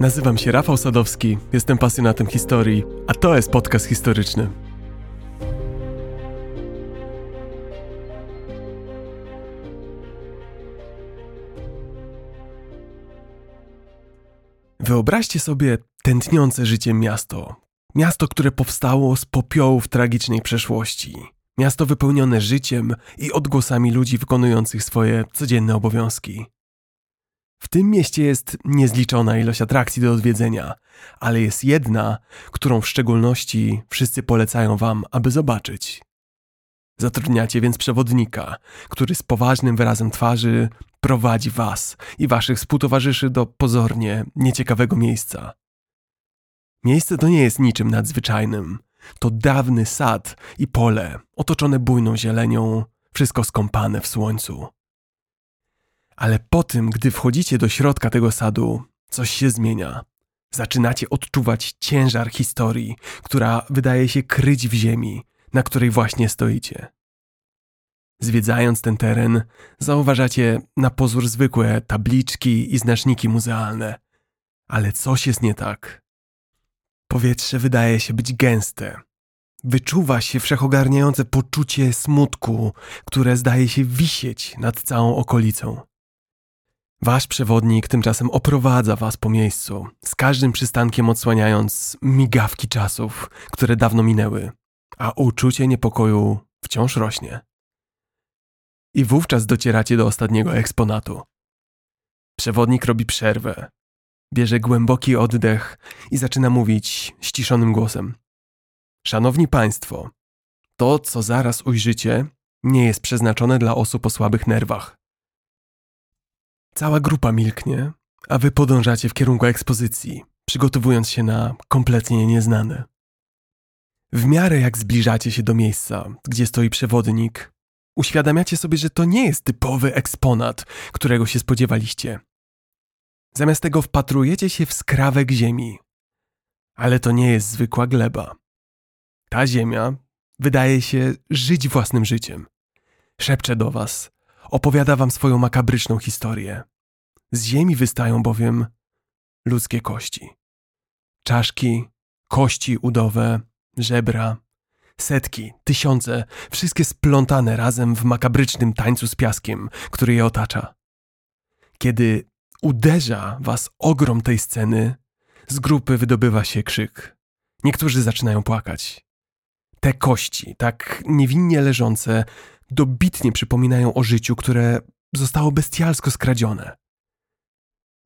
Nazywam się Rafał Sadowski, jestem pasjonatem historii, a to jest podcast historyczny. Wyobraźcie sobie tętniące życiem miasto. Miasto, które powstało z popiołów tragicznej przeszłości. Miasto wypełnione życiem i odgłosami ludzi wykonujących swoje codzienne obowiązki. W tym mieście jest niezliczona ilość atrakcji do odwiedzenia, ale jest jedna, którą w szczególności wszyscy polecają wam, aby zobaczyć. Zatrudniacie więc przewodnika, który z poważnym wyrazem twarzy prowadzi was i waszych współtowarzyszy do pozornie nieciekawego miejsca. Miejsce to nie jest niczym nadzwyczajnym. To dawny sad i pole, otoczone bujną zielenią, wszystko skąpane w słońcu. Ale po tym, gdy wchodzicie do środka tego sadu, coś się zmienia. Zaczynacie odczuwać ciężar historii, która wydaje się kryć w ziemi, na której właśnie stoicie. Zwiedzając ten teren, zauważacie na pozór zwykłe tabliczki i znaczniki muzealne. Ale coś jest nie tak. Powietrze wydaje się być gęste. Wyczuwa się wszechogarniające poczucie smutku, które zdaje się wisieć nad całą okolicą. Wasz przewodnik tymczasem oprowadza was po miejscu, z każdym przystankiem odsłaniając migawki czasów, które dawno minęły, a uczucie niepokoju wciąż rośnie. I wówczas docieracie do ostatniego eksponatu. Przewodnik robi przerwę, bierze głęboki oddech i zaczyna mówić ściszonym głosem. Szanowni Państwo, to, co zaraz ujrzycie, nie jest przeznaczone dla osób o słabych nerwach. Cała grupa milknie, a wy podążacie w kierunku ekspozycji, przygotowując się na kompletnie nieznane. W miarę jak zbliżacie się do miejsca, gdzie stoi przewodnik, uświadamiacie sobie, że to nie jest typowy eksponat, którego się spodziewaliście. Zamiast tego wpatrujecie się w skrawek ziemi. Ale to nie jest zwykła gleba. Ta ziemia wydaje się żyć własnym życiem. Szepcze do was, opowiada wam swoją makabryczną historię. Z ziemi wystają bowiem ludzkie kości. Czaszki, kości udowe, żebra, setki, tysiące, wszystkie splątane razem w makabrycznym tańcu z piaskiem, który je otacza. Kiedy uderza was ogrom tej sceny, z grupy wydobywa się krzyk. Niektórzy zaczynają płakać. Te kości, tak niewinnie leżące, dobitnie przypominają o życiu, które zostało bestialsko skradzione.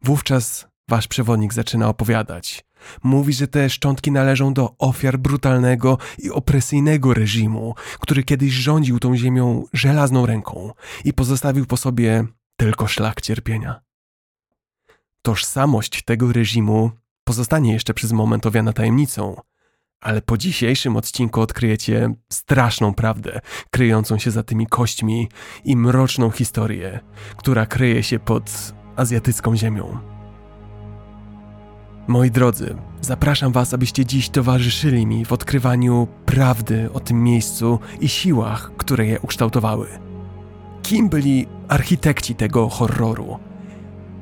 Wówczas wasz przewodnik zaczyna opowiadać. Mówi, że te szczątki należą do ofiar brutalnego i opresyjnego reżimu, który kiedyś rządził tą ziemią żelazną ręką i pozostawił po sobie tylko szlak cierpienia. Tożsamość tego reżimu pozostanie jeszcze przez moment owiana tajemnicą, ale po dzisiejszym odcinku odkryjecie straszną prawdę, kryjącą się za tymi kośćmi i mroczną historię, która kryje się pod azjatycką ziemią. Moi drodzy, zapraszam Was, abyście dziś towarzyszyli mi w odkrywaniu prawdy o tym miejscu i siłach, które je ukształtowały. Kim byli architekci tego horroru?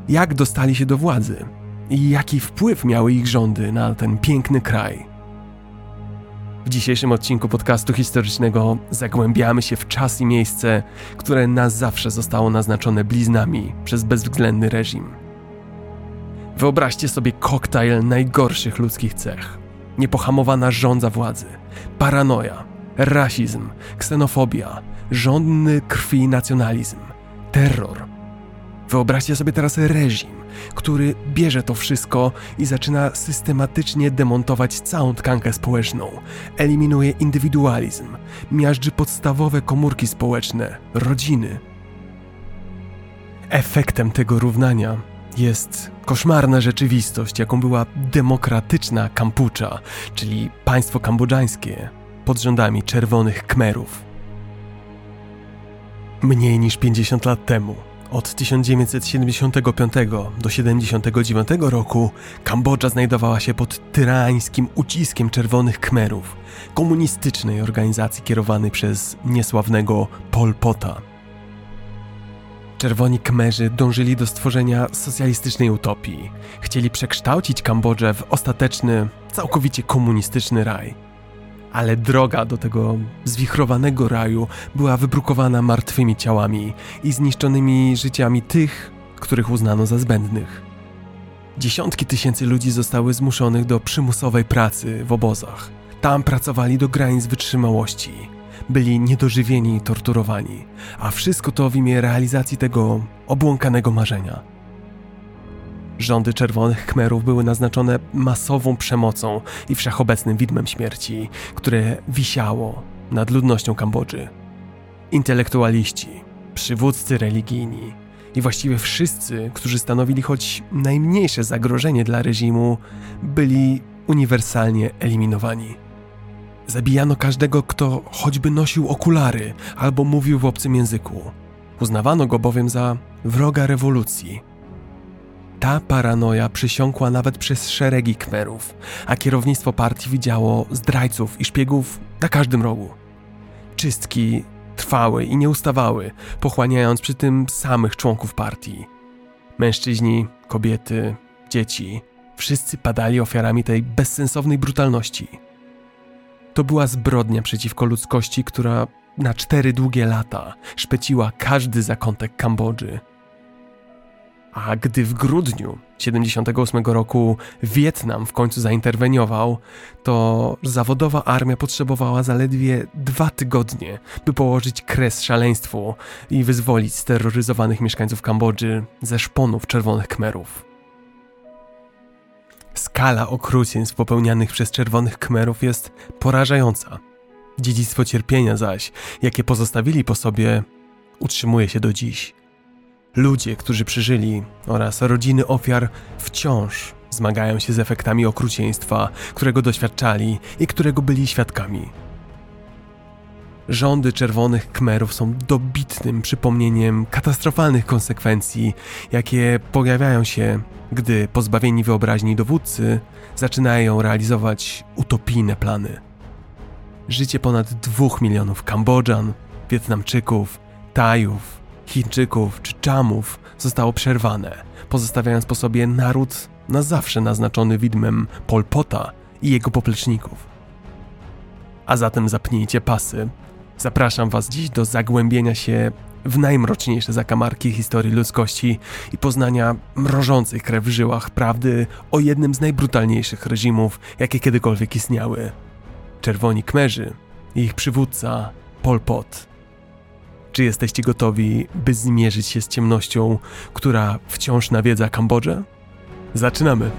Jak dostali się do władzy? I jaki wpływ miały ich rządy na ten piękny kraj? W dzisiejszym odcinku podcastu historycznego zagłębiamy się w czas i miejsce, które na zawsze zostało naznaczone bliznami przez bezwzględny reżim. Wyobraźcie sobie koktajl najgorszych ludzkich cech. Niepohamowana żądza władzy, paranoja, rasizm, ksenofobia, żądny krwi nacjonalizm, terror. Wyobraźcie sobie teraz reżim, który bierze to wszystko i zaczyna systematycznie demontować całą tkankę społeczną, eliminuje indywidualizm, miażdży podstawowe komórki społeczne, rodziny. Efektem tego równania jest koszmarna rzeczywistość, jaką była demokratyczna Kampucza, czyli państwo kambodżańskie pod rządami czerwonych Kmerów. Mniej niż 50 lat temu od 1975 do 1979 roku Kambodża znajdowała się pod tyrańskim uciskiem czerwonych Khmerów, komunistycznej organizacji kierowanej przez niesławnego Pol Pota. Czerwoni Kmerzy dążyli do stworzenia socjalistycznej utopii. Chcieli przekształcić Kambodżę w ostateczny, całkowicie komunistyczny raj. Ale droga do tego zwichrowanego raju była wybrukowana martwymi ciałami i zniszczonymi życiami tych, których uznano za zbędnych. Dziesiątki tysięcy ludzi zostały zmuszonych do przymusowej pracy w obozach. Tam pracowali do granic wytrzymałości. Byli niedożywieni i torturowani, a wszystko to w imię realizacji tego obłąkanego marzenia. Rządy czerwonych Khmerów były naznaczone masową przemocą i wszechobecnym widmem śmierci, które wisiało nad ludnością Kambodży. Intelektualiści, przywódcy religijni i właściwie wszyscy, którzy stanowili choć najmniejsze zagrożenie dla reżimu, byli uniwersalnie eliminowani. Zabijano każdego, kto choćby nosił okulary albo mówił w obcym języku. Uznawano go bowiem za wroga rewolucji. Ta paranoja przysiąkła nawet przez szeregi kmerów, a kierownictwo partii widziało zdrajców i szpiegów na każdym rogu. Czystki trwały i nie ustawały, pochłaniając przy tym samych członków partii. Mężczyźni, kobiety, dzieci wszyscy padali ofiarami tej bezsensownej brutalności. To była zbrodnia przeciwko ludzkości, która na cztery długie lata szpeciła każdy zakątek Kambodży. A gdy w grudniu 78 roku Wietnam w końcu zainterweniował, to zawodowa armia potrzebowała zaledwie dwa tygodnie, by położyć kres szaleństwu i wyzwolić steroryzowanych mieszkańców Kambodży ze szponów czerwonych kmerów. Skala okrucieństw popełnianych przez czerwonych kmerów jest porażająca. Dziedzictwo cierpienia zaś, jakie pozostawili po sobie, utrzymuje się do dziś. Ludzie, którzy przeżyli oraz rodziny ofiar wciąż zmagają się z efektami okrucieństwa, którego doświadczali i którego byli świadkami. Rządy czerwonych kmerów są dobitnym przypomnieniem katastrofalnych konsekwencji, jakie pojawiają się, gdy pozbawieni wyobraźni dowódcy zaczynają realizować utopijne plany. Życie ponad dwóch milionów Kambodżan, Wietnamczyków, Tajów, Chińczyków czy Czamów zostało przerwane, pozostawiając po sobie naród na zawsze naznaczony widmem Polpota i jego popleczników. A zatem zapnijcie pasy. Zapraszam Was dziś do zagłębienia się w najmroczniejsze zakamarki historii ludzkości i poznania mrożących krew w żyłach prawdy o jednym z najbrutalniejszych reżimów, jakie kiedykolwiek istniały. Czerwoni Kmerzy i ich przywódca Pol Pot. Czy jesteście gotowi, by zmierzyć się z ciemnością, która wciąż nawiedza Kambodżę? Zaczynamy!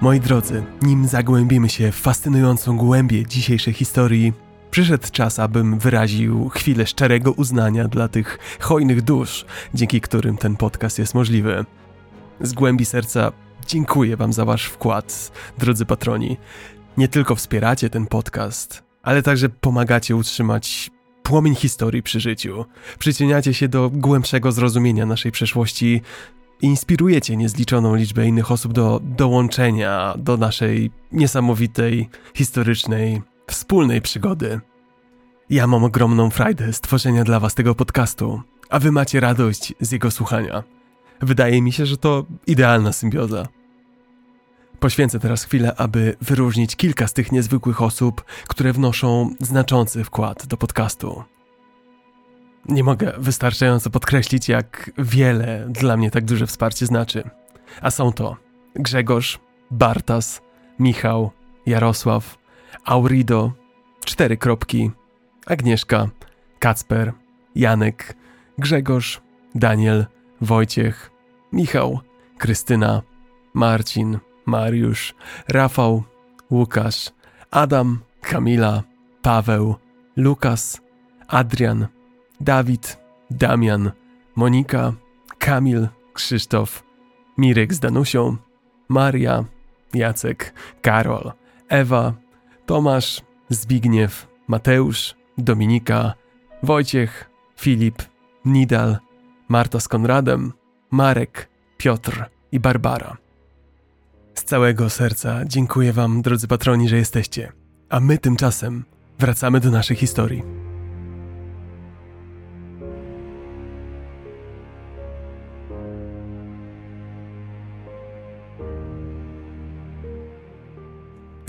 Moi drodzy, nim zagłębimy się w fascynującą głębię dzisiejszej historii, przyszedł czas, abym wyraził chwilę szczerego uznania dla tych hojnych dusz, dzięki którym ten podcast jest możliwy. Z głębi serca dziękuję Wam za Wasz wkład, drodzy patroni. Nie tylko wspieracie ten podcast, ale także pomagacie utrzymać płomień historii przy życiu. Przyczyniacie się do głębszego zrozumienia naszej przeszłości i inspirujecie niezliczoną liczbę innych osób do dołączenia do naszej niesamowitej, historycznej, wspólnej przygody. Ja mam ogromną frajdę z tworzenia dla Was tego podcastu, a Wy macie radość z jego słuchania. Wydaje mi się, że to idealna symbioza. Poświęcę teraz chwilę, aby wyróżnić kilka z tych niezwykłych osób, które wnoszą znaczący wkład do podcastu. Nie mogę wystarczająco podkreślić, jak wiele dla mnie tak duże wsparcie znaczy. A są to Grzegorz, Bartas, Michał, Jarosław, Aurido, cztery kropki, Agnieszka, Kacper, Janek, Grzegorz, Daniel, Wojciech, Michał, Krystyna, Marcin, Mariusz, Rafał, Łukasz, Adam, Kamila, Paweł, Lukas, Adrian, Dawid, Damian, Monika, Kamil, Krzysztof, Mirek z Danusią, Maria, Jacek, Karol, Ewa, Tomasz, Zbigniew, Mateusz, Dominika, Wojciech, Filip, Nidal, Marta z Konradem, Marek, Piotr i Barbara. Z całego serca dziękuję Wam, drodzy patroni, że jesteście. A my tymczasem wracamy do naszej historii.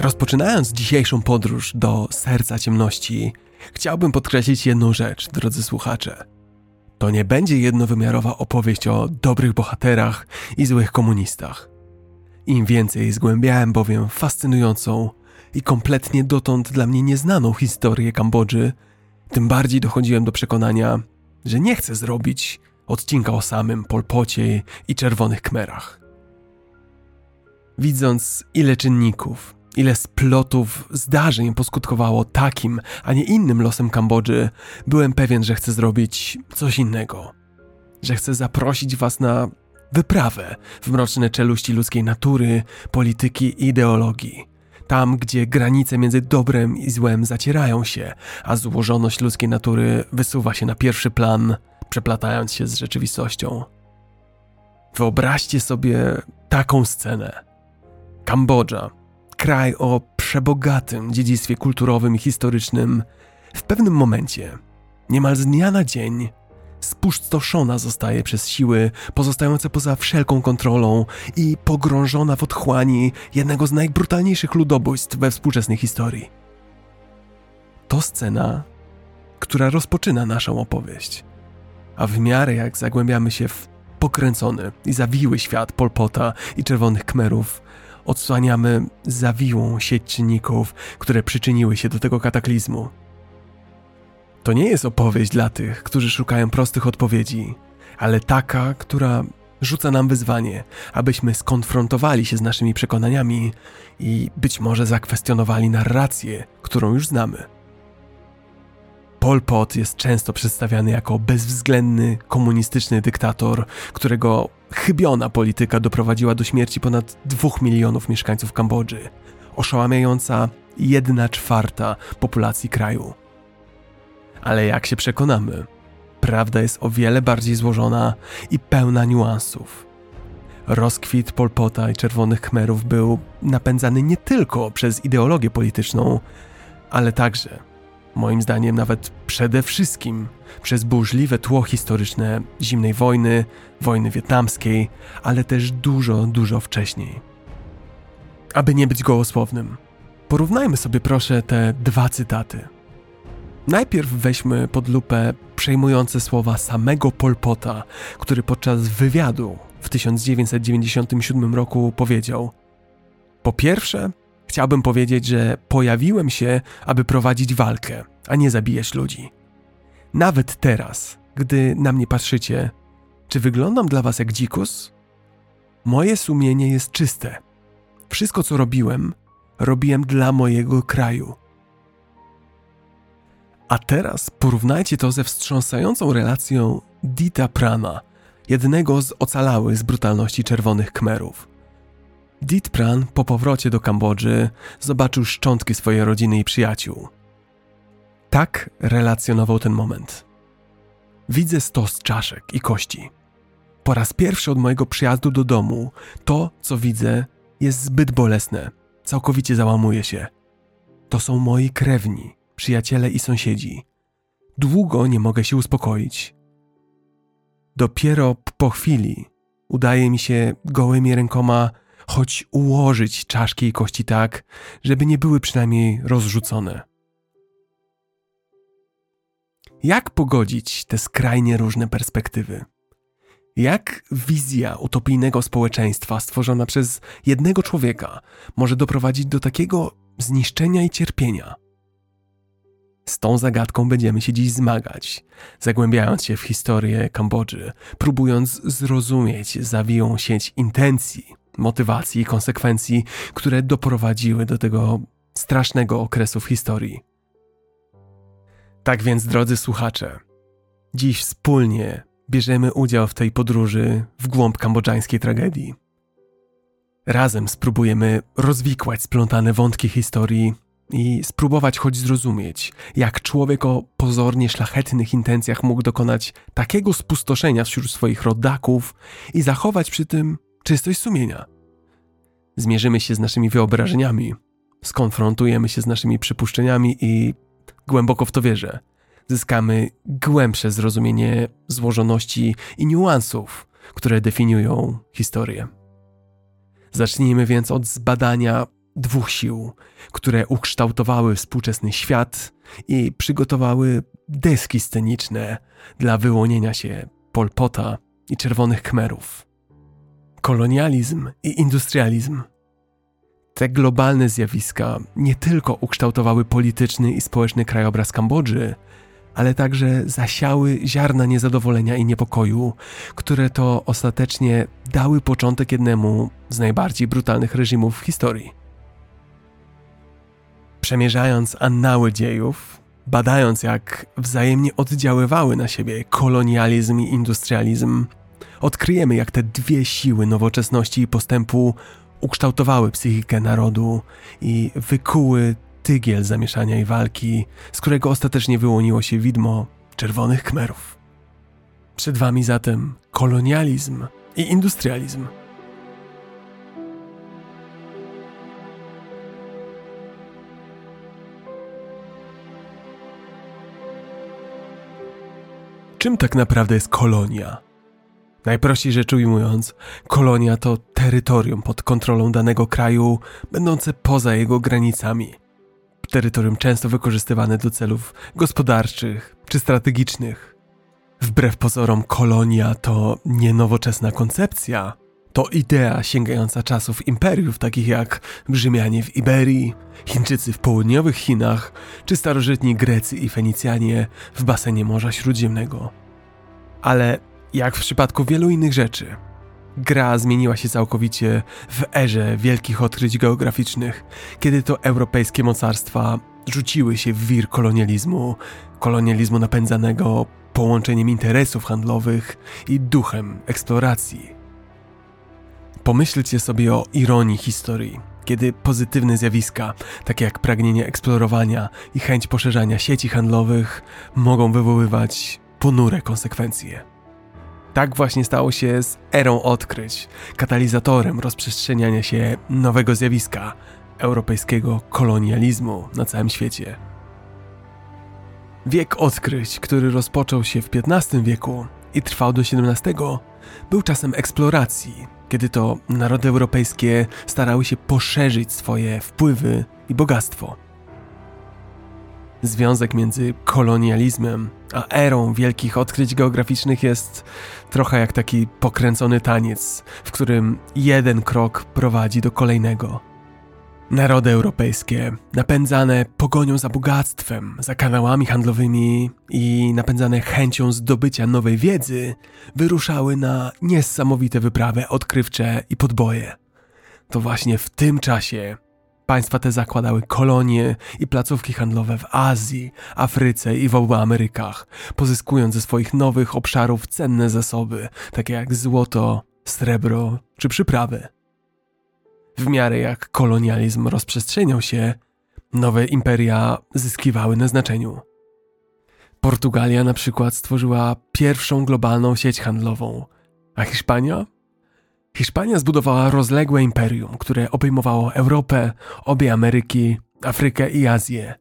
Rozpoczynając dzisiejszą podróż do serca ciemności, chciałbym podkreślić jedną rzecz, drodzy słuchacze. To nie będzie jednowymiarowa opowieść o dobrych bohaterach i złych komunistach. Im więcej zgłębiałem bowiem fascynującą i kompletnie dotąd dla mnie nieznaną historię Kambodży, tym bardziej dochodziłem do przekonania, że nie chcę zrobić odcinka o samym Polpocie i czerwonych kmerach. Widząc ile czynników, ile splotów zdarzeń poskutkowało takim, a nie innym losem Kambodży, byłem pewien, że chcę zrobić coś innego. Że chcę zaprosić Was na wyprawę w mroczne czeluści ludzkiej natury, polityki i ideologii. Tam, gdzie granice między dobrem i złem zacierają się, a złożoność ludzkiej natury wysuwa się na pierwszy plan, przeplatając się z rzeczywistością. Wyobraźcie sobie taką scenę. Kambodża, kraj o przebogatym dziedzictwie kulturowym i historycznym, w pewnym momencie, niemal z dnia na dzień, spustoszona zostaje przez siły pozostające poza wszelką kontrolą i pogrążona w otchłani jednego z najbrutalniejszych ludobójstw we współczesnej historii. To scena, która rozpoczyna naszą opowieść. A w miarę jak zagłębiamy się w pokręcony i zawiły świat Polpota i Czerwonych Kmerów, odsłaniamy zawiłą sieć czynników, które przyczyniły się do tego kataklizmu. To nie jest opowieść dla tych, którzy szukają prostych odpowiedzi, ale taka, która rzuca nam wyzwanie, abyśmy skonfrontowali się z naszymi przekonaniami i być może zakwestionowali narrację, którą już znamy. Pol Pot jest często przedstawiany jako bezwzględny, komunistyczny dyktator, którego chybiona polityka doprowadziła do śmierci ponad dwóch milionów mieszkańców Kambodży, oszałamiająca jedna czwarta populacji kraju. Ale jak się przekonamy, prawda jest o wiele bardziej złożona i pełna niuansów. Rozkwit Polpota i Czerwonych Khmerów był napędzany nie tylko przez ideologię polityczną, ale także moim zdaniem nawet przede wszystkim przez burzliwe tło historyczne zimnej wojny, wojny wietnamskiej, ale też dużo, dużo wcześniej. Aby nie być gołosłownym, porównajmy sobie proszę te dwa cytaty. Najpierw weźmy pod lupę przejmujące słowa samego Polpota, który podczas wywiadu w 1997 roku powiedział: Po pierwsze, Chciałbym powiedzieć, że pojawiłem się, aby prowadzić walkę, a nie zabijać ludzi. Nawet teraz, gdy na mnie patrzycie, czy wyglądam dla was jak dzikus? Moje sumienie jest czyste. Wszystko, co robiłem, robiłem dla mojego kraju. A teraz porównajcie to ze wstrząsającą relacją Dita Prana, jednego z ocalałych z brutalności czerwonych Kmerów. Ditpran po powrocie do Kambodży zobaczył szczątki swojej rodziny i przyjaciół. Tak relacjonował ten moment. Widzę stos czaszek i kości. Po raz pierwszy od mojego przyjazdu do domu to, co widzę, jest zbyt bolesne. Całkowicie załamuje się. To są moi krewni, przyjaciele i sąsiedzi. Długo nie mogę się uspokoić. Dopiero po chwili udaje mi się gołymi rękoma choć ułożyć czaszki i kości tak, żeby nie były przynajmniej rozrzucone. Jak pogodzić te skrajnie różne perspektywy? Jak wizja utopijnego społeczeństwa stworzona przez jednego człowieka może doprowadzić do takiego zniszczenia i cierpienia? Z tą zagadką będziemy się dziś zmagać, zagłębiając się w historię Kambodży, próbując zrozumieć zawiłą sieć intencji, motywacji i konsekwencji, które doprowadziły do tego strasznego okresu w historii. Tak więc, drodzy słuchacze, dziś wspólnie bierzemy udział w tej podróży w głąb kambodżańskiej tragedii. Razem spróbujemy rozwikłać splątane wątki historii i spróbować choć zrozumieć, jak człowiek o pozornie szlachetnych intencjach mógł dokonać takiego spustoszenia wśród swoich rodaków i zachować przy tym czystość sumienia. zmierzymy się z naszymi wyobrażeniami, skonfrontujemy się z naszymi przypuszczeniami i głęboko w to wierzę. Zyskamy głębsze zrozumienie złożoności i niuansów, które definiują historię. Zacznijmy więc od zbadania dwóch sił, które ukształtowały współczesny świat i przygotowały deski sceniczne dla wyłonienia się Polpota i Czerwonych Khmerów. Kolonializm i industrializm. Te globalne zjawiska nie tylko ukształtowały polityczny i społeczny krajobraz Kambodży, ale także zasiały ziarna niezadowolenia i niepokoju, które to ostatecznie dały początek jednemu z najbardziej brutalnych reżimów w historii. Przemierzając annały dziejów, badając jak wzajemnie oddziaływały na siebie kolonializm i industrializm, odkryjemy jak te dwie siły nowoczesności i postępu ukształtowały psychikę narodu i wykuły tygiel zamieszania i walki, z którego ostatecznie wyłoniło się widmo czerwonych kmerów. Przed wami zatem kolonializm i industrializm. Czym tak naprawdę jest kolonia? Najprościej rzecz ujmując, kolonia to terytorium pod kontrolą danego kraju, będące poza jego granicami. Terytorium często wykorzystywane do celów gospodarczych czy strategicznych. Wbrew pozorom, kolonia to nie nowoczesna koncepcja. To idea sięgająca czasów imperiów, takich jak Rzymianie w Iberii, Chińczycy w południowych Chinach, czy starożytni Grecy i Fenicjanie w basenie Morza Śródziemnego. Ale jak w przypadku wielu innych rzeczy, gra zmieniła się całkowicie w erze wielkich odkryć geograficznych, kiedy to europejskie mocarstwa rzuciły się w wir kolonializmu, kolonializmu napędzanego połączeniem interesów handlowych i duchem eksploracji. Pomyślcie sobie o ironii historii, kiedy pozytywne zjawiska, takie jak pragnienie eksplorowania i chęć poszerzania sieci handlowych, mogą wywoływać ponure konsekwencje. Tak właśnie stało się z erą odkryć, katalizatorem rozprzestrzeniania się nowego zjawiska europejskiego kolonializmu na całym świecie. Wiek odkryć, który rozpoczął się w XV wieku i trwał do XVII, był czasem eksploracji, kiedy to narody europejskie starały się poszerzyć swoje wpływy i bogactwo. Związek między kolonializmem a erą wielkich odkryć geograficznych jest trochę jak taki pokręcony taniec, w którym jeden krok prowadzi do kolejnego. Narody europejskie, napędzane pogonią za bogactwem, za kanałami handlowymi i napędzane chęcią zdobycia nowej wiedzy, wyruszały na niesamowite wyprawy odkrywcze i podboje. To właśnie w tym czasie Państwa te zakładały kolonie i placówki handlowe w Azji, Afryce i w obu Amerykach, pozyskując ze swoich nowych obszarów cenne zasoby, takie jak złoto, srebro czy przyprawy. W miarę jak kolonializm rozprzestrzeniał się, nowe imperia zyskiwały na znaczeniu. Portugalia na przykład stworzyła pierwszą globalną sieć handlową, a Hiszpania Hiszpania zbudowała rozległe imperium, które obejmowało Europę, obie Ameryki, Afrykę i Azję.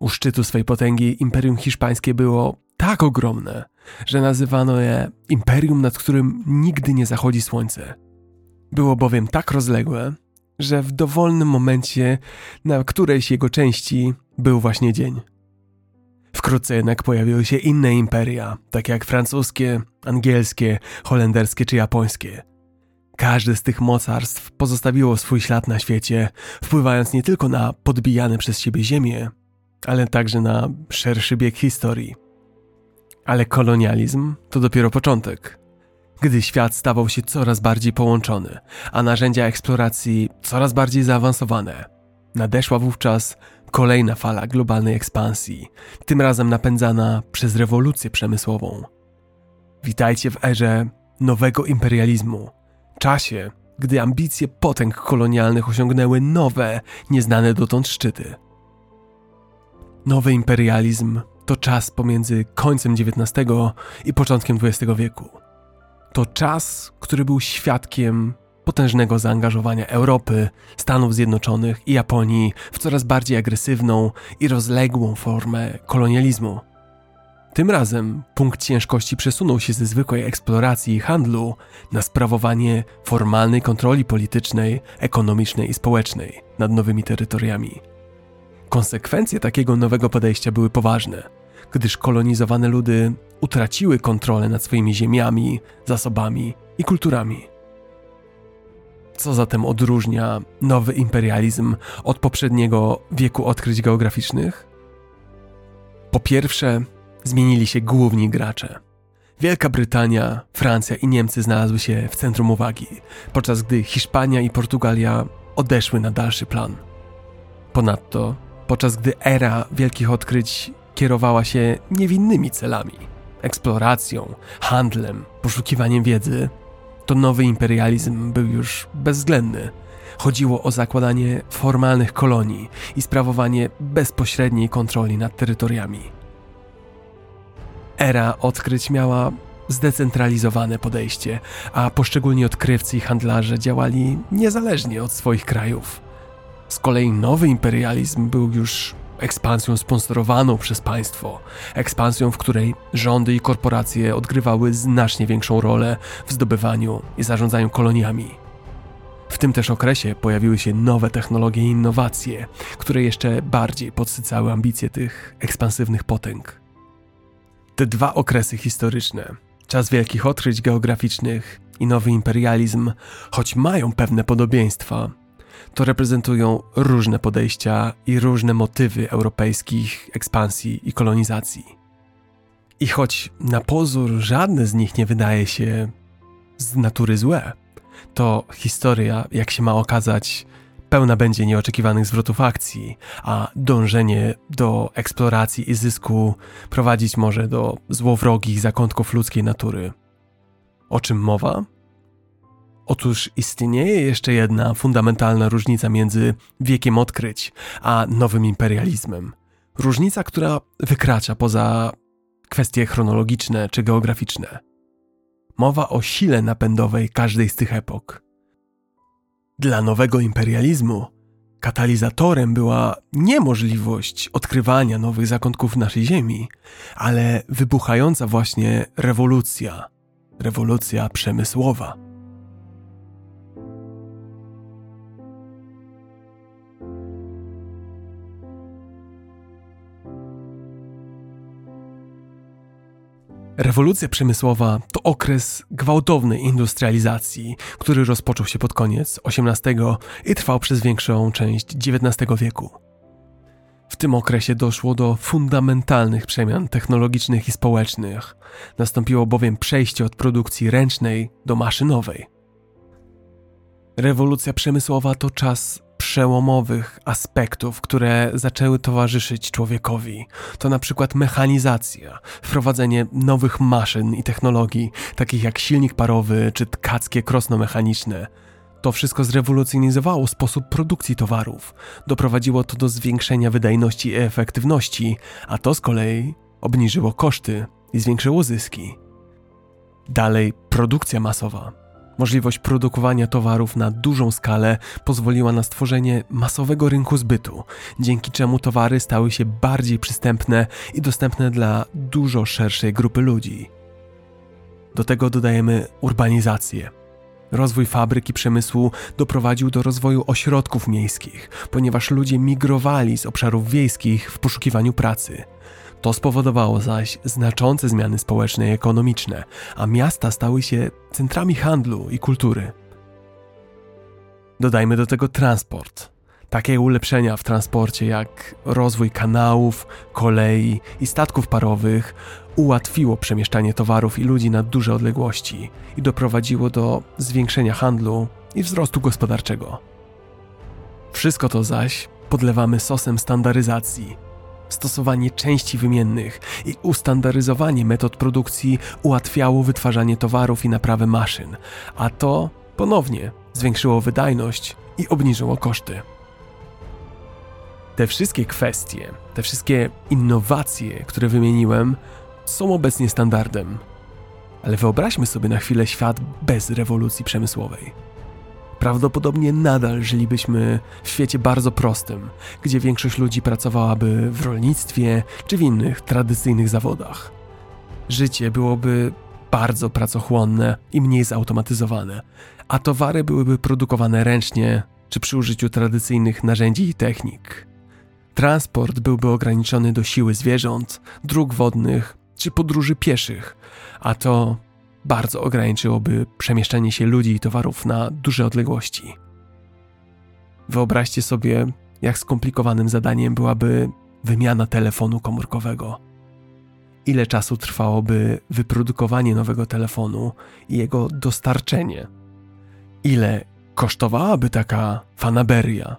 U szczytu swej potęgi imperium hiszpańskie było tak ogromne, że nazywano je imperium, nad którym nigdy nie zachodzi słońce. Było bowiem tak rozległe, że w dowolnym momencie na którejś jego części był właśnie dzień. Wkrótce jednak pojawiły się inne imperia, takie jak francuskie, angielskie, holenderskie czy japońskie – Każde z tych mocarstw pozostawiło swój ślad na świecie, wpływając nie tylko na podbijane przez siebie ziemię, ale także na szerszy bieg historii. Ale kolonializm to dopiero początek. Gdy świat stawał się coraz bardziej połączony, a narzędzia eksploracji coraz bardziej zaawansowane, nadeszła wówczas kolejna fala globalnej ekspansji, tym razem napędzana przez rewolucję przemysłową. Witajcie w erze nowego imperializmu czasie, gdy ambicje potęg kolonialnych osiągnęły nowe, nieznane dotąd szczyty. Nowy imperializm to czas pomiędzy końcem XIX i początkiem XX wieku. To czas, który był świadkiem potężnego zaangażowania Europy, Stanów Zjednoczonych i Japonii w coraz bardziej agresywną i rozległą formę kolonializmu. Tym razem punkt ciężkości przesunął się ze zwykłej eksploracji i handlu na sprawowanie formalnej kontroli politycznej, ekonomicznej i społecznej nad nowymi terytoriami. Konsekwencje takiego nowego podejścia były poważne, gdyż kolonizowane ludy utraciły kontrolę nad swoimi ziemiami, zasobami i kulturami. Co zatem odróżnia nowy imperializm od poprzedniego wieku odkryć geograficznych? Po pierwsze, zmienili się główni gracze. Wielka Brytania, Francja i Niemcy znalazły się w centrum uwagi, podczas gdy Hiszpania i Portugalia odeszły na dalszy plan. Ponadto, podczas gdy era wielkich odkryć kierowała się niewinnymi celami eksploracją, handlem, poszukiwaniem wiedzy to nowy imperializm był już bezwzględny. Chodziło o zakładanie formalnych kolonii i sprawowanie bezpośredniej kontroli nad terytoriami. Era odkryć miała zdecentralizowane podejście, a poszczególni odkrywcy i handlarze działali niezależnie od swoich krajów. Z kolei nowy imperializm był już ekspansją sponsorowaną przez państwo, ekspansją, w której rządy i korporacje odgrywały znacznie większą rolę w zdobywaniu i zarządzaniu koloniami. W tym też okresie pojawiły się nowe technologie i innowacje, które jeszcze bardziej podsycały ambicje tych ekspansywnych potęg. Te dwa okresy historyczne, czas wielkich odkryć geograficznych i nowy imperializm, choć mają pewne podobieństwa, to reprezentują różne podejścia i różne motywy europejskich ekspansji i kolonizacji. I choć na pozór żadne z nich nie wydaje się z natury złe, to historia, jak się ma okazać, pełna będzie nieoczekiwanych zwrotów akcji, a dążenie do eksploracji i zysku prowadzić może do złowrogich zakątków ludzkiej natury. O czym mowa? Otóż istnieje jeszcze jedna fundamentalna różnica między wiekiem odkryć a nowym imperializmem. Różnica, która wykracza poza kwestie chronologiczne czy geograficzne. Mowa o sile napędowej każdej z tych epok. Dla nowego imperializmu katalizatorem była niemożliwość odkrywania nowych zakątków naszej Ziemi, ale wybuchająca właśnie rewolucja, rewolucja przemysłowa. Rewolucja przemysłowa to okres gwałtownej industrializacji, który rozpoczął się pod koniec XVIII i trwał przez większą część XIX wieku. W tym okresie doszło do fundamentalnych przemian technologicznych i społecznych. Nastąpiło bowiem przejście od produkcji ręcznej do maszynowej. Rewolucja przemysłowa to czas przełomowych aspektów, które zaczęły towarzyszyć człowiekowi. To na przykład mechanizacja, wprowadzenie nowych maszyn i technologii, takich jak silnik parowy czy tkackie krosno mechaniczne. To wszystko zrewolucjonizowało sposób produkcji towarów, doprowadziło to do zwiększenia wydajności i efektywności, a to z kolei obniżyło koszty i zwiększyło zyski. Dalej produkcja masowa Możliwość produkowania towarów na dużą skalę pozwoliła na stworzenie masowego rynku zbytu, dzięki czemu towary stały się bardziej przystępne i dostępne dla dużo szerszej grupy ludzi. Do tego dodajemy urbanizację. Rozwój fabryk i przemysłu doprowadził do rozwoju ośrodków miejskich, ponieważ ludzie migrowali z obszarów wiejskich w poszukiwaniu pracy. To spowodowało zaś znaczące zmiany społeczne i ekonomiczne, a miasta stały się centrami handlu i kultury. Dodajmy do tego transport. Takie ulepszenia w transporcie jak rozwój kanałów, kolei i statków parowych ułatwiło przemieszczanie towarów i ludzi na duże odległości i doprowadziło do zwiększenia handlu i wzrostu gospodarczego. Wszystko to zaś podlewamy sosem standaryzacji, Stosowanie części wymiennych i ustandaryzowanie metod produkcji ułatwiało wytwarzanie towarów i naprawę maszyn, a to ponownie zwiększyło wydajność i obniżyło koszty. Te wszystkie kwestie, te wszystkie innowacje, które wymieniłem, są obecnie standardem. Ale wyobraźmy sobie na chwilę świat bez rewolucji przemysłowej. Prawdopodobnie nadal żylibyśmy w świecie bardzo prostym, gdzie większość ludzi pracowałaby w rolnictwie czy w innych tradycyjnych zawodach. Życie byłoby bardzo pracochłonne i mniej zautomatyzowane, a towary byłyby produkowane ręcznie czy przy użyciu tradycyjnych narzędzi i technik. Transport byłby ograniczony do siły zwierząt, dróg wodnych czy podróży pieszych, a to bardzo ograniczyłoby przemieszczanie się ludzi i towarów na duże odległości. Wyobraźcie sobie, jak skomplikowanym zadaniem byłaby wymiana telefonu komórkowego. Ile czasu trwałoby wyprodukowanie nowego telefonu i jego dostarczenie? Ile kosztowałaby taka fanaberia?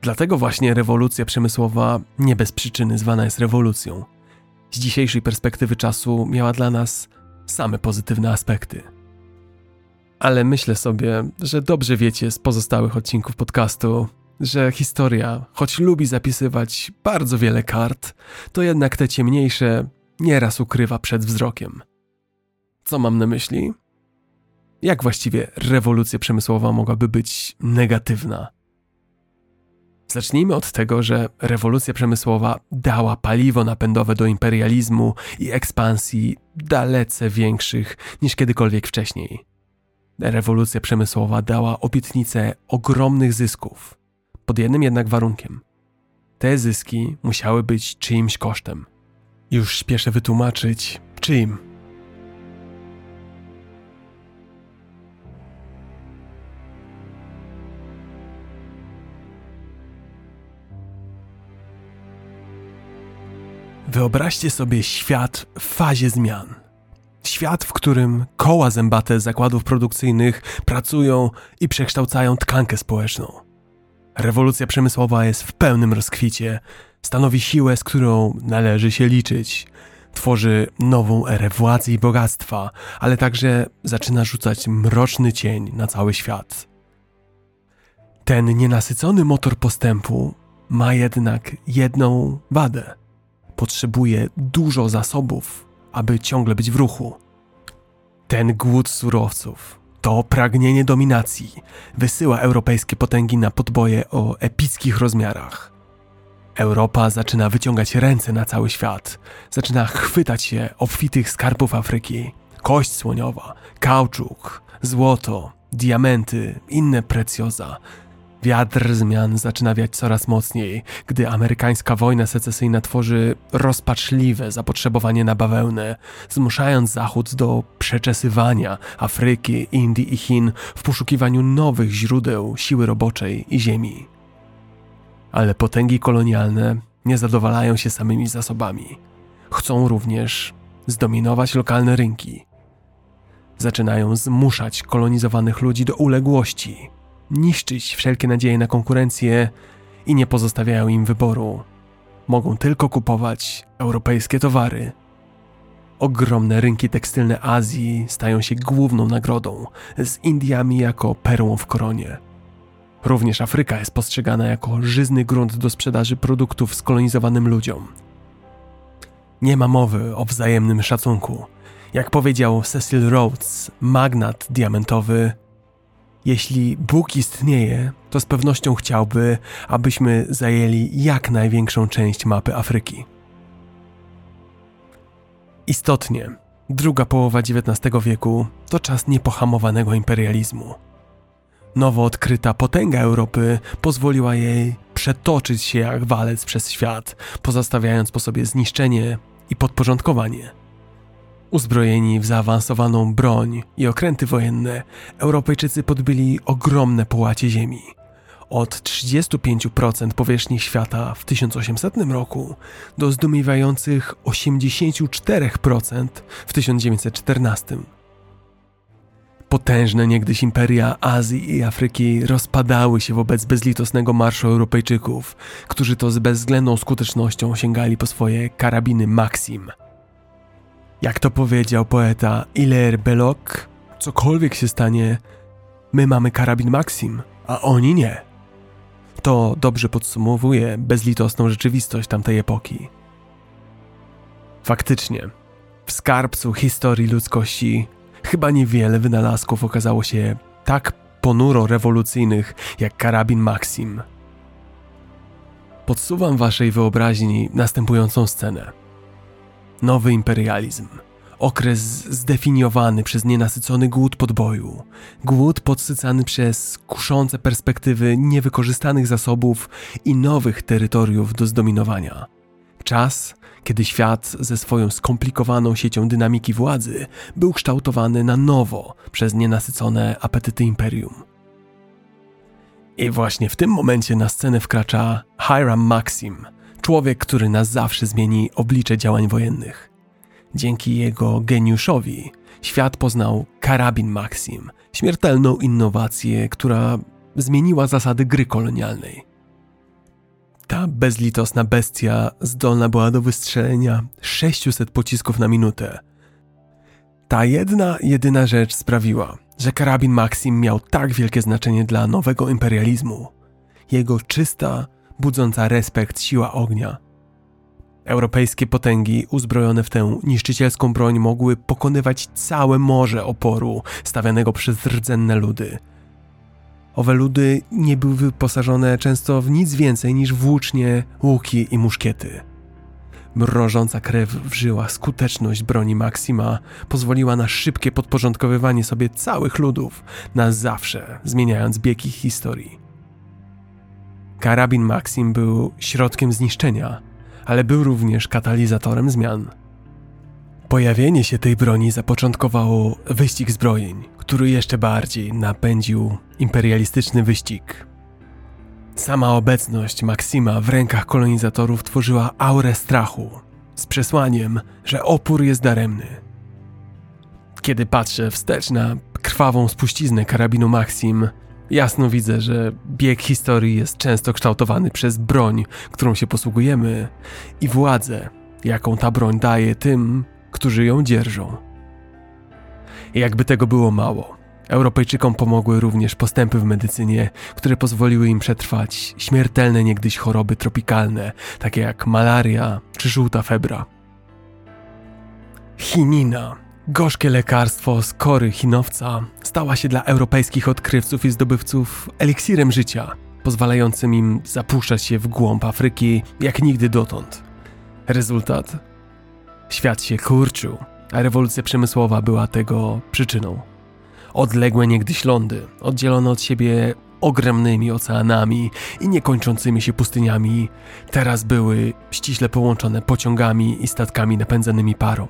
Dlatego właśnie rewolucja przemysłowa nie bez przyczyny zwana jest rewolucją. Z dzisiejszej perspektywy czasu miała dla nas same pozytywne aspekty. Ale myślę sobie, że dobrze wiecie z pozostałych odcinków podcastu, że historia, choć lubi zapisywać bardzo wiele kart, to jednak te ciemniejsze nieraz ukrywa przed wzrokiem. Co mam na myśli? Jak właściwie rewolucja przemysłowa mogłaby być negatywna? Zacznijmy od tego, że rewolucja przemysłowa dała paliwo napędowe do imperializmu i ekspansji dalece większych niż kiedykolwiek wcześniej. Rewolucja przemysłowa dała obietnicę ogromnych zysków, pod jednym jednak warunkiem. Te zyski musiały być czyimś kosztem. Już śpieszę wytłumaczyć, czyim. Wyobraźcie sobie świat w fazie zmian. Świat, w którym koła zębate zakładów produkcyjnych pracują i przekształcają tkankę społeczną. Rewolucja przemysłowa jest w pełnym rozkwicie, stanowi siłę, z którą należy się liczyć. Tworzy nową erę władzy i bogactwa, ale także zaczyna rzucać mroczny cień na cały świat. Ten nienasycony motor postępu ma jednak jedną wadę – potrzebuje dużo zasobów, aby ciągle być w ruchu. Ten głód surowców, to pragnienie dominacji wysyła europejskie potęgi na podboje o epickich rozmiarach. Europa zaczyna wyciągać ręce na cały świat, zaczyna chwytać się obfitych skarbów Afryki, kość słoniowa, kauczuk, złoto, diamenty, inne precjoza, Wiatr zmian zaczyna wiać coraz mocniej, gdy amerykańska wojna secesyjna tworzy rozpaczliwe zapotrzebowanie na bawełnę, zmuszając Zachód do przeczesywania Afryki, Indii i Chin w poszukiwaniu nowych źródeł siły roboczej i ziemi. Ale potęgi kolonialne nie zadowalają się samymi zasobami. Chcą również zdominować lokalne rynki. Zaczynają zmuszać kolonizowanych ludzi do uległości niszczyć wszelkie nadzieje na konkurencję i nie pozostawiają im wyboru. Mogą tylko kupować europejskie towary. Ogromne rynki tekstylne Azji stają się główną nagrodą, z Indiami jako perłą w koronie. Również Afryka jest postrzegana jako żyzny grunt do sprzedaży produktów skolonizowanym ludziom. Nie ma mowy o wzajemnym szacunku. Jak powiedział Cecil Rhodes, magnat diamentowy, jeśli Bóg istnieje, to z pewnością chciałby, abyśmy zajęli jak największą część mapy Afryki. Istotnie, druga połowa XIX wieku to czas niepohamowanego imperializmu. Nowo odkryta potęga Europy pozwoliła jej przetoczyć się jak walec przez świat, pozostawiając po sobie zniszczenie i podporządkowanie. Uzbrojeni w zaawansowaną broń i okręty wojenne, Europejczycy podbyli ogromne połacie ziemi. Od 35% powierzchni świata w 1800 roku do zdumiewających 84% w 1914. Potężne niegdyś imperia Azji i Afryki rozpadały się wobec bezlitosnego marszu Europejczyków, którzy to z bezwzględną skutecznością sięgali po swoje karabiny Maxim – jak to powiedział poeta Hilaire Belloc, cokolwiek się stanie, my mamy karabin Maxim, a oni nie. To dobrze podsumowuje bezlitosną rzeczywistość tamtej epoki. Faktycznie, w skarbcu historii ludzkości chyba niewiele wynalazków okazało się tak ponuro rewolucyjnych jak karabin Maxim. Podsuwam waszej wyobraźni następującą scenę. Nowy imperializm. Okres zdefiniowany przez nienasycony głód podboju, głód podsycany przez kuszące perspektywy niewykorzystanych zasobów i nowych terytoriów do zdominowania. Czas, kiedy świat ze swoją skomplikowaną siecią dynamiki władzy był kształtowany na nowo przez nienasycone apetyty imperium. I właśnie w tym momencie na scenę wkracza Hiram Maxim, człowiek, który na zawsze zmieni oblicze działań wojennych. Dzięki jego geniuszowi świat poznał karabin Maxim, śmiertelną innowację, która zmieniła zasady gry kolonialnej. Ta bezlitosna bestia zdolna była do wystrzelenia 600 pocisków na minutę. Ta jedna, jedyna rzecz sprawiła, że karabin Maxim miał tak wielkie znaczenie dla nowego imperializmu. Jego czysta, budząca respekt siła ognia. Europejskie potęgi uzbrojone w tę niszczycielską broń mogły pokonywać całe morze oporu stawianego przez rdzenne ludy – Owe ludy nie były wyposażone często w nic więcej niż włócznie, łuki i muszkiety. Mrożąca krew w skuteczność broni Maxima pozwoliła na szybkie podporządkowywanie sobie całych ludów, na zawsze zmieniając bieg ich historii. Karabin Maxim był środkiem zniszczenia, ale był również katalizatorem zmian. Pojawienie się tej broni zapoczątkowało wyścig zbrojeń, który jeszcze bardziej napędził imperialistyczny wyścig. Sama obecność Maksima w rękach kolonizatorów tworzyła aurę strachu, z przesłaniem, że opór jest daremny. Kiedy patrzę wstecz na krwawą spuściznę karabinu Maxim, jasno widzę, że bieg historii jest często kształtowany przez broń, którą się posługujemy i władzę, jaką ta broń daje tym, którzy ją dzierżą. Jakby tego było mało, Europejczykom pomogły również postępy w medycynie, które pozwoliły im przetrwać śmiertelne niegdyś choroby tropikalne, takie jak malaria czy żółta febra. Chinina, gorzkie lekarstwo z kory chinowca, stała się dla europejskich odkrywców i zdobywców eliksirem życia, pozwalającym im zapuszczać się w głąb Afryki jak nigdy dotąd. Rezultat? Świat się kurczył, a rewolucja przemysłowa była tego przyczyną. Odległe niegdyś lądy, oddzielone od siebie ogromnymi oceanami i niekończącymi się pustyniami, teraz były ściśle połączone pociągami i statkami napędzanymi parą.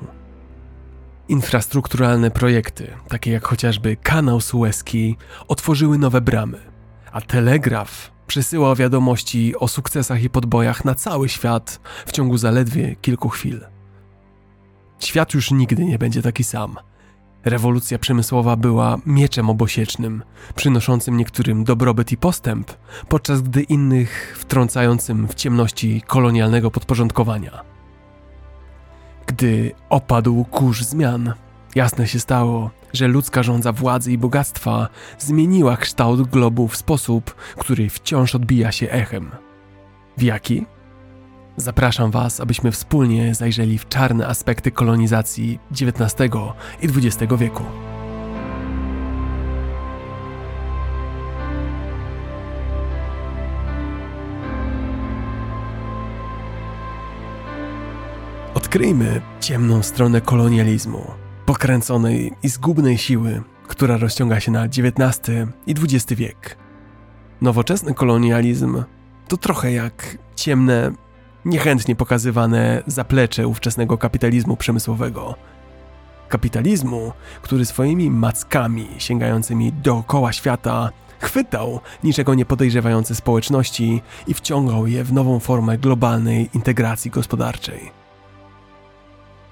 Infrastrukturalne projekty, takie jak chociażby kanał Suezki, otworzyły nowe bramy, a telegraf przesyłał wiadomości o sukcesach i podbojach na cały świat w ciągu zaledwie kilku chwil. Świat już nigdy nie będzie taki sam. Rewolucja przemysłowa była mieczem obosiecznym, przynoszącym niektórym dobrobyt i postęp, podczas gdy innych wtrącającym w ciemności kolonialnego podporządkowania. Gdy opadł kurz zmian, jasne się stało, że ludzka rządza władzy i bogactwa zmieniła kształt globu w sposób, który wciąż odbija się echem. W jaki? Zapraszam Was, abyśmy wspólnie zajrzeli w czarne aspekty kolonizacji XIX i XX wieku. Odkryjmy ciemną stronę kolonializmu, pokręconej i zgubnej siły, która rozciąga się na XIX i XX wiek. Nowoczesny kolonializm to trochę jak ciemne niechętnie pokazywane zaplecze ówczesnego kapitalizmu przemysłowego. Kapitalizmu, który swoimi mackami sięgającymi dookoła świata chwytał niczego nie podejrzewające społeczności i wciągał je w nową formę globalnej integracji gospodarczej.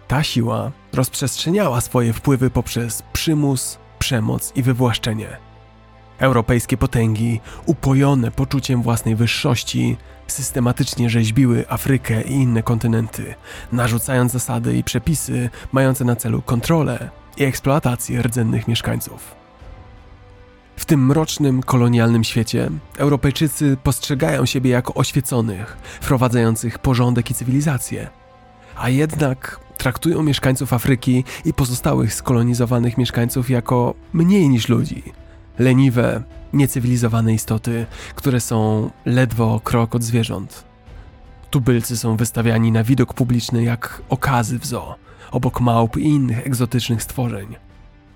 Ta siła rozprzestrzeniała swoje wpływy poprzez przymus, przemoc i wywłaszczenie. Europejskie potęgi, upojone poczuciem własnej wyższości, systematycznie rzeźbiły Afrykę i inne kontynenty, narzucając zasady i przepisy mające na celu kontrolę i eksploatację rdzennych mieszkańców. W tym mrocznym, kolonialnym świecie Europejczycy postrzegają siebie jako oświeconych, wprowadzających porządek i cywilizację, a jednak traktują mieszkańców Afryki i pozostałych skolonizowanych mieszkańców jako mniej niż ludzi, leniwe, niecywilizowane istoty, które są ledwo krok od zwierząt. Tubylcy są wystawiani na widok publiczny jak okazy w zoo, obok małp i innych egzotycznych stworzeń.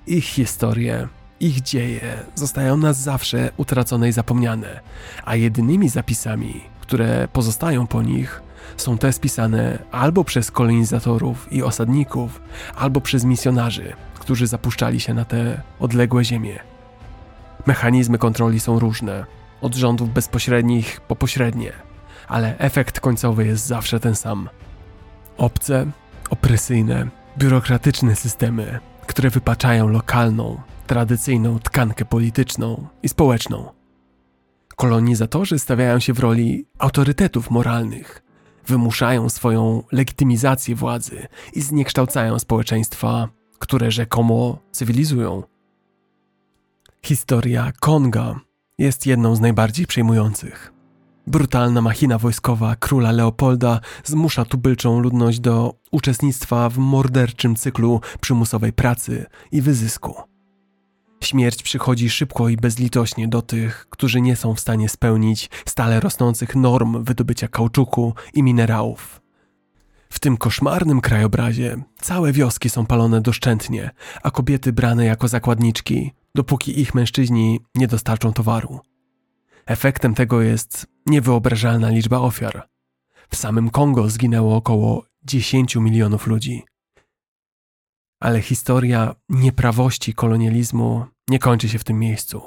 Ich historie, ich dzieje zostają na zawsze utracone i zapomniane, a jedynymi zapisami, które pozostają po nich, są te spisane albo przez kolonizatorów i osadników, albo przez misjonarzy, którzy zapuszczali się na te odległe ziemie. Mechanizmy kontroli są różne, od rządów bezpośrednich po pośrednie, ale efekt końcowy jest zawsze ten sam. Obce, opresyjne, biurokratyczne systemy, które wypaczają lokalną, tradycyjną tkankę polityczną i społeczną. Kolonizatorzy stawiają się w roli autorytetów moralnych, wymuszają swoją legitymizację władzy i zniekształcają społeczeństwa, które rzekomo cywilizują. Historia Konga jest jedną z najbardziej przejmujących. Brutalna machina wojskowa króla Leopolda zmusza tubylczą ludność do uczestnictwa w morderczym cyklu przymusowej pracy i wyzysku. Śmierć przychodzi szybko i bezlitośnie do tych, którzy nie są w stanie spełnić stale rosnących norm wydobycia kauczuku i minerałów. W tym koszmarnym krajobrazie całe wioski są palone doszczętnie, a kobiety brane jako zakładniczki, dopóki ich mężczyźni nie dostarczą towaru. Efektem tego jest niewyobrażalna liczba ofiar. W samym Kongo zginęło około 10 milionów ludzi. Ale historia nieprawości kolonializmu nie kończy się w tym miejscu.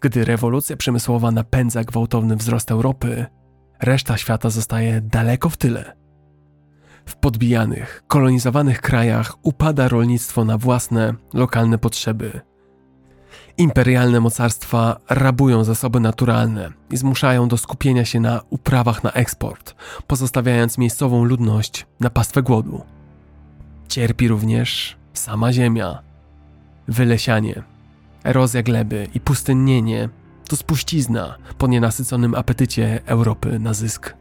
Gdy rewolucja przemysłowa napędza gwałtowny wzrost Europy, reszta świata zostaje daleko w tyle. W podbijanych, kolonizowanych krajach upada rolnictwo na własne, lokalne potrzeby. Imperialne mocarstwa rabują zasoby naturalne i zmuszają do skupienia się na uprawach na eksport, pozostawiając miejscową ludność na pastwę głodu. Cierpi również sama ziemia. Wylesianie, erozja gleby i pustynnienie to spuścizna po nienasyconym apetycie Europy na zysk.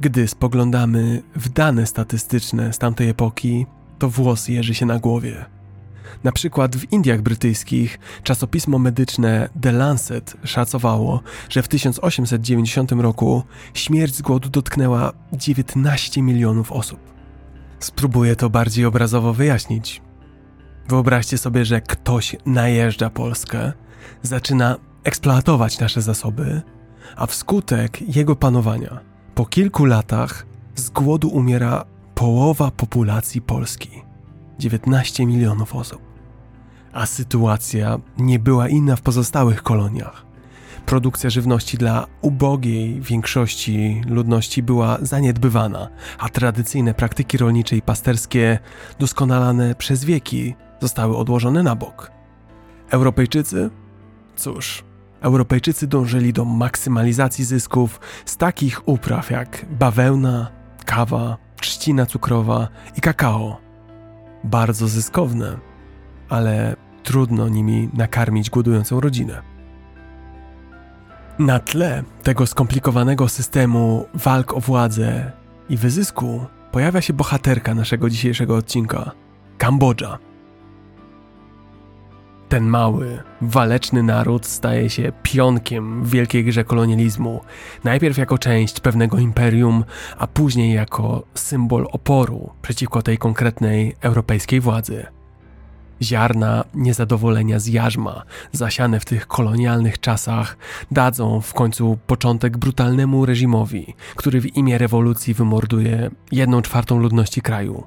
Gdy spoglądamy w dane statystyczne z tamtej epoki, to włos jeży się na głowie. Na przykład w Indiach Brytyjskich czasopismo medyczne The Lancet szacowało, że w 1890 roku śmierć z głodu dotknęła 19 milionów osób. Spróbuję to bardziej obrazowo wyjaśnić. Wyobraźcie sobie, że ktoś najeżdża Polskę, zaczyna eksploatować nasze zasoby, a wskutek jego panowania po kilku latach z głodu umiera połowa populacji Polski 19 milionów osób. A sytuacja nie była inna w pozostałych koloniach. Produkcja żywności dla ubogiej większości ludności była zaniedbywana, a tradycyjne praktyki rolnicze i pasterskie, doskonalane przez wieki, zostały odłożone na bok. Europejczycy? Cóż, Europejczycy dążyli do maksymalizacji zysków z takich upraw jak bawełna, kawa, trzcina cukrowa i kakao. Bardzo zyskowne, ale trudno nimi nakarmić głodującą rodzinę. Na tle tego skomplikowanego systemu walk o władzę i wyzysku pojawia się bohaterka naszego dzisiejszego odcinka Kambodża. Ten mały, waleczny naród staje się pionkiem w wielkiej grze kolonializmu, najpierw jako część pewnego imperium, a później jako symbol oporu przeciwko tej konkretnej europejskiej władzy. Ziarna niezadowolenia z jarzma, zasiane w tych kolonialnych czasach, dadzą w końcu początek brutalnemu reżimowi, który w imię rewolucji wymorduje jedną czwartą ludności kraju.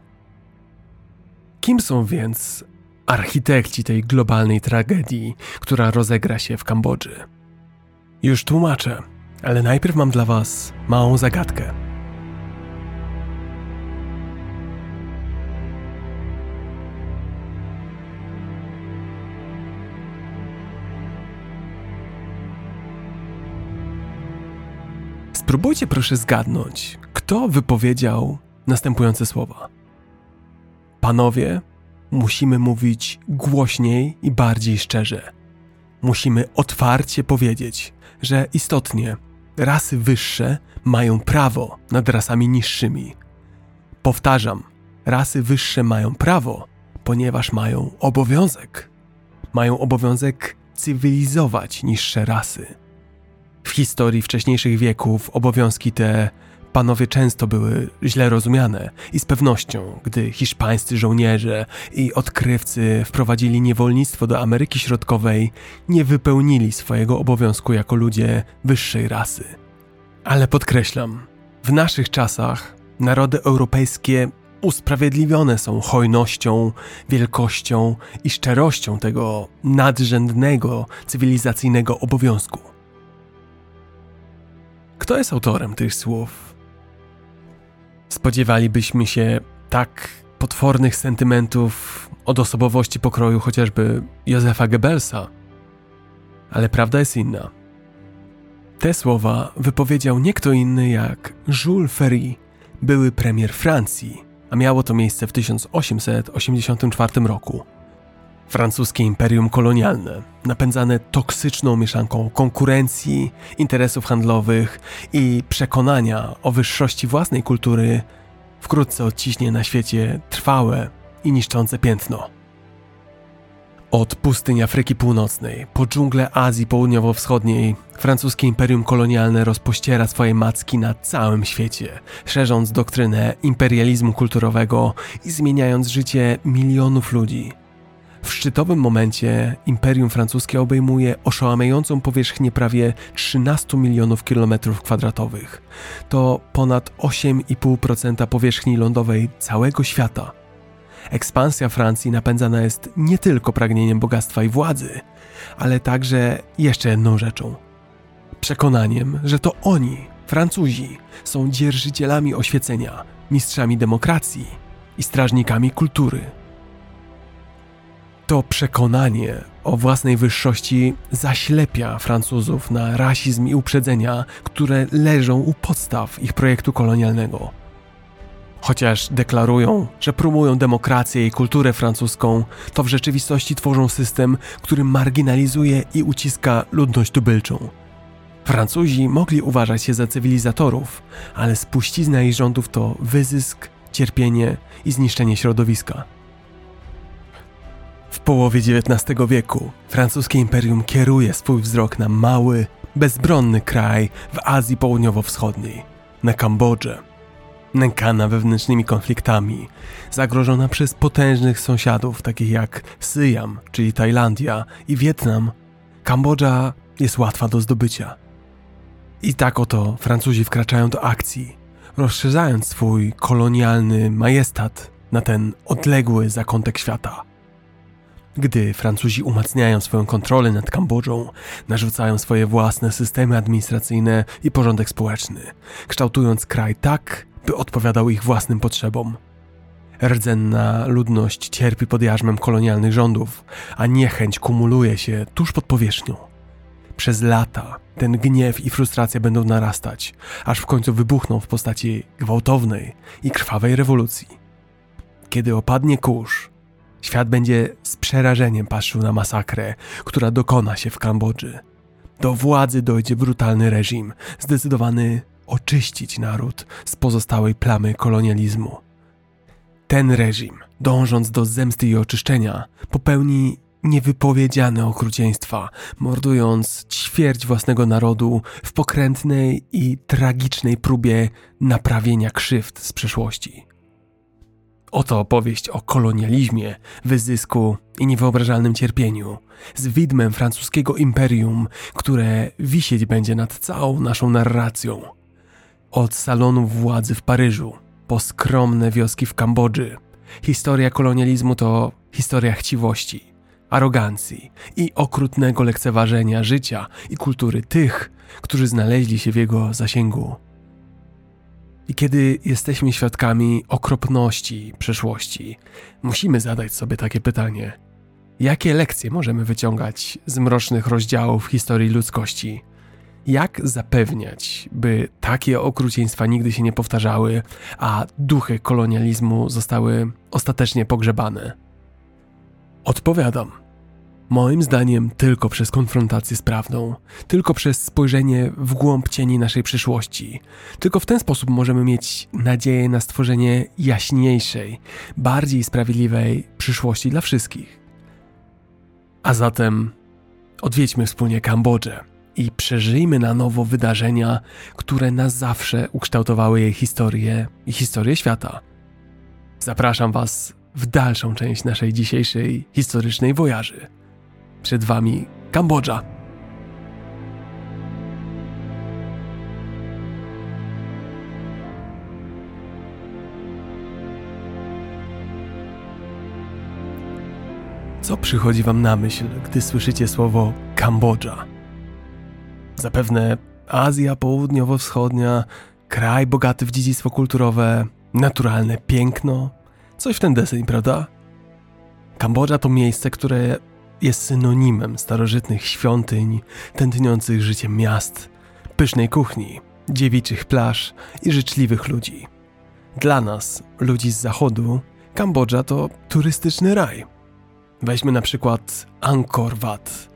Kim są więc architekci tej globalnej tragedii, która rozegra się w Kambodży? Już tłumaczę, ale najpierw mam dla Was małą zagadkę. Spróbujcie proszę zgadnąć, kto wypowiedział następujące słowa. Panowie, musimy mówić głośniej i bardziej szczerze. Musimy otwarcie powiedzieć, że istotnie rasy wyższe mają prawo nad rasami niższymi. Powtarzam, rasy wyższe mają prawo, ponieważ mają obowiązek. mają obowiązek cywilizować niższe rasy. W historii wcześniejszych wieków obowiązki te panowie często były źle rozumiane i z pewnością, gdy hiszpańscy żołnierze i odkrywcy wprowadzili niewolnictwo do Ameryki Środkowej, nie wypełnili swojego obowiązku jako ludzie wyższej rasy. Ale podkreślam, w naszych czasach narody europejskie usprawiedliwione są hojnością, wielkością i szczerością tego nadrzędnego cywilizacyjnego obowiązku. Kto jest autorem tych słów? Spodziewalibyśmy się tak potwornych sentymentów od osobowości pokroju chociażby Józefa Goebbelsa. Ale prawda jest inna. Te słowa wypowiedział nie kto inny jak Jules Ferry, były premier Francji, a miało to miejsce w 1884 roku. Francuskie imperium kolonialne, napędzane toksyczną mieszanką konkurencji, interesów handlowych i przekonania o wyższości własnej kultury, wkrótce odciśnie na świecie trwałe i niszczące piętno. Od pustyń Afryki Północnej po dżunglę Azji Południowo-Wschodniej, francuskie imperium kolonialne rozpościera swoje macki na całym świecie, szerząc doktrynę imperializmu kulturowego i zmieniając życie milionów ludzi. W szczytowym momencie imperium francuskie obejmuje oszałamiającą powierzchnię prawie 13 milionów kilometrów kwadratowych. To ponad 8,5% powierzchni lądowej całego świata. Ekspansja Francji napędzana jest nie tylko pragnieniem bogactwa i władzy, ale także jeszcze jedną rzeczą przekonaniem, że to oni, Francuzi, są dzierżycielami oświecenia, mistrzami demokracji i strażnikami kultury. To przekonanie o własnej wyższości zaślepia Francuzów na rasizm i uprzedzenia, które leżą u podstaw ich projektu kolonialnego. Chociaż deklarują, że promują demokrację i kulturę francuską, to w rzeczywistości tworzą system, który marginalizuje i uciska ludność tubylczą. Francuzi mogli uważać się za cywilizatorów, ale spuścizna ich rządów to wyzysk, cierpienie i zniszczenie środowiska. W połowie XIX wieku francuskie imperium kieruje swój wzrok na mały, bezbronny kraj w Azji Południowo-Wschodniej, na Kambodżę nękana wewnętrznymi konfliktami, zagrożona przez potężnych sąsiadów takich jak Syjam, czyli Tajlandia i Wietnam, Kambodża jest łatwa do zdobycia. I tak oto Francuzi wkraczają do akcji, rozszerzając swój kolonialny majestat na ten odległy zakątek świata. Gdy Francuzi umacniają swoją kontrolę nad Kambodżą, narzucają swoje własne systemy administracyjne i porządek społeczny, kształtując kraj tak, by odpowiadał ich własnym potrzebom. Rdzenna ludność cierpi pod jarzmem kolonialnych rządów, a niechęć kumuluje się tuż pod powierzchnią. Przez lata ten gniew i frustracja będą narastać, aż w końcu wybuchną w postaci gwałtownej i krwawej rewolucji. Kiedy opadnie kurz, świat będzie z przerażeniem patrzył na masakrę, która dokona się w Kambodży. Do władzy dojdzie brutalny reżim, zdecydowany oczyścić naród z pozostałej plamy kolonializmu. Ten reżim, dążąc do zemsty i oczyszczenia, popełni niewypowiedziane okrucieństwa, mordując ćwierć własnego narodu w pokrętnej i tragicznej próbie naprawienia krzywd z przeszłości. Oto opowieść o kolonializmie, wyzysku i niewyobrażalnym cierpieniu, z widmem francuskiego imperium, które wisieć będzie nad całą naszą narracją. Od salonów władzy w Paryżu, po skromne wioski w Kambodży, historia kolonializmu to historia chciwości, arogancji i okrutnego lekceważenia życia i kultury tych, którzy znaleźli się w jego zasięgu. I kiedy jesteśmy świadkami okropności przeszłości, musimy zadać sobie takie pytanie: jakie lekcje możemy wyciągać z mrocznych rozdziałów historii ludzkości? Jak zapewniać, by takie okrucieństwa nigdy się nie powtarzały, a duchy kolonializmu zostały ostatecznie pogrzebane? Odpowiadam. Moim zdaniem tylko przez konfrontację z prawdą, tylko przez spojrzenie w głąb cieni naszej przyszłości. Tylko w ten sposób możemy mieć nadzieję na stworzenie jaśniejszej, bardziej sprawiedliwej przyszłości dla wszystkich. A zatem odwiedźmy wspólnie Kambodżę i przeżyjmy na nowo wydarzenia, które na zawsze ukształtowały jej historię i historię świata. Zapraszam Was w dalszą część naszej dzisiejszej historycznej wojaży. Przed Wami Kambodża. Co przychodzi Wam na myśl, gdy słyszycie słowo Kambodża? Zapewne Azja Południowo-Wschodnia, kraj bogaty w dziedzictwo kulturowe, naturalne piękno, coś w ten deseń, prawda? Kambodża to miejsce, które jest synonimem starożytnych świątyń, tętniących życiem miast, pysznej kuchni, dziewiczych plaż i życzliwych ludzi. Dla nas, ludzi z zachodu, Kambodża to turystyczny raj. Weźmy na przykład Angkor Wat.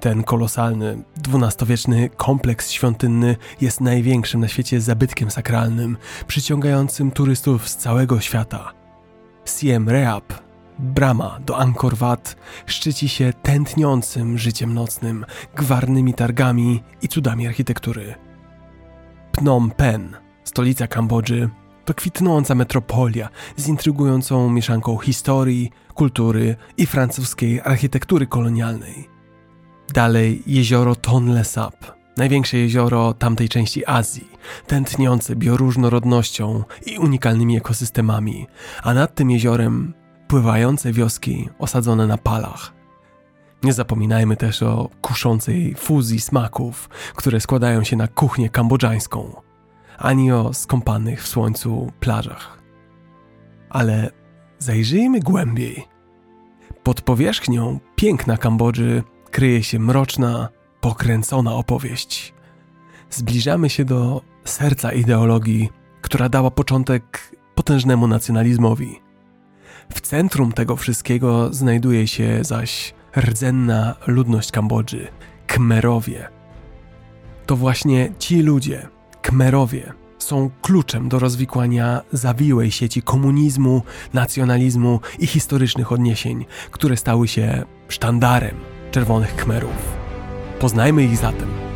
Ten kolosalny, dwunastowieczny kompleks świątynny jest największym na świecie zabytkiem sakralnym, przyciągającym turystów z całego świata. Siem Reap, brama do Angkor Wat, szczyci się tętniącym życiem nocnym, gwarnymi targami i cudami architektury. Phnom Penh, stolica Kambodży, to kwitnąca metropolia z intrygującą mieszanką historii, kultury i francuskiej architektury kolonialnej. Dalej jezioro Tonle Sap, największe jezioro tamtej części Azji, tętniące bioróżnorodnością i unikalnymi ekosystemami, a nad tym jeziorem pływające wioski osadzone na palach. Nie zapominajmy też o kuszącej fuzji smaków, które składają się na kuchnię kambodżańską, ani o skąpanych w słońcu plażach. Ale zajrzyjmy głębiej. Pod powierzchnią piękna Kambodży kryje się mroczna, pokręcona opowieść. Zbliżamy się do serca ideologii, która dała początek potężnemu nacjonalizmowi. W centrum tego wszystkiego znajduje się zaś rdzenna ludność Kambodży Khmerowie. To właśnie ci ludzie, Khmerowie, są kluczem do rozwikłania zawiłej sieci komunizmu, nacjonalizmu i historycznych odniesień, które stały się sztandarem czerwonych Khmerów. Poznajmy ich zatem.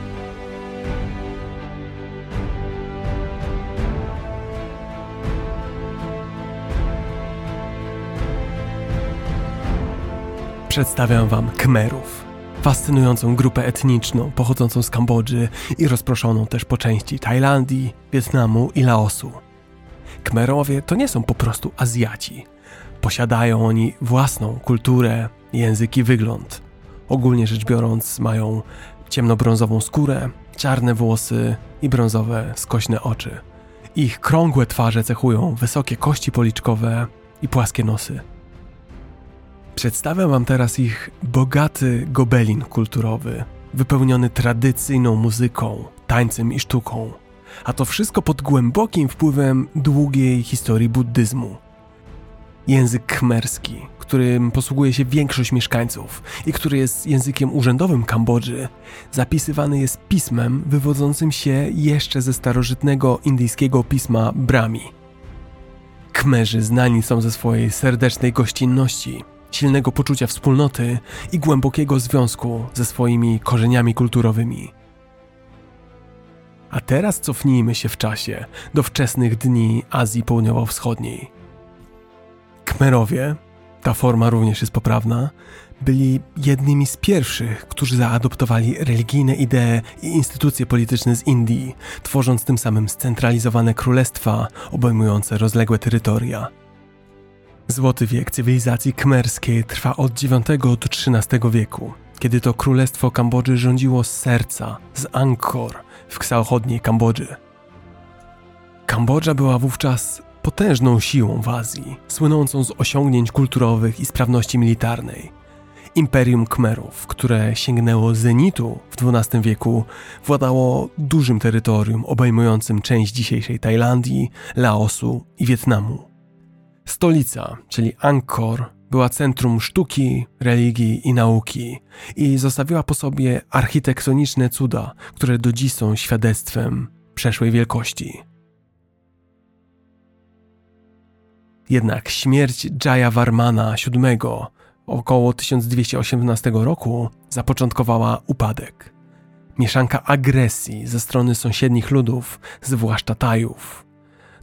Przedstawiam Wam Khmerów, fascynującą grupę etniczną pochodzącą z Kambodży i rozproszoną też po części Tajlandii, Wietnamu i Laosu. Khmerowie to nie są po prostu Azjaci. Posiadają oni własną kulturę, język i wygląd. Ogólnie rzecz biorąc, mają ciemnobrązową skórę, czarne włosy i brązowe, skośne oczy. Ich krągłe twarze cechują wysokie kości policzkowe i płaskie nosy. Przedstawiam Wam teraz ich bogaty gobelin kulturowy, wypełniony tradycyjną muzyką, tańcem i sztuką, a to wszystko pod głębokim wpływem długiej historii buddyzmu. Język khmerski, którym posługuje się większość mieszkańców i który jest językiem urzędowym Kambodży, zapisywany jest pismem wywodzącym się jeszcze ze starożytnego indyjskiego pisma Brahmi. Kmerzy znani są ze swojej serdecznej gościnności, silnego poczucia wspólnoty i głębokiego związku ze swoimi korzeniami kulturowymi. A teraz cofnijmy się w czasie do wczesnych dni Azji Południowo-Wschodniej. Kmerowie, ta forma również jest poprawna, byli jednymi z pierwszych, którzy zaadoptowali religijne idee i instytucje polityczne z Indii, tworząc tym samym scentralizowane królestwa obejmujące rozległe terytoria. Złoty wiek cywilizacji kmerskiej trwa od IX do XIII wieku, kiedy to królestwo Kambodży rządziło z serca, z Angkor w zachodniej Kambodży. Kambodża była wówczas potężną siłą w Azji, słynącą z osiągnięć kulturowych i sprawności militarnej. Imperium Khmerów, które sięgnęło zenitu w XII wieku, władało dużym terytorium obejmującym część dzisiejszej Tajlandii, Laosu i Wietnamu. Stolica, czyli Angkor, była centrum sztuki, religii i nauki i zostawiła po sobie architektoniczne cuda, które do dziś są świadectwem przeszłej wielkości. Jednak śmierć Jaya Varmana VII około 1218 roku zapoczątkowała upadek. Mieszanka agresji ze strony sąsiednich ludów, zwłaszcza Tajów,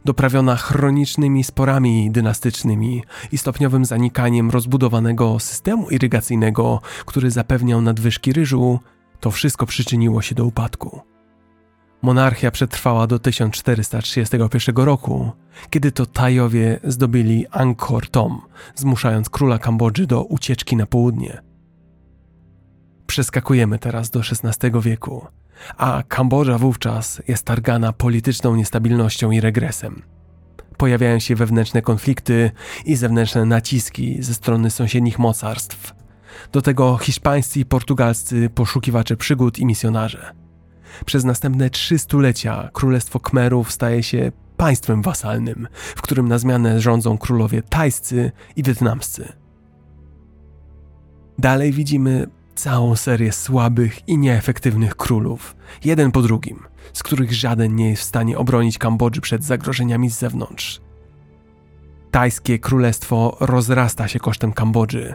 doprawiona chronicznymi sporami dynastycznymi i stopniowym zanikaniem rozbudowanego systemu irygacyjnego, który zapewniał nadwyżki ryżu, to wszystko przyczyniło się do upadku. Monarchia przetrwała do 1431 roku, kiedy to Tajowie zdobyli Angkor Thom, zmuszając króla Kambodży do ucieczki na południe. Przeskakujemy teraz do XVI wieku, a Kambodża wówczas jest targana polityczną niestabilnością i regresem. Pojawiają się wewnętrzne konflikty i zewnętrzne naciski ze strony sąsiednich mocarstw. Do tego hiszpańscy i portugalscy poszukiwacze przygód i misjonarze. Przez następne trzy stulecia Królestwo Khmerów staje się państwem wasalnym, w którym na zmianę rządzą królowie tajscy i wietnamscy. Dalej widzimy całą serię słabych i nieefektywnych królów, jeden po drugim, z których żaden nie jest w stanie obronić Kambodży przed zagrożeniami z zewnątrz. Tajskie królestwo rozrasta się kosztem Kambodży,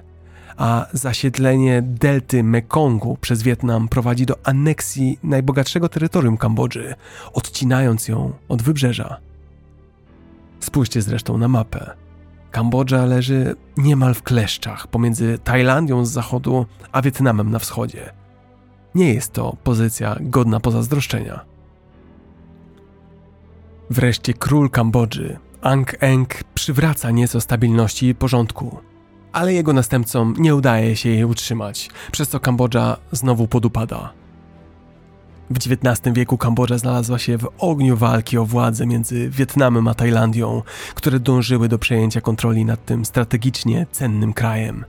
a zasiedlenie delty Mekongu przez Wietnam prowadzi do aneksji najbogatszego terytorium Kambodży, odcinając ją od wybrzeża. Spójrzcie zresztą na mapę. Kambodża leży niemal w kleszczach pomiędzy Tajlandią z zachodu a Wietnamem na wschodzie. Nie jest to pozycja godna pozazdroszczenia. Wreszcie król Kambodży, Ang Eng, przywraca nieco stabilności i porządku, ale jego następcom nie udaje się jej utrzymać, przez co Kambodża znowu podupada. W XIX wieku Kambodża znalazła się w ogniu walki o władzę między Wietnamem a Tajlandią, które dążyły do przejęcia kontroli nad tym strategicznie cennym krajem.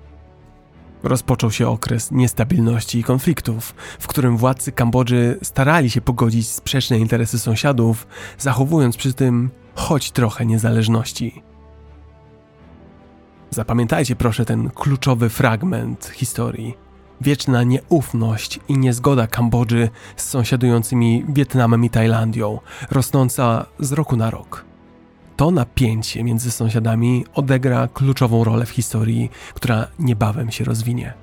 Rozpoczął się okres niestabilności i konfliktów, w którym władcy Kambodży starali się pogodzić sprzeczne interesy sąsiadów, zachowując przy tym choć trochę niezależności. Zapamiętajcie proszę ten kluczowy fragment historii. Wieczna nieufność i niezgoda Kambodży z sąsiadującymi Wietnamem i Tajlandią, rosnąca z roku na rok. To napięcie między sąsiadami odegra kluczową rolę w historii, która niebawem się rozwinie.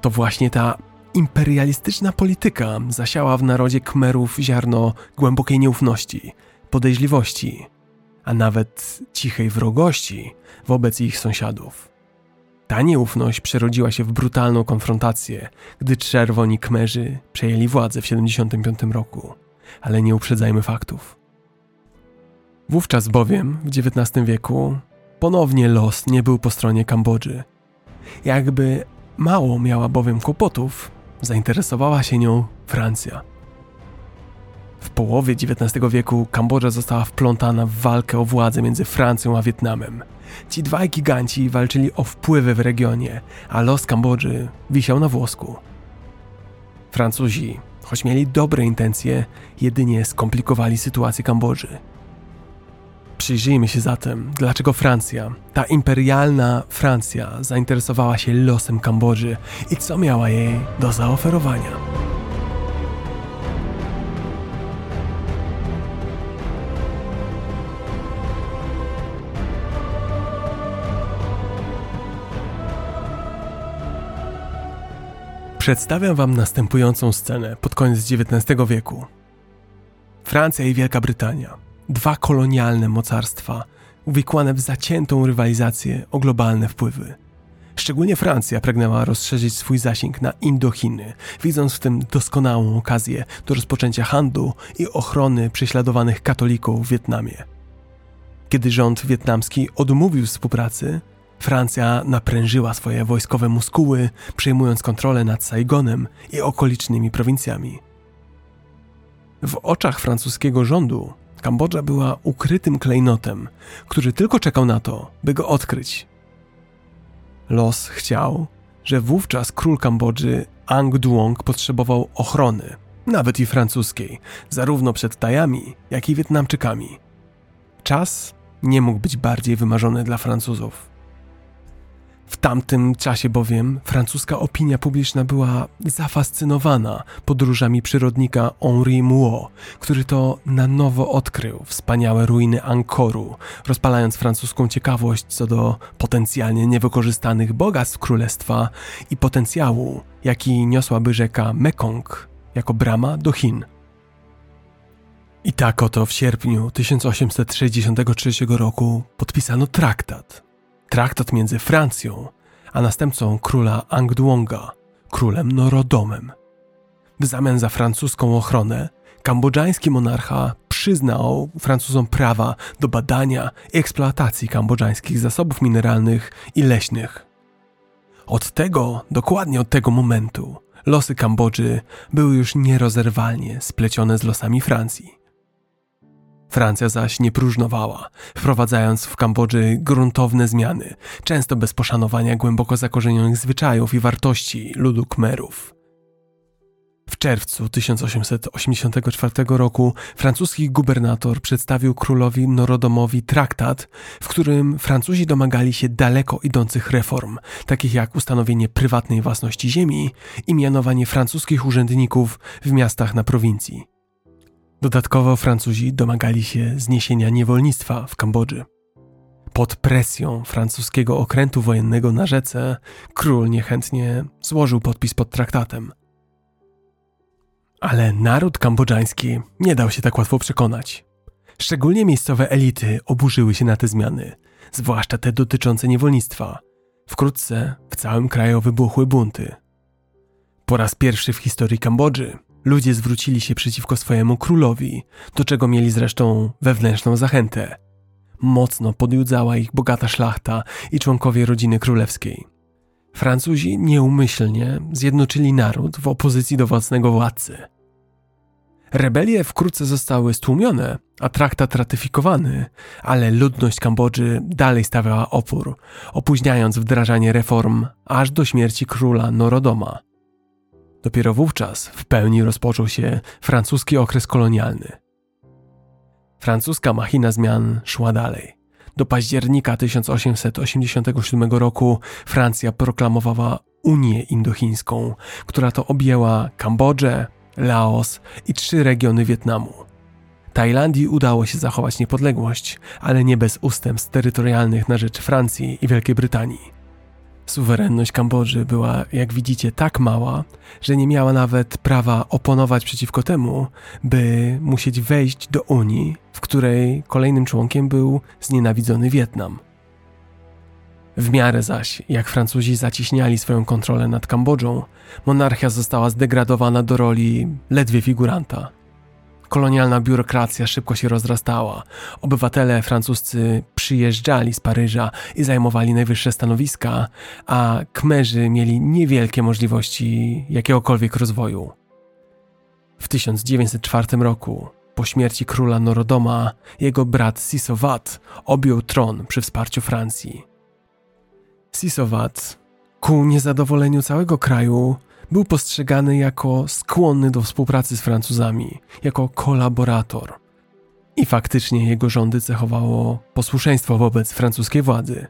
To właśnie ta imperialistyczna polityka zasiała w narodzie Kmerów ziarno głębokiej nieufności, podejrzliwości, a nawet cichej wrogości wobec ich sąsiadów. Ta nieufność przerodziła się w brutalną konfrontację, gdy czerwoni kmerzy przejęli władzę w 75 roku. Ale nie uprzedzajmy faktów. Wówczas bowiem, w XIX wieku, ponownie los nie był po stronie Kambodży. Jakby mało miała bowiem kłopotów, zainteresowała się nią Francja. W połowie XIX wieku Kambodża została wplątana w walkę o władzę między Francją a Wietnamem. Ci dwaj giganci walczyli o wpływy w regionie, a los Kambodży wisiał na włosku. Francuzi, choć mieli dobre intencje, jedynie skomplikowali sytuację Kambodży. Przyjrzyjmy się zatem, dlaczego Francja, ta imperialna Francja, zainteresowała się losem Kambodży i co miała jej do zaoferowania. Przedstawiam Wam następującą scenę pod koniec XIX wieku. Francja i Wielka Brytania, dwa kolonialne mocarstwa, uwikłane w zaciętą rywalizację o globalne wpływy. Szczególnie Francja pragnęła rozszerzyć swój zasięg na Indochiny, widząc w tym doskonałą okazję do rozpoczęcia handlu i ochrony prześladowanych katolików w Wietnamie. Kiedy rząd wietnamski odmówił współpracy, Francja naprężyła swoje wojskowe muskuły, przejmując kontrolę nad Saigonem i okolicznymi prowincjami. W oczach francuskiego rządu Kambodża była ukrytym klejnotem, który tylko czekał na to, by go odkryć. Los chciał, że wówczas król Kambodży Ang Duong potrzebował ochrony, nawet i francuskiej, zarówno przed Tajami, jak i Wietnamczykami. Czas nie mógł być bardziej wymarzony dla Francuzów. W tamtym czasie bowiem francuska opinia publiczna była zafascynowana podróżami przyrodnika Henri Mouot, który to na nowo odkrył wspaniałe ruiny Ankoru, rozpalając francuską ciekawość co do potencjalnie niewykorzystanych bogactw królestwa i potencjału, jaki niosłaby rzeka Mekong jako brama do Chin. I tak oto w sierpniu 1863 roku podpisano traktat. Traktat między Francją a następcą króla Angduonga, królem Norodomem. W zamian za francuską ochronę, kambodżański monarcha przyznał Francuzom prawa do badania i eksploatacji kambodżańskich zasobów mineralnych i leśnych. Od tego, dokładnie od tego momentu, losy Kambodży były już nierozerwalnie splecione z losami Francji. Francja zaś nie próżnowała, wprowadzając w Kambodży gruntowne zmiany, często bez poszanowania głęboko zakorzenionych zwyczajów i wartości ludu Khmerów. W czerwcu 1884 roku francuski gubernator przedstawił królowi Norodomowi traktat, w którym Francuzi domagali się daleko idących reform, takich jak ustanowienie prywatnej własności ziemi i mianowanie francuskich urzędników w miastach na prowincji. Dodatkowo Francuzi domagali się zniesienia niewolnictwa w Kambodży. Pod presją francuskiego okrętu wojennego na rzece, król niechętnie złożył podpis pod traktatem. Ale naród kambodżański nie dał się tak łatwo przekonać. Szczególnie miejscowe elity oburzyły się na te zmiany, zwłaszcza te dotyczące niewolnictwa. Wkrótce w całym kraju wybuchły bunty. Po raz pierwszy w historii Kambodży Ludzie zwrócili się przeciwko swojemu królowi, do czego mieli zresztą wewnętrzną zachętę. Mocno podjudzała ich bogata szlachta i członkowie rodziny królewskiej. Francuzi nieumyślnie zjednoczyli naród w opozycji do własnego władcy. Rebelie wkrótce zostały stłumione, a traktat ratyfikowany, ale ludność Kambodży dalej stawiała opór, opóźniając wdrażanie reform aż do śmierci króla Norodoma. Dopiero wówczas w pełni rozpoczął się francuski okres kolonialny. Francuska machina zmian szła dalej. Do października 1887 roku Francja proklamowała Unię Indochińską, która to objęła Kambodżę, Laos i trzy regiony Wietnamu. Tajlandii udało się zachować niepodległość, ale nie bez ustępstw terytorialnych na rzecz Francji i Wielkiej Brytanii. Suwerenność Kambodży była, jak widzicie, tak mała, że nie miała nawet prawa oponować przeciwko temu, by musieć wejść do Unii, w której kolejnym członkiem był znienawidzony Wietnam. W miarę zaś, jak Francuzi zaciśniali swoją kontrolę nad Kambodżą, monarchia została zdegradowana do roli ledwie figuranta – Kolonialna biurokracja szybko się rozrastała. Obywatele francuscy przyjeżdżali z Paryża i zajmowali najwyższe stanowiska, a Kmerzy mieli niewielkie możliwości jakiegokolwiek rozwoju. W 1904 roku, po śmierci króla Norodoma, jego brat Sisowat objął tron przy wsparciu Francji. Sisowat, ku niezadowoleniu całego kraju, był postrzegany jako skłonny do współpracy z Francuzami, jako kolaborator. I faktycznie jego rządy cechowało posłuszeństwo wobec francuskiej władzy.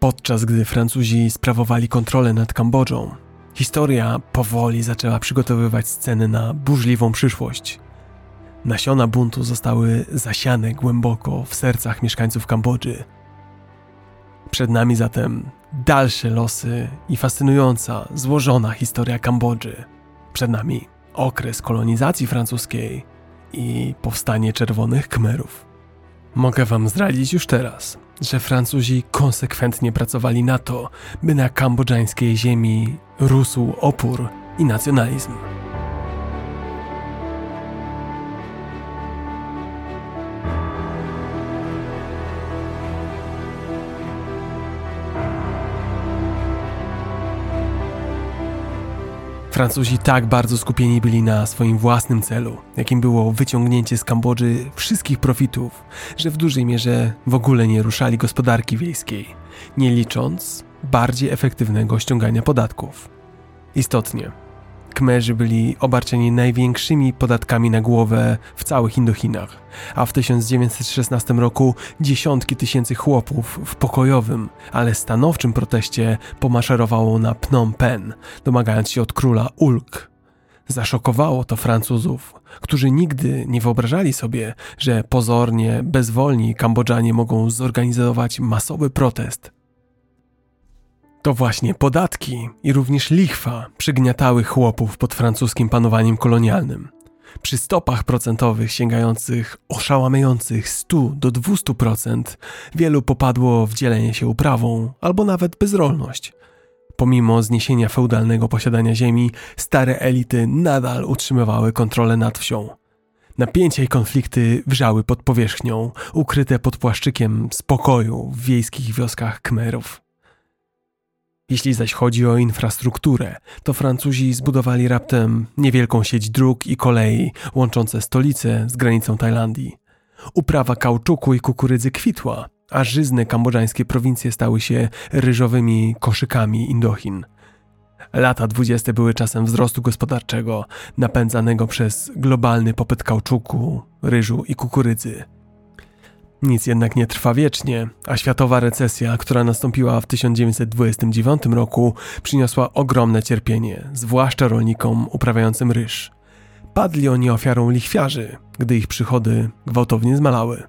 Podczas gdy Francuzi sprawowali kontrolę nad Kambodżą, historia powoli zaczęła przygotowywać sceny na burzliwą przyszłość. Nasiona buntu zostały zasiane głęboko w sercach mieszkańców Kambodży. Przed nami zatem dalsze losy i fascynująca, złożona historia Kambodży. Przed nami okres kolonizacji francuskiej i powstanie czerwonych Khmerów. Mogę wam zdradzić już teraz, że Francuzi konsekwentnie pracowali na to, by na kambodżańskiej ziemi rósł opór i nacjonalizm. Francuzi tak bardzo skupieni byli na swoim własnym celu, jakim było wyciągnięcie z Kambodży wszystkich profitów, że w dużej mierze w ogóle nie ruszali gospodarki wiejskiej, nie licząc bardziej efektywnego ściągania podatków. Istotnie, Kmerzy byli obarczeni największymi podatkami na głowę w całych Indochinach, a w 1916 roku dziesiątki tysięcy chłopów w pokojowym, ale stanowczym proteście pomaszerowało na Phnom Penh, domagając się od króla ulg. Zaszokowało to Francuzów, którzy nigdy nie wyobrażali sobie, że pozornie, bezwolni Kambodżanie mogą zorganizować masowy protest to właśnie podatki i również lichwa przygniatały chłopów pod francuskim panowaniem kolonialnym. Przy stopach procentowych sięgających oszałamiających 100 do 200% wielu popadło w dzielenie się uprawą albo nawet bezrolność. Pomimo zniesienia feudalnego posiadania ziemi, stare elity nadal utrzymywały kontrolę nad wsią. Napięcia i konflikty wrzały pod powierzchnią, ukryte pod płaszczykiem spokoju w wiejskich wioskach Kmerów. Jeśli zaś chodzi o infrastrukturę, to Francuzi zbudowali raptem niewielką sieć dróg i kolei łączące stolice z granicą Tajlandii. Uprawa kauczuku i kukurydzy kwitła, a żyzne kambodżańskie prowincje stały się ryżowymi koszykami Indochin. Lata dwudzieste były czasem wzrostu gospodarczego, napędzanego przez globalny popyt kauczuku, ryżu i kukurydzy. Nic jednak nie trwa wiecznie, a światowa recesja, która nastąpiła w 1929 roku, przyniosła ogromne cierpienie, zwłaszcza rolnikom uprawiającym ryż. Padli oni ofiarą lichwiarzy, gdy ich przychody gwałtownie zmalały.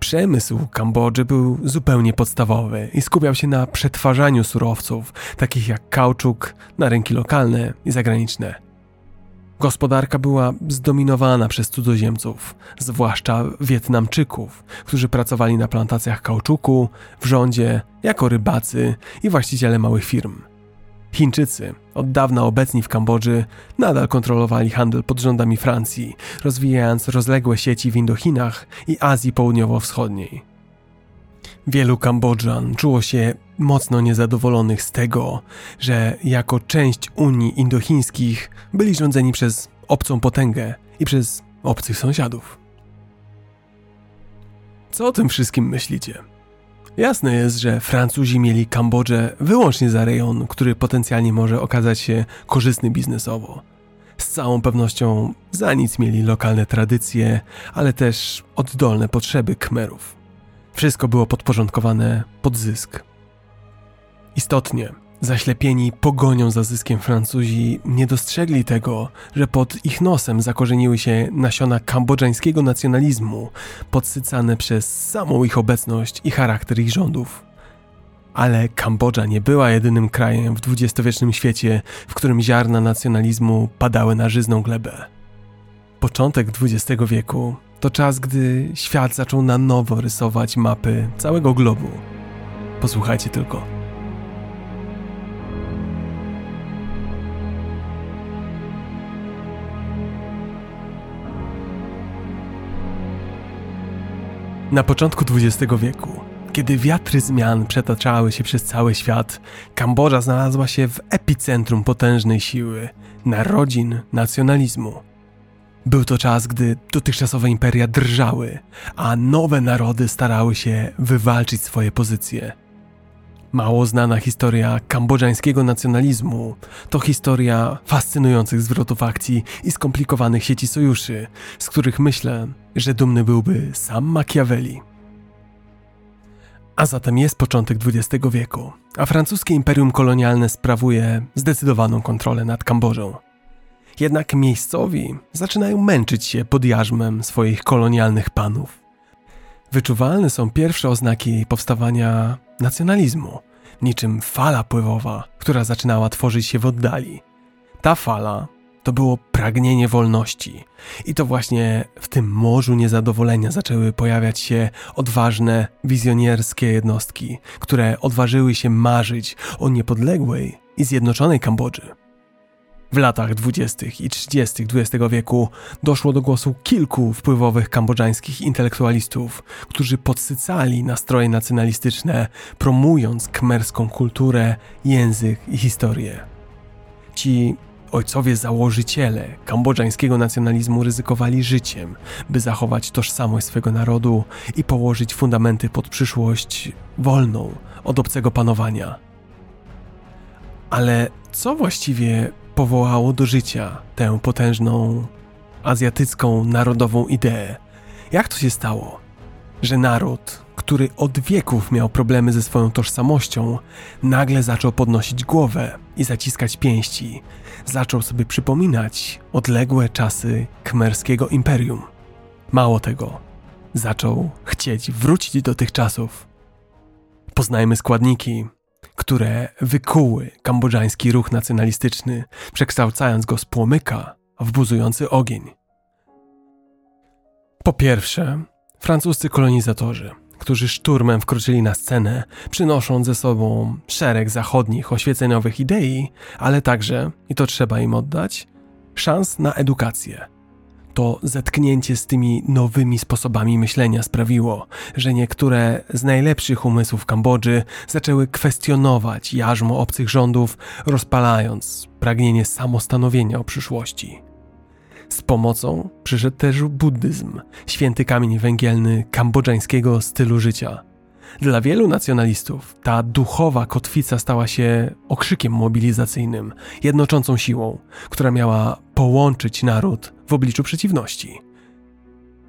Przemysł Kambodży był zupełnie podstawowy i skupiał się na przetwarzaniu surowców, takich jak kauczuk, na rynki lokalne i zagraniczne. Gospodarka była zdominowana przez cudzoziemców, zwłaszcza Wietnamczyków, którzy pracowali na plantacjach kauczuku, w rządzie, jako rybacy i właściciele małych firm. Chińczycy, od dawna obecni w Kambodży, nadal kontrolowali handel pod rządami Francji, rozwijając rozległe sieci w Indochinach i Azji Południowo-Wschodniej. Wielu Kambodżan czuło się mocno niezadowolonych z tego, że jako część Unii Indochińskich byli rządzeni przez obcą potęgę i przez obcych sąsiadów. Co o tym wszystkim myślicie? Jasne jest, że Francuzi mieli Kambodżę wyłącznie za rejon, który potencjalnie może okazać się korzystny biznesowo. Z całą pewnością za nic mieli lokalne tradycje, ale też oddolne potrzeby Khmerów. Wszystko było podporządkowane pod zysk. Istotnie, zaślepieni pogonią za zyskiem Francuzi nie dostrzegli tego, że pod ich nosem zakorzeniły się nasiona kambodżańskiego nacjonalizmu, podsycane przez samą ich obecność i charakter ich rządów. Ale Kambodża nie była jedynym krajem w dwudziestowiecznym świecie, w którym ziarna nacjonalizmu padały na żyzną glebę. Początek XX wieku to czas, gdy świat zaczął na nowo rysować mapy całego globu. Posłuchajcie tylko. Na początku XX wieku, kiedy wiatry zmian przetaczały się przez cały świat, Kambodża znalazła się w epicentrum potężnej siły narodzin nacjonalizmu. Był to czas, gdy dotychczasowe imperia drżały, a nowe narody starały się wywalczyć swoje pozycje. Mało znana historia kambodżańskiego nacjonalizmu to historia fascynujących zwrotów akcji i skomplikowanych sieci sojuszy, z których myślę, że dumny byłby sam Machiavelli. A zatem jest początek XX wieku, a francuskie imperium kolonialne sprawuje zdecydowaną kontrolę nad Kambodżą. Jednak miejscowi zaczynają męczyć się pod jarzmem swoich kolonialnych panów. Wyczuwalne są pierwsze oznaki powstawania nacjonalizmu, niczym fala pływowa, która zaczynała tworzyć się w oddali. Ta fala to było pragnienie wolności. I to właśnie w tym morzu niezadowolenia zaczęły pojawiać się odważne, wizjonierskie jednostki, które odważyły się marzyć o niepodległej i zjednoczonej Kambodży. W latach 20. i 30. XX wieku doszło do głosu kilku wpływowych kambodżańskich intelektualistów, którzy podsycali nastroje nacjonalistyczne, promując kmerską kulturę, język i historię. Ci ojcowie założyciele kambodżańskiego nacjonalizmu ryzykowali życiem, by zachować tożsamość swego narodu i położyć fundamenty pod przyszłość wolną od obcego panowania. Ale co właściwie powołało do życia tę potężną azjatycką narodową ideę. Jak to się stało, że naród, który od wieków miał problemy ze swoją tożsamością, nagle zaczął podnosić głowę i zaciskać pięści, zaczął sobie przypominać odległe czasy kmerskiego imperium. Mało tego, zaczął chcieć wrócić do tych czasów. Poznajmy składniki, które wykuły kambodżański ruch nacjonalistyczny, przekształcając go z płomyka w buzujący ogień. Po pierwsze, francuscy kolonizatorzy, którzy szturmem wkroczyli na scenę, przynosząc ze sobą szereg zachodnich oświeceniowych idei, ale także, i to trzeba im oddać, szans na edukację. To zetknięcie z tymi nowymi sposobami myślenia sprawiło, że niektóre z najlepszych umysłów Kambodży zaczęły kwestionować jarzmo obcych rządów, rozpalając pragnienie samostanowienia o przyszłości. Z pomocą przyszedł też buddyzm, święty kamień węgielny kambodżańskiego stylu życia. Dla wielu nacjonalistów ta duchowa kotwica stała się okrzykiem mobilizacyjnym, jednoczącą siłą, która miała połączyć naród w obliczu przeciwności.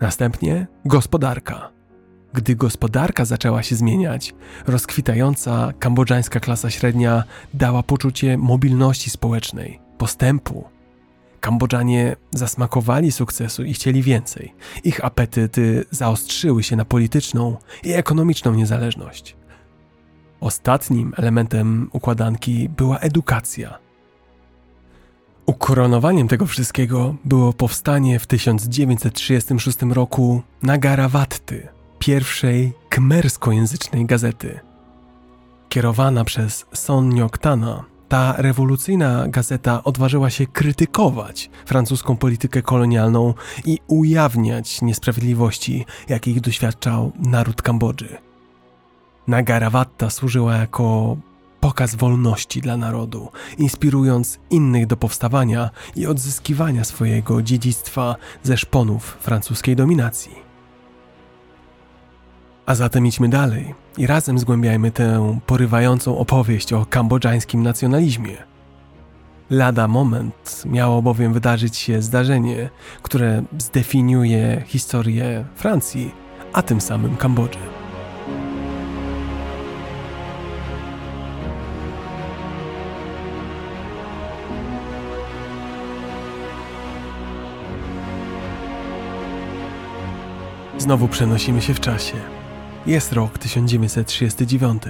Następnie gospodarka. Gdy gospodarka zaczęła się zmieniać, rozkwitająca kambodżańska klasa średnia dała poczucie mobilności społecznej, postępu Kambodżanie zasmakowali sukcesu i chcieli więcej. Ich apetyty zaostrzyły się na polityczną i ekonomiczną niezależność. Ostatnim elementem układanki była edukacja. Ukoronowaniem tego wszystkiego było powstanie w 1936 roku Nagarawatty, pierwszej kmerskojęzycznej gazety. Kierowana przez Son Nyoktana, ta rewolucyjna gazeta odważyła się krytykować francuską politykę kolonialną i ujawniać niesprawiedliwości, jakich doświadczał naród Kambodży. Nagarawatta służyła jako pokaz wolności dla narodu, inspirując innych do powstawania i odzyskiwania swojego dziedzictwa ze szponów francuskiej dominacji. A zatem idźmy dalej i razem zgłębiajmy tę porywającą opowieść o kambodżańskim nacjonalizmie. Lada moment miało bowiem wydarzyć się zdarzenie, które zdefiniuje historię Francji, a tym samym Kambodży. Znowu przenosimy się w czasie. Jest rok 1939,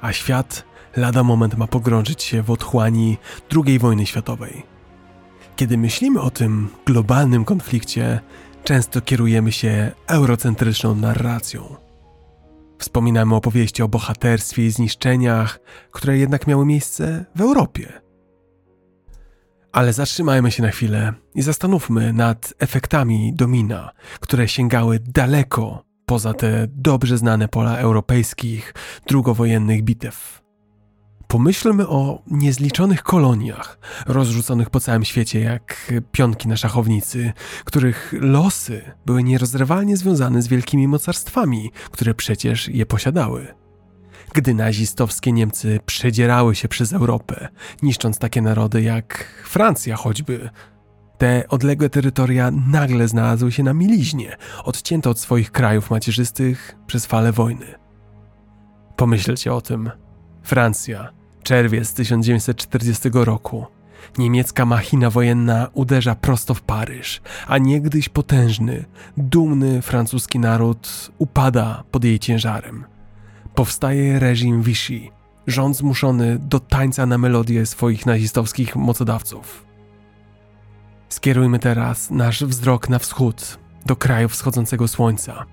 a świat lada moment ma pogrążyć się w otchłani II wojny światowej. Kiedy myślimy o tym globalnym konflikcie, często kierujemy się eurocentryczną narracją. Wspominamy opowieści o bohaterstwie i zniszczeniach, które jednak miały miejsce w Europie. Ale zatrzymajmy się na chwilę i zastanówmy nad efektami domina, które sięgały daleko poza te dobrze znane pola europejskich, drugowojennych bitew. Pomyślmy o niezliczonych koloniach rozrzuconych po całym świecie jak pionki na szachownicy, których losy były nierozerwalnie związane z wielkimi mocarstwami, które przecież je posiadały. Gdy nazistowskie Niemcy przedzierały się przez Europę, niszcząc takie narody jak Francja choćby, te odległe terytoria nagle znalazły się na miliźnie, odcięte od swoich krajów macierzystych przez falę wojny. Pomyślcie o tym. Francja, czerwiec 1940 roku. Niemiecka machina wojenna uderza prosto w Paryż, a niegdyś potężny, dumny francuski naród upada pod jej ciężarem. Powstaje reżim Vichy, rząd zmuszony do tańca na melodię swoich nazistowskich mocodawców. Skierujmy teraz nasz wzrok na wschód, do krajów wschodzącego słońca.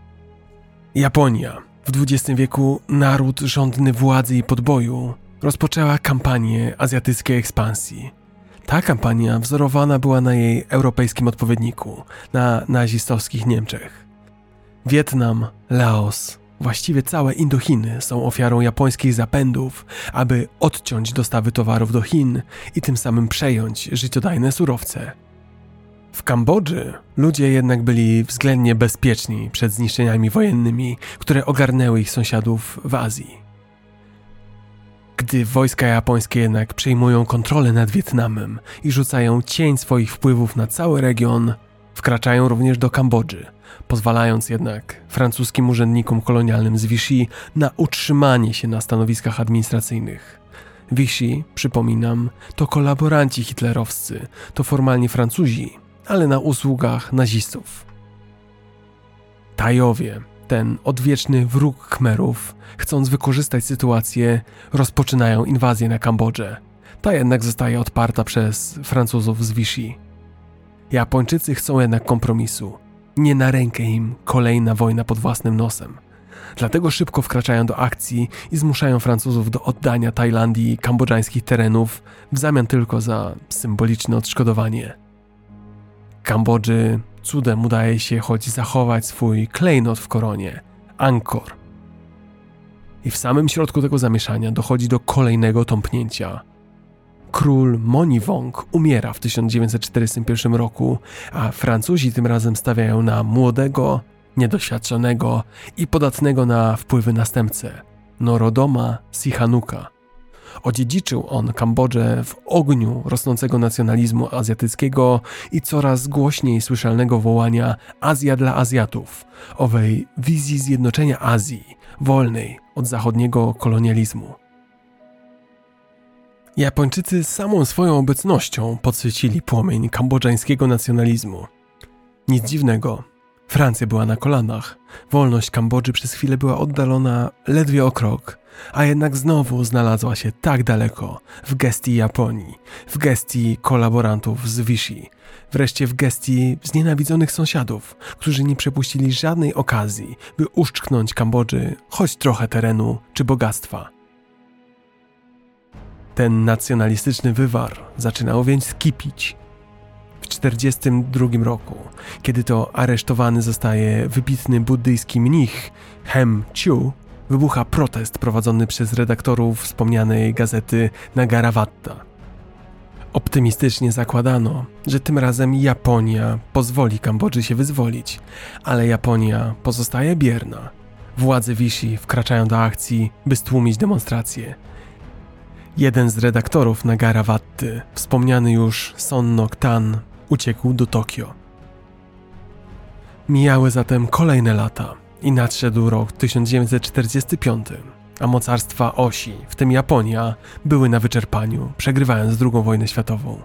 Japonia, w XX wieku naród rządny władzy i podboju, rozpoczęła kampanię azjatyckiej ekspansji. Ta kampania wzorowana była na jej europejskim odpowiedniku, na nazistowskich Niemczech. Wietnam, Laos, właściwie całe Indochiny są ofiarą japońskich zapędów, aby odciąć dostawy towarów do Chin i tym samym przejąć życiodajne surowce. W Kambodży ludzie jednak byli względnie bezpieczni przed zniszczeniami wojennymi, które ogarnęły ich sąsiadów w Azji. Gdy wojska japońskie jednak przejmują kontrolę nad Wietnamem i rzucają cień swoich wpływów na cały region, wkraczają również do Kambodży, pozwalając jednak francuskim urzędnikom kolonialnym z Vichy na utrzymanie się na stanowiskach administracyjnych. Vichy, przypominam, to kolaboranci hitlerowscy, to formalnie Francuzi, ale na usługach nazistów. Tajowie, ten odwieczny wróg Khmerów, chcąc wykorzystać sytuację, rozpoczynają inwazję na Kambodżę. Ta jednak zostaje odparta przez Francuzów z Vichy. Japończycy chcą jednak kompromisu. Nie na rękę im kolejna wojna pod własnym nosem. Dlatego szybko wkraczają do akcji i zmuszają Francuzów do oddania Tajlandii i kambodżańskich terenów w zamian tylko za symboliczne odszkodowanie. Kambodży cudem udaje się choć zachować swój klejnot w koronie Angkor. I w samym środku tego zamieszania dochodzi do kolejnego tąpnięcia. Król Monivong umiera w 1941 roku, a Francuzi tym razem stawiają na młodego, niedoświadczonego i podatnego na wpływy następcę Norodoma Sihanuka. Odziedziczył on Kambodżę w ogniu rosnącego nacjonalizmu azjatyckiego i coraz głośniej słyszalnego wołania Azja dla Azjatów, owej wizji zjednoczenia Azji, wolnej od zachodniego kolonializmu. Japończycy samą swoją obecnością podsycili płomień kambodżańskiego nacjonalizmu. Nic dziwnego, Francja była na kolanach. Wolność Kambodży przez chwilę była oddalona ledwie o krok, a jednak znowu znalazła się tak daleko w gestii Japonii, w gestii kolaborantów z Vichy, wreszcie w gestii znienawidzonych sąsiadów, którzy nie przepuścili żadnej okazji, by uszczknąć Kambodży choć trochę terenu czy bogactwa. Ten nacjonalistyczny wywar zaczynał więc kipić w 1942 roku, kiedy to aresztowany zostaje wybitny buddyjski mnich Hem Chiu, wybucha protest prowadzony przez redaktorów wspomnianej gazety Nagaravatta. Optymistycznie zakładano, że tym razem Japonia pozwoli Kambodży się wyzwolić, ale Japonia pozostaje bierna. Władze Vichy wkraczają do akcji, by stłumić demonstracje. Jeden z redaktorów Nagarawatty, wspomniany już Son Nok-tan, uciekł do Tokio. Mijały zatem kolejne lata i nadszedł rok 1945, a mocarstwa osi, w tym Japonia, były na wyczerpaniu, przegrywając II wojnę światową.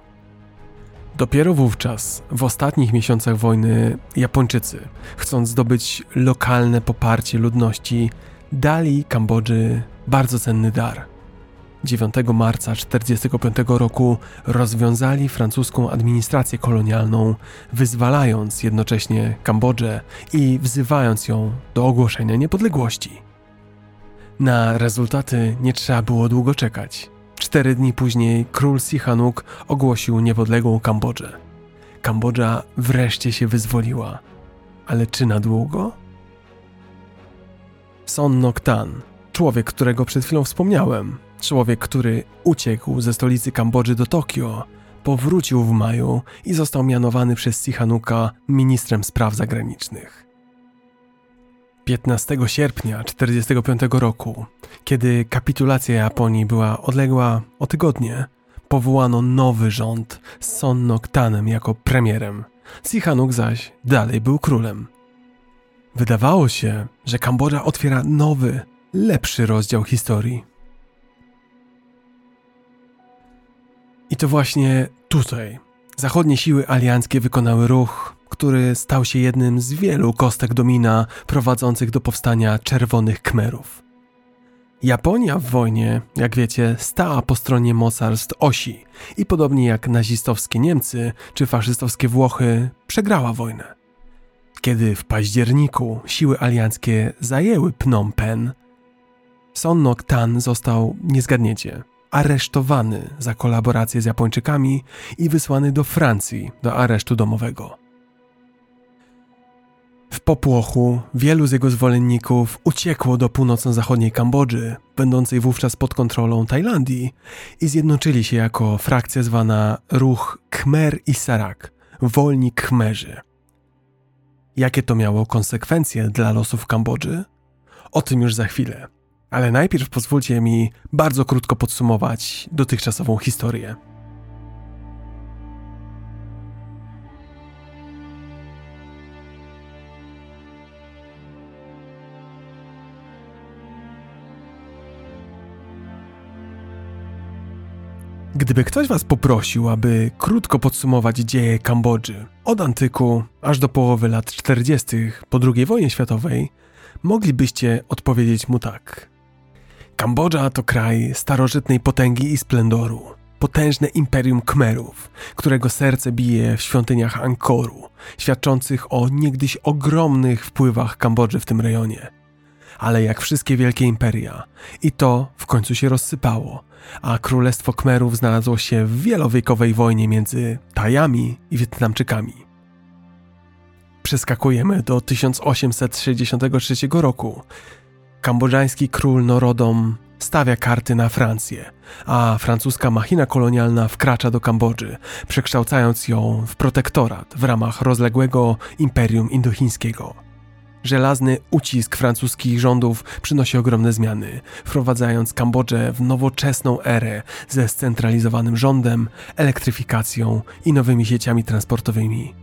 Dopiero wówczas, w ostatnich miesiącach wojny, Japończycy, chcąc zdobyć lokalne poparcie ludności, dali Kambodży bardzo cenny dar 9 marca 1945 roku rozwiązali francuską administrację kolonialną, wyzwalając jednocześnie Kambodżę i wzywając ją do ogłoszenia niepodległości. Na rezultaty nie trzeba było długo czekać. Cztery dni później król Sihanouk ogłosił niepodległą Kambodżę. Kambodża wreszcie się wyzwoliła. Ale czy na długo? Son Noktan, człowiek, którego przed chwilą wspomniałem, Człowiek, który uciekł ze stolicy Kambodży do Tokio, powrócił w maju i został mianowany przez Sihanuka ministrem spraw zagranicznych. 15 sierpnia 1945 roku, kiedy kapitulacja Japonii była odległa o tygodnie, powołano nowy rząd z Son Noktanem jako premierem. Sihanouk zaś dalej był królem. Wydawało się, że Kambodża otwiera nowy, lepszy rozdział historii. To właśnie tutaj zachodnie siły alianckie wykonały ruch, który stał się jednym z wielu kostek domina prowadzących do powstania czerwonych Kmerów. Japonia w wojnie, jak wiecie, stała po stronie mocarstw osi i podobnie jak nazistowskie Niemcy czy faszystowskie Włochy, przegrała wojnę. Kiedy w październiku siły alianckie zajęły Phnom Penh, Son Nok-tan został, nie zgadniecie, aresztowany za kolaborację z Japończykami i wysłany do Francji do aresztu domowego. W popłochu wielu z jego zwolenników uciekło do północno-zachodniej Kambodży, będącej wówczas pod kontrolą Tajlandii, i zjednoczyli się jako frakcja zwana Ruch Khmer i Sarak, Wolni Khmerzy. Jakie to miało konsekwencje dla losów Kambodży? O tym już za chwilę. Ale najpierw pozwólcie mi bardzo krótko podsumować dotychczasową historię. Gdyby ktoś was poprosił, aby krótko podsumować dzieje Kambodży od antyku aż do połowy lat 40. po II wojnie światowej, moglibyście odpowiedzieć mu tak. Kambodża to kraj starożytnej potęgi i splendoru, potężne imperium Khmerów, którego serce bije w świątyniach Angkoru, świadczących o niegdyś ogromnych wpływach Kambodży w tym rejonie. Ale jak wszystkie wielkie imperia, i to w końcu się rozsypało, a królestwo Khmerów znalazło się w wielowiekowej wojnie między Tajami i Wietnamczykami. Przeskakujemy do 1863 roku. Kambodżański król Norodom stawia karty na Francję, a francuska machina kolonialna wkracza do Kambodży, przekształcając ją w protektorat w ramach rozległego imperium indochińskiego. Żelazny ucisk francuskich rządów przynosi ogromne zmiany, wprowadzając Kambodżę w nowoczesną erę ze scentralizowanym rządem, elektryfikacją i nowymi sieciami transportowymi.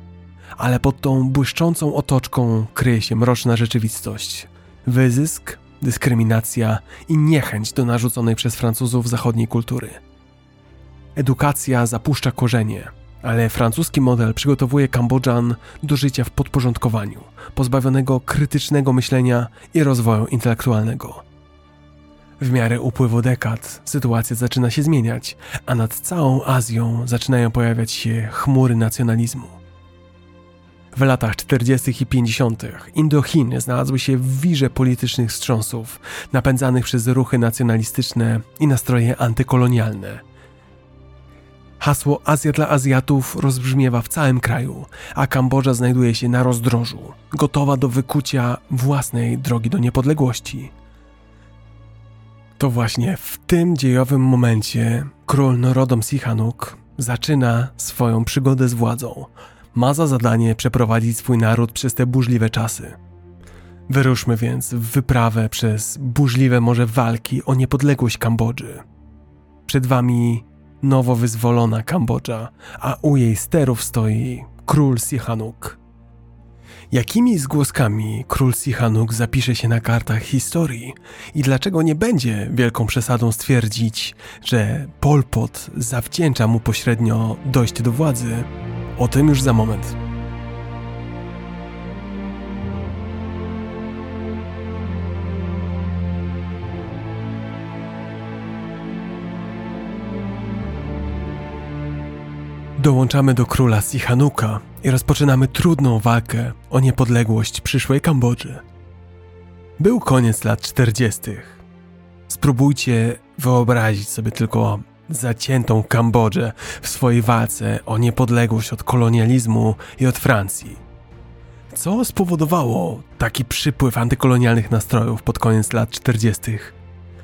Ale pod tą błyszczącą otoczką kryje się mroczna rzeczywistość. Wyzysk, dyskryminacja i niechęć do narzuconej przez Francuzów zachodniej kultury. Edukacja zapuszcza korzenie, ale francuski model przygotowuje Kambodżan do życia w podporządkowaniu, pozbawionego krytycznego myślenia i rozwoju intelektualnego. W miarę upływu dekad sytuacja zaczyna się zmieniać, a nad całą Azją zaczynają pojawiać się chmury nacjonalizmu. W latach 40. i 50. Indochiny znalazły się w wirze politycznych wstrząsów, napędzanych przez ruchy nacjonalistyczne i nastroje antykolonialne. Hasło Azja dla Azjatów rozbrzmiewa w całym kraju, a Kambodża znajduje się na rozdrożu, gotowa do wykucia własnej drogi do niepodległości. To właśnie w tym dziejowym momencie król Norodom Sihanouk zaczyna swoją przygodę z władzą. Ma za zadanie przeprowadzić swój naród przez te burzliwe czasy. Wyruszmy więc w wyprawę przez burzliwe morze walki o niepodległość Kambodży. Przed wami nowo wyzwolona Kambodża, a u jej sterów stoi król Sihanouk. Jakimi zgłoskami król Sihanouk zapisze się na kartach historii i dlaczego nie będzie wielką przesadą stwierdzić, że Pol Pot zawdzięcza mu pośrednio dojście do władzy? O tym już za moment. Dołączamy do króla Sihanuka i rozpoczynamy trudną walkę o niepodległość przyszłej Kambodży. Był koniec lat 40. Spróbujcie wyobrazić sobie tylko zaciętą Kambodżę w swojej walce o niepodległość od kolonializmu i od Francji. Co spowodowało taki przypływ antykolonialnych nastrojów pod koniec lat 40.?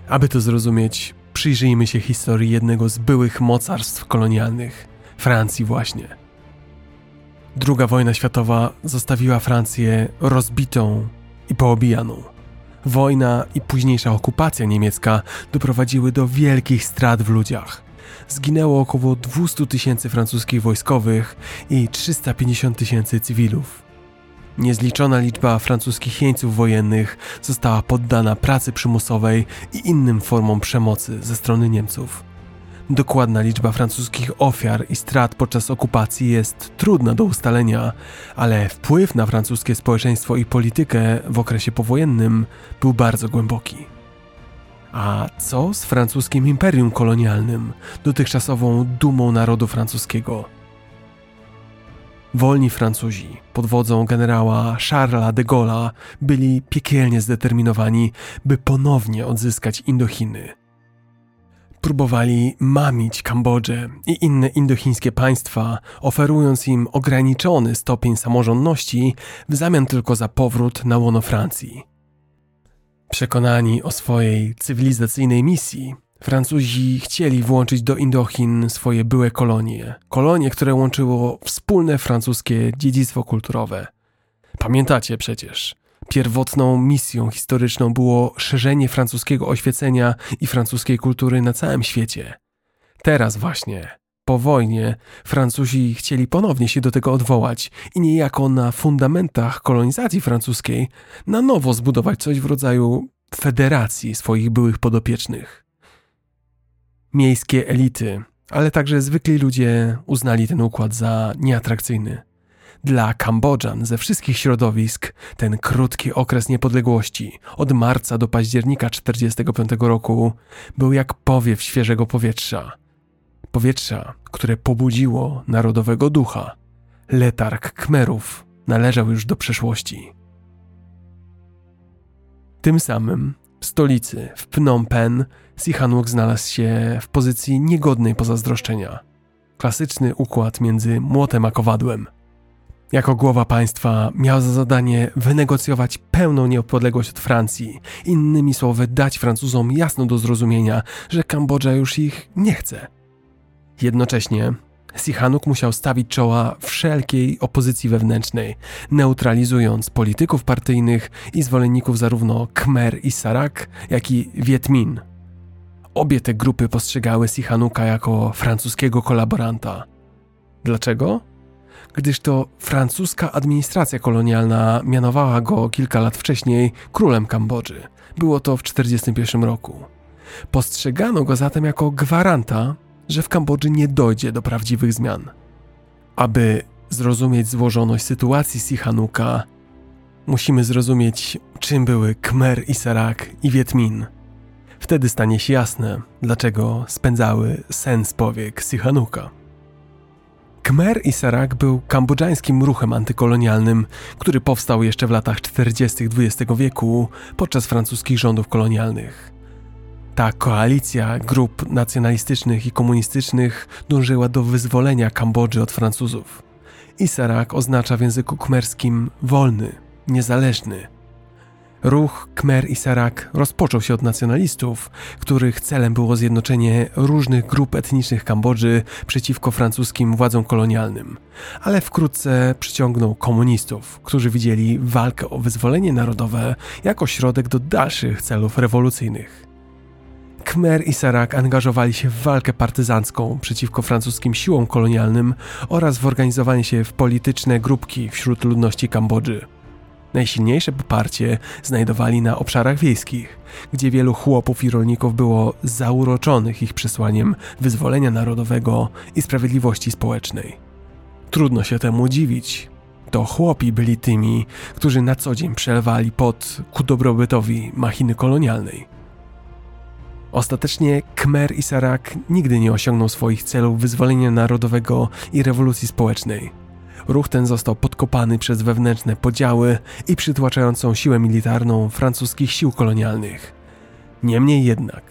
Aby to zrozumieć, przyjrzyjmy się historii jednego z byłych mocarstw kolonialnych Francji właśnie. Druga wojna światowa zostawiła Francję rozbitą i poobijaną. Wojna i późniejsza okupacja niemiecka doprowadziły do wielkich strat w ludziach. Zginęło około 200 tysięcy francuskich wojskowych i 350 tysięcy cywilów. Niezliczona liczba francuskich jeńców wojennych została poddana pracy przymusowej i innym formom przemocy ze strony Niemców. Dokładna liczba francuskich ofiar i strat podczas okupacji jest trudna do ustalenia, ale wpływ na francuskie społeczeństwo i politykę w okresie powojennym był bardzo głęboki. A co z francuskim imperium kolonialnym, dotychczasową dumą narodu francuskiego? Wolni Francuzi pod wodzą generała Charlesa de Gaulle'a byli piekielnie zdeterminowani, by ponownie odzyskać Indochiny – próbowali mamić Kambodżę i inne indochińskie państwa, oferując im ograniczony stopień samorządności w zamian tylko za powrót na łono Francji. Przekonani o swojej cywilizacyjnej misji, Francuzi chcieli włączyć do Indochin swoje byłe kolonie, kolonie, które łączyło wspólne francuskie dziedzictwo kulturowe. Pamiętacie przecież, Pierwotną misją historyczną było szerzenie francuskiego oświecenia i francuskiej kultury na całym świecie. Teraz właśnie, po wojnie, Francuzi chcieli ponownie się do tego odwołać i niejako na fundamentach kolonizacji francuskiej na nowo zbudować coś w rodzaju federacji swoich byłych podopiecznych. Miejskie elity, ale także zwykli ludzie uznali ten układ za nieatrakcyjny. Dla Kambodżan ze wszystkich środowisk ten krótki okres niepodległości od marca do października 1945 roku był jak powiew świeżego powietrza. Powietrza, które pobudziło narodowego ducha. Letarg Kmerów należał już do przeszłości. Tym samym w stolicy, w Phnom Penh, Sihanouk znalazł się w pozycji niegodnej pozazdroszczenia. Klasyczny układ między młotem a kowadłem. Jako głowa państwa miał za zadanie wynegocjować pełną niepodległość od Francji, innymi słowy dać Francuzom jasno do zrozumienia, że Kambodża już ich nie chce. Jednocześnie Sihanouk musiał stawić czoła wszelkiej opozycji wewnętrznej, neutralizując polityków partyjnych i zwolenników zarówno Khmer i Sarak, jak i Viet Minh. Obie te grupy postrzegały Sihanouka jako francuskiego kolaboranta. Dlaczego? Gdyż to francuska administracja kolonialna mianowała go kilka lat wcześniej królem Kambodży. Było to w 1941 roku. Postrzegano go zatem jako gwaranta że w Kambodży nie dojdzie do prawdziwych zmian. Aby zrozumieć złożoność sytuacji Sihanuka, musimy zrozumieć, czym były Khmer i Sarak i Viet Minh. Wtedy stanie się jasne, dlaczego spędzały sens powiek Sihanuka. Khmer i Sarak był kambodżańskim ruchem antykolonialnym, który powstał jeszcze w latach 40. XX wieku podczas francuskich rządów kolonialnych. Ta koalicja grup nacjonalistycznych i komunistycznych dążyła do wyzwolenia Kambodży od Francuzów. Isarak oznacza w języku kmerskim wolny, niezależny. Ruch Khmer Isarak rozpoczął się od nacjonalistów, których celem było zjednoczenie różnych grup etnicznych Kambodży przeciwko francuskim władzom kolonialnym, ale wkrótce przyciągnął komunistów, którzy widzieli walkę o wyzwolenie narodowe jako środek do dalszych celów rewolucyjnych. Khmer i Sarak angażowali się w walkę partyzancką przeciwko francuskim siłom kolonialnym oraz w organizowanie się w polityczne grupki wśród ludności Kambodży. Najsilniejsze poparcie znajdowali na obszarach wiejskich, gdzie wielu chłopów i rolników było zauroczonych ich przesłaniem wyzwolenia narodowego i sprawiedliwości społecznej. Trudno się temu dziwić. To chłopi byli tymi, którzy na co dzień przelewali pot ku dobrobytowi machiny kolonialnej. Ostatecznie Khmer i Sarak nigdy nie osiągnął swoich celów wyzwolenia narodowego i rewolucji społecznej. Ruch ten został podkopany przez wewnętrzne podziały i przytłaczającą siłę militarną francuskich sił kolonialnych. Niemniej jednak,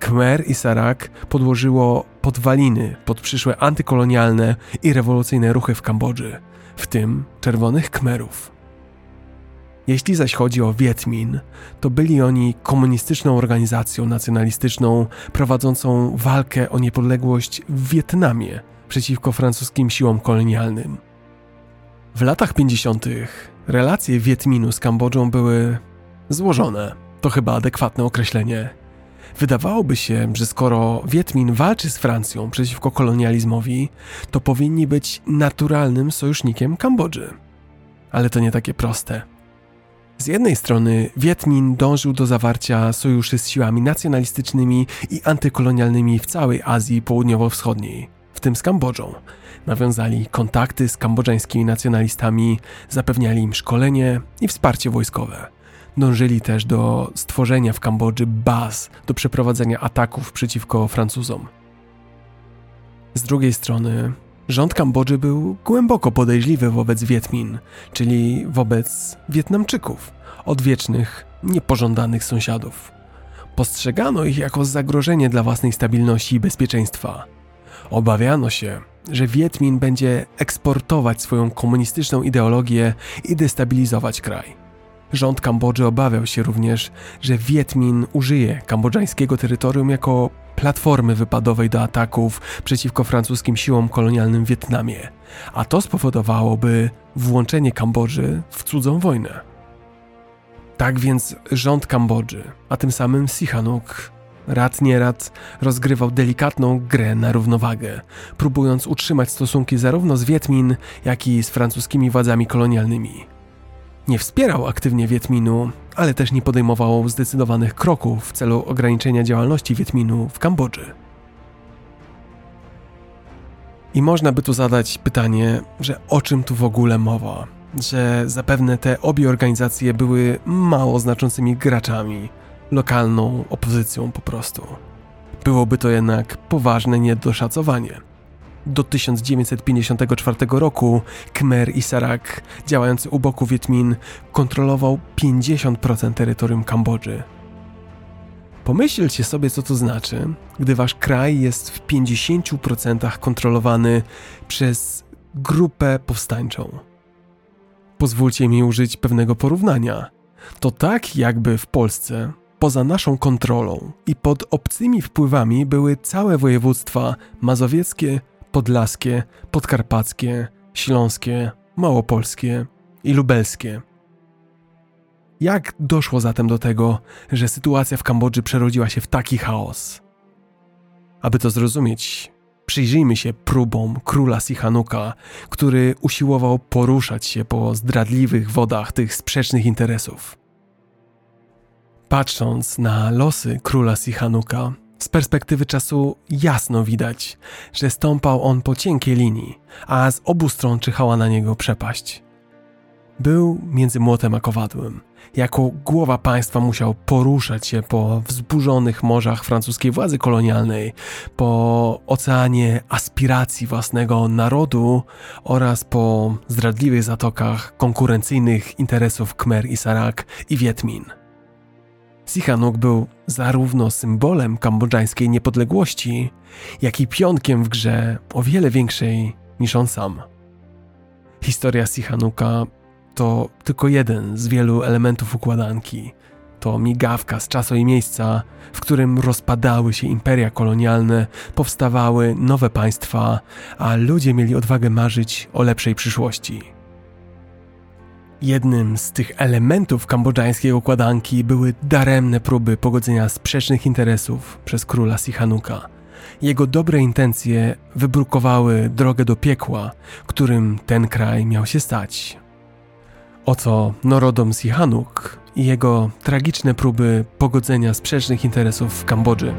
Khmer i Sarak podłożyło podwaliny pod przyszłe antykolonialne i rewolucyjne ruchy w Kambodży, w tym Czerwonych Khmerów. Jeśli zaś chodzi o Wietmin, to byli oni komunistyczną organizacją nacjonalistyczną prowadzącą walkę o niepodległość w Wietnamie przeciwko francuskim siłom kolonialnym. W latach 50. relacje Wietminu z Kambodżą były złożone. To chyba adekwatne określenie. Wydawałoby się, że skoro Wietmin walczy z Francją przeciwko kolonializmowi, to powinni być naturalnym sojusznikiem Kambodży. Ale to nie takie proste. Z jednej strony Wietmin dążył do zawarcia sojuszy z siłami nacjonalistycznymi i antykolonialnymi w całej Azji Południowo-Wschodniej, w tym z Kambodżą. Nawiązali kontakty z kambodżańskimi nacjonalistami, zapewniali im szkolenie i wsparcie wojskowe. Dążyli też do stworzenia w Kambodży baz do przeprowadzenia ataków przeciwko Francuzom. Z drugiej strony Rząd Kambodży był głęboko podejrzliwy wobec Wietmin, czyli wobec Wietnamczyków, odwiecznych, niepożądanych sąsiadów. Postrzegano ich jako zagrożenie dla własnej stabilności i bezpieczeństwa. Obawiano się, że Wietmin będzie eksportować swoją komunistyczną ideologię i destabilizować kraj. Rząd Kambodży obawiał się również, że Wietmin użyje kambodżańskiego terytorium jako platformy wypadowej do ataków przeciwko francuskim siłom kolonialnym w Wietnamie, a to spowodowałoby włączenie Kambodży w cudzą wojnę. Tak więc rząd Kambodży, a tym samym Sihanouk, rad nierad rozgrywał delikatną grę na równowagę, próbując utrzymać stosunki zarówno z Wietmin, jak i z francuskimi władzami kolonialnymi. Nie wspierał aktywnie Wietminu, ale też nie podejmował zdecydowanych kroków w celu ograniczenia działalności Wietminu w Kambodży. I można by tu zadać pytanie, że o czym tu w ogóle mowa? Że zapewne te obie organizacje były mało znaczącymi graczami, lokalną opozycją po prostu. Byłoby to jednak poważne niedoszacowanie. Do 1954 roku Khmer i Sarak, działający u boku Wietmin, kontrolował 50% terytorium Kambodży. Pomyślcie sobie, co to znaczy, gdy wasz kraj jest w 50% kontrolowany przez grupę powstańczą. Pozwólcie mi użyć pewnego porównania. To tak, jakby w Polsce, poza naszą kontrolą i pod obcymi wpływami były całe województwa mazowieckie, podlaskie, podkarpackie, śląskie, małopolskie i lubelskie. Jak doszło zatem do tego, że sytuacja w Kambodży przerodziła się w taki chaos? Aby to zrozumieć, przyjrzyjmy się próbom króla Sihanuka, który usiłował poruszać się po zdradliwych wodach tych sprzecznych interesów. Patrząc na losy króla Sihanuka, z perspektywy czasu jasno widać, że stąpał on po cienkiej linii, a z obu stron czyhała na niego przepaść. Był między młotem a kowadłem. Jako głowa państwa musiał poruszać się po wzburzonych morzach francuskiej władzy kolonialnej, po oceanie aspiracji własnego narodu oraz po zdradliwych zatokach konkurencyjnych interesów Khmer i Sarak i Wietmin. Sihanouk był zarówno symbolem kambodżańskiej niepodległości, jak i pionkiem w grze o wiele większej niż on sam. Historia Sihanuka to tylko jeden z wielu elementów układanki. To migawka z czasu i miejsca, w którym rozpadały się imperia kolonialne, powstawały nowe państwa, a ludzie mieli odwagę marzyć o lepszej przyszłości. Jednym z tych elementów kambodżańskiej układanki były daremne próby pogodzenia sprzecznych interesów przez króla Sihanuka. Jego dobre intencje wybrukowały drogę do piekła, którym ten kraj miał się stać. Oto Norodom Sihanouk i jego tragiczne próby pogodzenia sprzecznych interesów w Kambodży.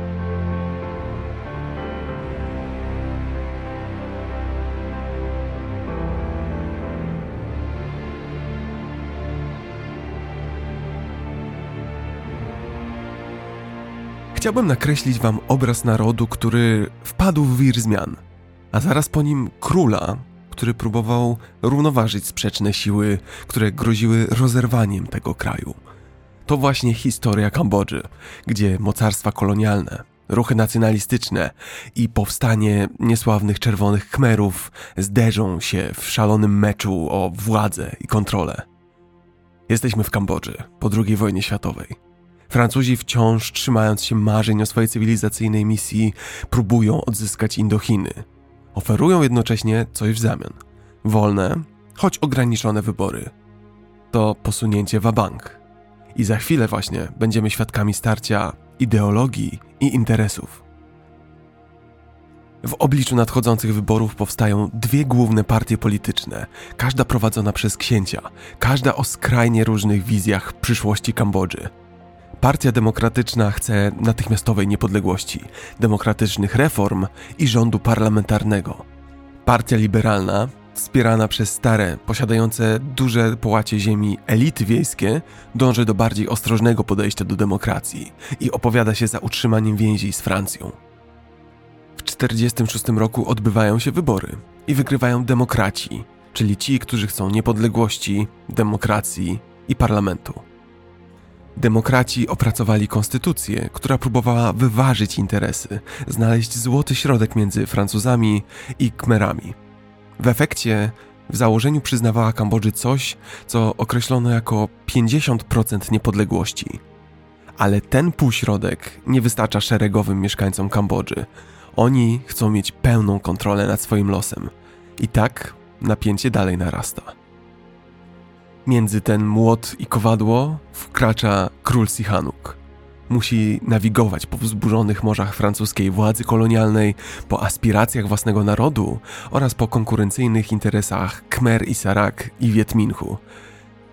Chciałbym nakreślić wam obraz narodu, który wpadł w wir zmian, a zaraz po nim króla, który próbował równoważyć sprzeczne siły, które groziły rozerwaniem tego kraju. To właśnie historia Kambodży, gdzie mocarstwa kolonialne, ruchy nacjonalistyczne i powstanie niesławnych czerwonych Khmerów zderzą się w szalonym meczu o władzę i kontrolę. Jesteśmy w Kambodży po II wojnie światowej. Francuzi wciąż trzymając się marzeń o swojej cywilizacyjnej misji, próbują odzyskać Indochiny, Oferują jednocześnie coś w zamian. Wolne, choć ograniczone wybory. To posunięcie wabank. I za chwilę właśnie będziemy świadkami starcia ideologii i interesów. W obliczu nadchodzących wyborów powstają dwie główne partie polityczne, każda prowadzona przez księcia, każda o skrajnie różnych wizjach przyszłości Kambodży. Partia Demokratyczna chce natychmiastowej niepodległości, demokratycznych reform i rządu parlamentarnego. Partia Liberalna, wspierana przez stare, posiadające duże połacie ziemi elity wiejskie, dąży do bardziej ostrożnego podejścia do demokracji i opowiada się za utrzymaniem więzi z Francją. W 1946 roku odbywają się wybory i wygrywają demokraci, czyli ci, którzy chcą niepodległości, demokracji i parlamentu. Demokraci opracowali konstytucję, która próbowała wyważyć interesy, znaleźć złoty środek między Francuzami i Kmerami. W efekcie w założeniu przyznawała Kambodży coś, co określono jako 50% niepodległości. Ale ten półśrodek nie wystarcza szeregowym mieszkańcom Kambodży. Oni chcą mieć pełną kontrolę nad swoim losem. I tak napięcie dalej narasta. Między ten młot i kowadło wkracza król Sihanouk. Musi nawigować po wzburzonych morzach francuskiej władzy kolonialnej, po aspiracjach własnego narodu oraz po konkurencyjnych interesach Khmer i Sarak i Wietminhu.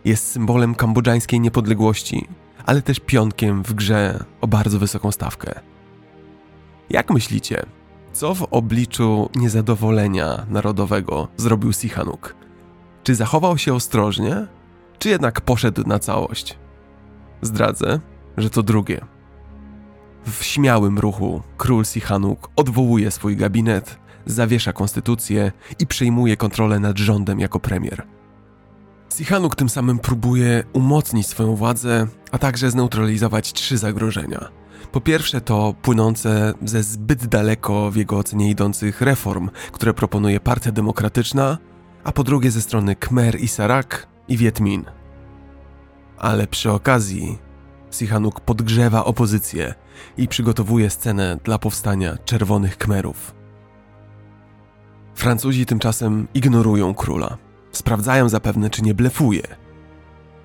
Jest symbolem kambodżańskiej niepodległości, ale też pionkiem w grze o bardzo wysoką stawkę. Jak myślicie, co w obliczu niezadowolenia narodowego zrobił Sihanouk? Czy zachował się ostrożnie, czy jednak poszedł na całość? Zdradzę, że to drugie. W śmiałym ruchu król Sihanouk odwołuje swój gabinet, zawiesza konstytucję i przejmuje kontrolę nad rządem jako premier. Sihanouk tym samym próbuje umocnić swoją władzę, a także zneutralizować trzy zagrożenia. Po pierwsze to płynące ze zbyt daleko w jego ocenie idących reform, które proponuje Partia Demokratyczna, a po drugie ze strony Khmer i Sarak i Vietmin. Ale przy okazji Sihanouk podgrzewa opozycję i przygotowuje scenę dla powstania Czerwonych Khmerów. Francuzi tymczasem ignorują króla. Sprawdzają zapewne, czy nie blefuje.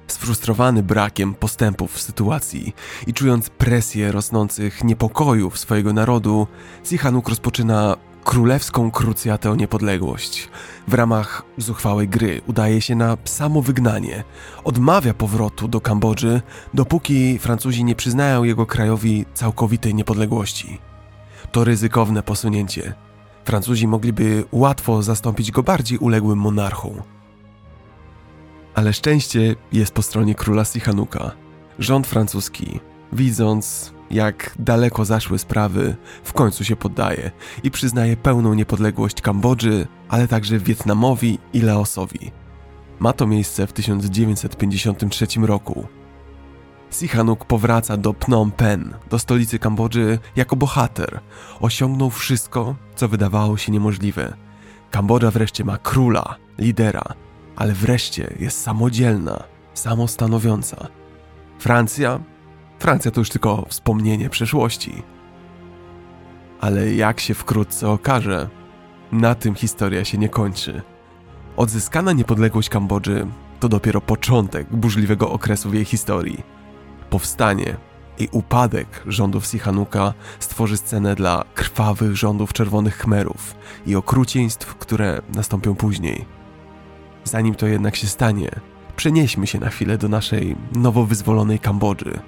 Sfrustrowany brakiem postępów w sytuacji i czując presję rosnących niepokojów swojego narodu, Sihanouk rozpoczyna królewską krucjatę o niepodległość. W ramach zuchwałej gry udaje się na samo wygnanie. Odmawia powrotu do Kambodży, dopóki Francuzi nie przyznają jego krajowi całkowitej niepodległości. To ryzykowne posunięcie. Francuzi mogliby łatwo zastąpić go bardziej uległym monarchą. Ale szczęście jest po stronie króla Sihanuka. Rząd francuski, widząc jak daleko zaszły sprawy, w końcu się poddaje i przyznaje pełną niepodległość Kambodży, ale także Wietnamowi i Laosowi. Ma to miejsce w 1953 roku. Sihanouk powraca do Phnom Penh, do stolicy Kambodży, jako bohater. Osiągnął wszystko, co wydawało się niemożliwe. Kambodża wreszcie ma króla, lidera, ale wreszcie jest samodzielna, samostanowiąca. Francja Francja to już tylko wspomnienie przeszłości. Ale jak się wkrótce okaże, na tym historia się nie kończy. Odzyskana niepodległość Kambodży to dopiero początek burzliwego okresu w jej historii. Powstanie i upadek rządów Sihanuka stworzy scenę dla krwawych rządów czerwonych Khmerów i okrucieństw, które nastąpią później. Zanim to jednak się stanie, przenieśmy się na chwilę do naszej nowo wyzwolonej Kambodży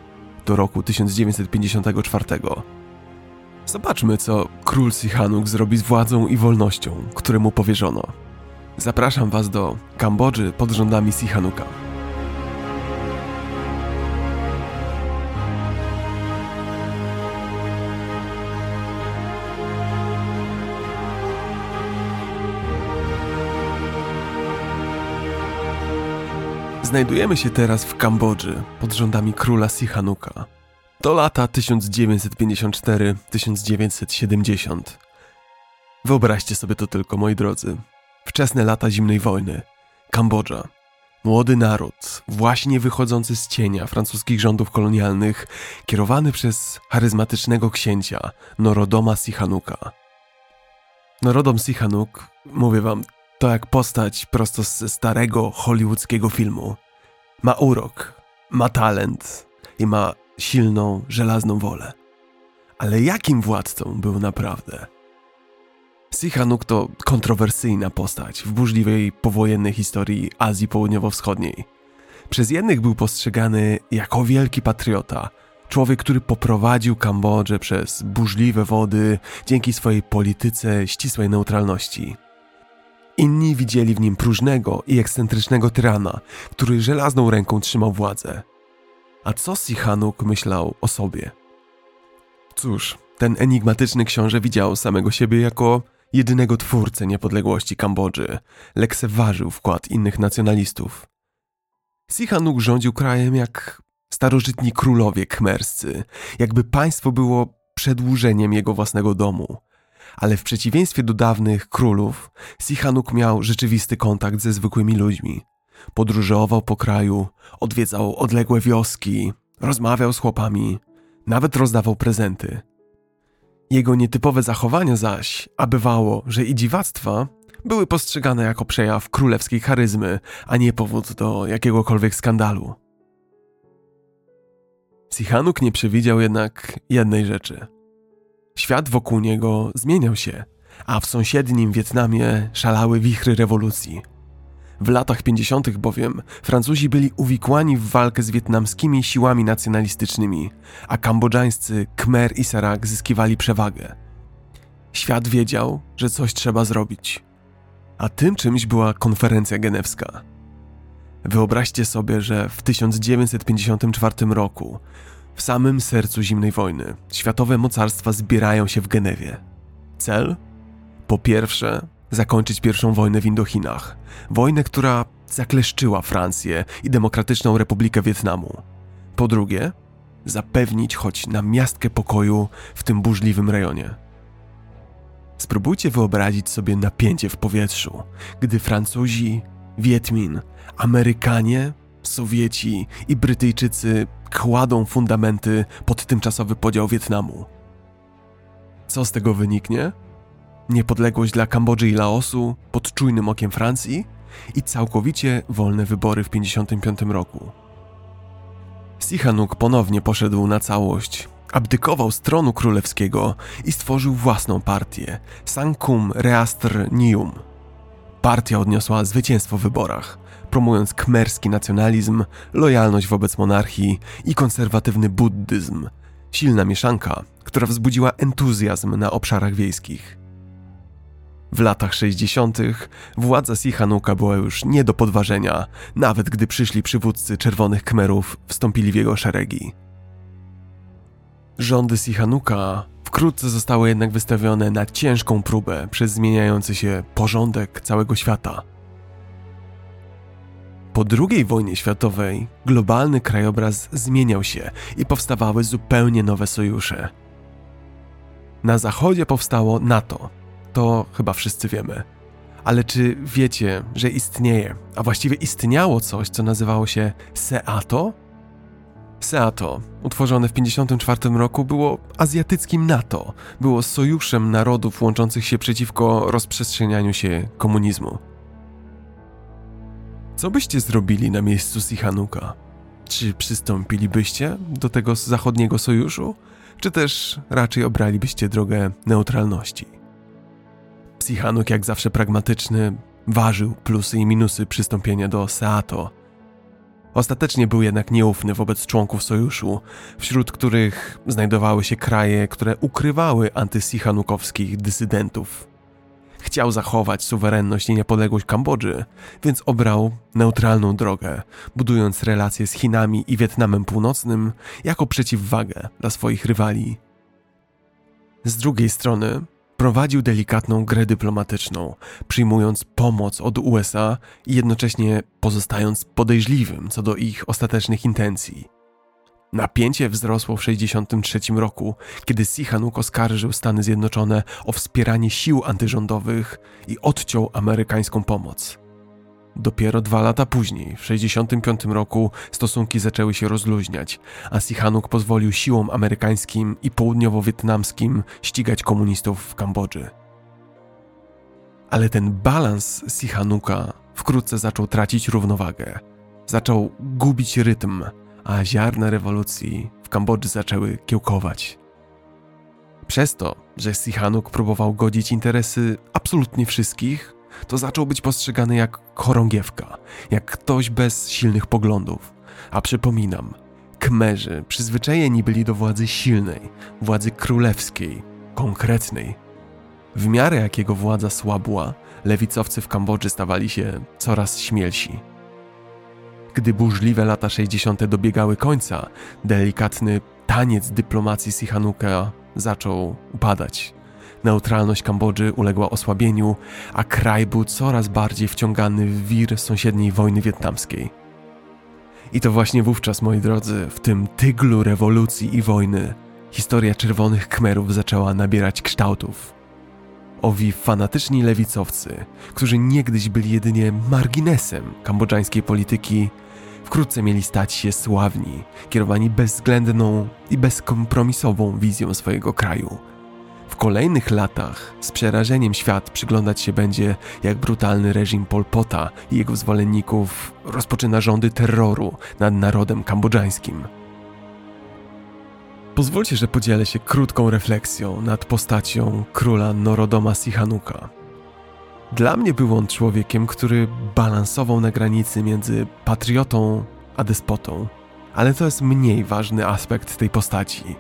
do roku 1954. Zobaczmy, co król Sihanouk zrobi z władzą i wolnością, które mu powierzono. Zapraszam Was do Kambodży pod rządami Sihanuka. Znajdujemy się teraz w Kambodży pod rządami króla Sihanuka. To lata 1954-1970. Wyobraźcie sobie to tylko, moi drodzy. Wczesne lata zimnej wojny. Kambodża. Młody naród, właśnie wychodzący z cienia francuskich rządów kolonialnych, kierowany przez charyzmatycznego księcia Norodoma Sihanuka. Norodom Sihanouk, mówię wam, to jak postać prosto ze starego hollywoodzkiego filmu. Ma urok, ma talent i ma silną, żelazną wolę. Ale jakim władcą był naprawdę? Sihanouk to kontrowersyjna postać w burzliwej powojennej historii Azji Południowo-Wschodniej. Przez jednych był postrzegany jako wielki patriota, człowiek, który poprowadził Kambodżę przez burzliwe wody dzięki swojej polityce ścisłej neutralności. Inni widzieli w nim próżnego i ekscentrycznego tyrana, który żelazną ręką trzymał władzę. A co Sihanouk myślał o sobie? Cóż, ten enigmatyczny książę widział samego siebie jako jedynego twórcę niepodległości Kambodży, lekceważył wkład innych nacjonalistów. Sihanouk rządził krajem jak starożytni królowie khmerscy, jakby państwo było przedłużeniem jego własnego domu – ale w przeciwieństwie do dawnych królów, Sihanouk miał rzeczywisty kontakt ze zwykłymi ludźmi. Podróżował po kraju, odwiedzał odległe wioski, rozmawiał z chłopami, nawet rozdawał prezenty. Jego nietypowe zachowania zaś, a bywało, że i dziwactwa, były postrzegane jako przejaw królewskiej charyzmy, a nie powód do jakiegokolwiek skandalu. Sihanouk nie przewidział jednak jednej rzeczy. Świat wokół niego zmieniał się, a w sąsiednim Wietnamie szalały wichry rewolucji. W latach 50. bowiem Francuzi byli uwikłani w walkę z wietnamskimi siłami nacjonalistycznymi, a kambodżańscy Khmer i Sarak zyskiwali przewagę. Świat wiedział, że coś trzeba zrobić. A tym czymś była konferencja genewska. Wyobraźcie sobie, że w 1954 roku, w samym sercu zimnej wojny, światowe mocarstwa zbierają się w Genewie. Cel? Po pierwsze, zakończyć pierwszą wojnę w Indochinach. Wojnę, która zakleszczyła Francję i Demokratyczną Republikę Wietnamu. Po drugie, zapewnić choć na miastkę pokoju w tym burzliwym rejonie. Spróbujcie wyobrazić sobie napięcie w powietrzu, gdy Francuzi, Wietmin, Amerykanie, Sowieci i Brytyjczycy kładą fundamenty pod tymczasowy podział Wietnamu. Co z tego wyniknie? Niepodległość dla Kambodży i Laosu pod czujnym okiem Francji i całkowicie wolne wybory w 1955 roku. Sihanouk ponownie poszedł na całość, abdykował z tronu królewskiego i stworzył własną partię Sankum Reastr Nium. Partia odniosła zwycięstwo w wyborach, promując kmerski nacjonalizm, lojalność wobec monarchii i konserwatywny buddyzm. Silna mieszanka, która wzbudziła entuzjazm na obszarach wiejskich. W latach 60. władza Sihanuka była już nie do podważenia, nawet gdy przyszli przywódcy czerwonych Kmerów wstąpili w jego szeregi. Rządy Sihanuka wkrótce zostały jednak wystawione na ciężką próbę przez zmieniający się porządek całego świata. Po II wojnie światowej globalny krajobraz zmieniał się i powstawały zupełnie nowe sojusze. Na zachodzie powstało NATO, to chyba wszyscy wiemy. Ale czy wiecie, że istnieje, a właściwie istniało coś, co nazywało się SEATO? SEATO, utworzone w 1954 roku, było azjatyckim NATO, było sojuszem narodów łączących się przeciwko rozprzestrzenianiu się komunizmu. Co byście zrobili na miejscu Sihanuka? Czy przystąpilibyście do tego zachodniego sojuszu, czy też raczej obralibyście drogę neutralności? Sichanuk, jak zawsze pragmatyczny, ważył plusy i minusy przystąpienia do SEATO. Ostatecznie był jednak nieufny wobec członków sojuszu, wśród których znajdowały się kraje, które ukrywały antysichanukowskich dysydentów. Chciał zachować suwerenność i niepodległość Kambodży, więc obrał neutralną drogę, budując relacje z Chinami i Wietnamem Północnym jako przeciwwagę dla swoich rywali. Z drugiej strony, prowadził delikatną grę dyplomatyczną, przyjmując pomoc od USA i jednocześnie pozostając podejrzliwym co do ich ostatecznych intencji. Napięcie wzrosło w 1963 roku, kiedy Sihanouk oskarżył Stany Zjednoczone o wspieranie sił antyrządowych i odciął amerykańską pomoc. Dopiero dwa lata później, w 1965 roku, stosunki zaczęły się rozluźniać, a Sihanouk pozwolił siłom amerykańskim i południowo-wietnamskim ścigać komunistów w Kambodży. Ale ten balans Sihanouka wkrótce zaczął tracić równowagę. Zaczął gubić rytm, a ziarna rewolucji w Kambodży zaczęły kiełkować. Przez to, że Sihanouk próbował godzić interesy absolutnie wszystkich, to zaczął być postrzegany jak chorągiewka, jak ktoś bez silnych poglądów. A przypominam, Kmerzy przyzwyczajeni byli do władzy silnej, władzy królewskiej, konkretnej. W miarę jakiego władza słabła, lewicowcy w Kambodży stawali się coraz śmielsi. Gdy burzliwe lata 60. dobiegały końca, delikatny taniec dyplomacji Sihanuka zaczął upadać. Neutralność Kambodży uległa osłabieniu, a kraj był coraz bardziej wciągany w wir sąsiedniej wojny wietnamskiej. I to właśnie wówczas, moi drodzy, w tym tyglu rewolucji i wojny, historia czerwonych Khmerów zaczęła nabierać kształtów. Owi fanatyczni lewicowcy, którzy niegdyś byli jedynie marginesem kambodżańskiej polityki, wkrótce mieli stać się sławni, kierowani bezwzględną i bezkompromisową wizją swojego kraju – W kolejnych latach z przerażeniem świat przyglądać się będzie, jak brutalny reżim Pol Pota i jego zwolenników rozpoczyna rządy terroru nad narodem kambodżańskim. Pozwólcie, że podzielę się krótką refleksją nad postacią króla Norodoma Sihanuka. Dla mnie był on człowiekiem, który balansował na granicy między patriotą a despotą, ale to jest mniej ważny aspekt tej postaci.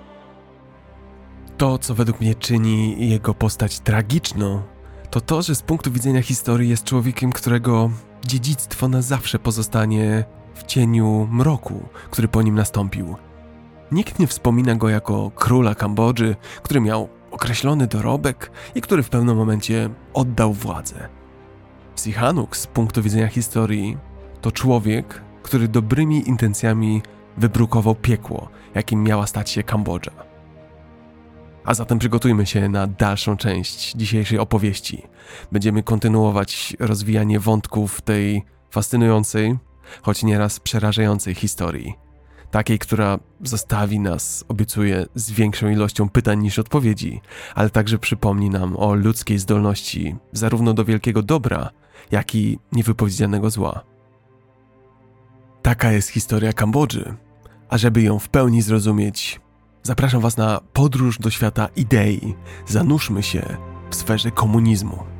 To, co według mnie czyni jego postać tragiczną, to to, że z punktu widzenia historii jest człowiekiem, którego dziedzictwo na zawsze pozostanie w cieniu mroku, który po nim nastąpił. Nikt nie wspomina go jako króla Kambodży, który miał określony dorobek i który w pewnym momencie oddał władzę. Sihanouk z punktu widzenia historii to człowiek, który dobrymi intencjami wybrukował piekło, jakim miała stać się Kambodża. A zatem przygotujmy się na dalszą część dzisiejszej opowieści. Będziemy kontynuować rozwijanie wątków tej fascynującej, choć nieraz przerażającej historii. Takiej, która zostawi nas, obiecuję, z większą ilością pytań niż odpowiedzi, ale także przypomni nam o ludzkiej zdolności zarówno do wielkiego dobra, jak i niewypowiedzianego zła. Taka jest historia Kambodży, a żeby ją w pełni zrozumieć, zapraszam Was na podróż do świata idei. Zanurzmy się w sferze komunizmu.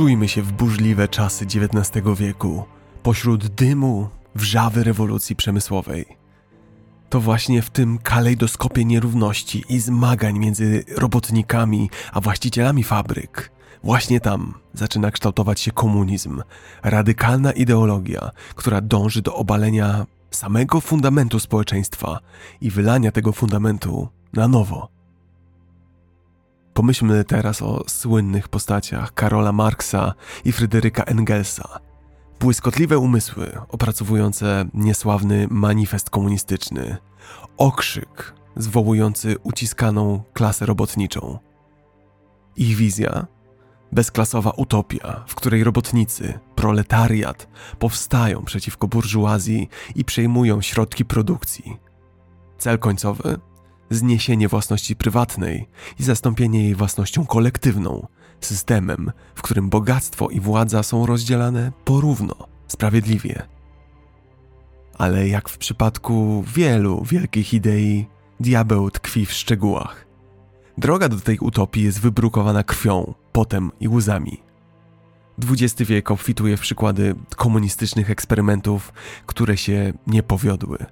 Wczujmy się w burzliwe czasy XIX wieku, pośród dymu, wrzawy rewolucji przemysłowej. To właśnie w tym kalejdoskopie nierówności i zmagań między robotnikami a właścicielami fabryk, właśnie tam zaczyna kształtować się komunizm, radykalna ideologia, która dąży do obalenia samego fundamentu społeczeństwa i wylania tego fundamentu na nowo. Pomyślmy teraz o słynnych postaciach Karola Marksa i Fryderyka Engelsa. Błyskotliwe umysły opracowujące niesławny manifest komunistyczny, okrzyk zwołujący uciskaną klasę robotniczą. Ich wizja bezklasowa utopia, w której robotnicy, proletariat powstają przeciwko burżuazji i przejmują środki produkcji. Cel końcowy zniesienie własności prywatnej i zastąpienie jej własnością kolektywną, systemem, w którym bogactwo i władza są rozdzielane porówno, sprawiedliwie. Ale jak w przypadku wielu wielkich idei, diabeł tkwi w szczegółach. Droga do tej utopii jest wybrukowana krwią, potem i łzami. XX wiek obfituje w przykłady komunistycznych eksperymentów, które się nie powiodły.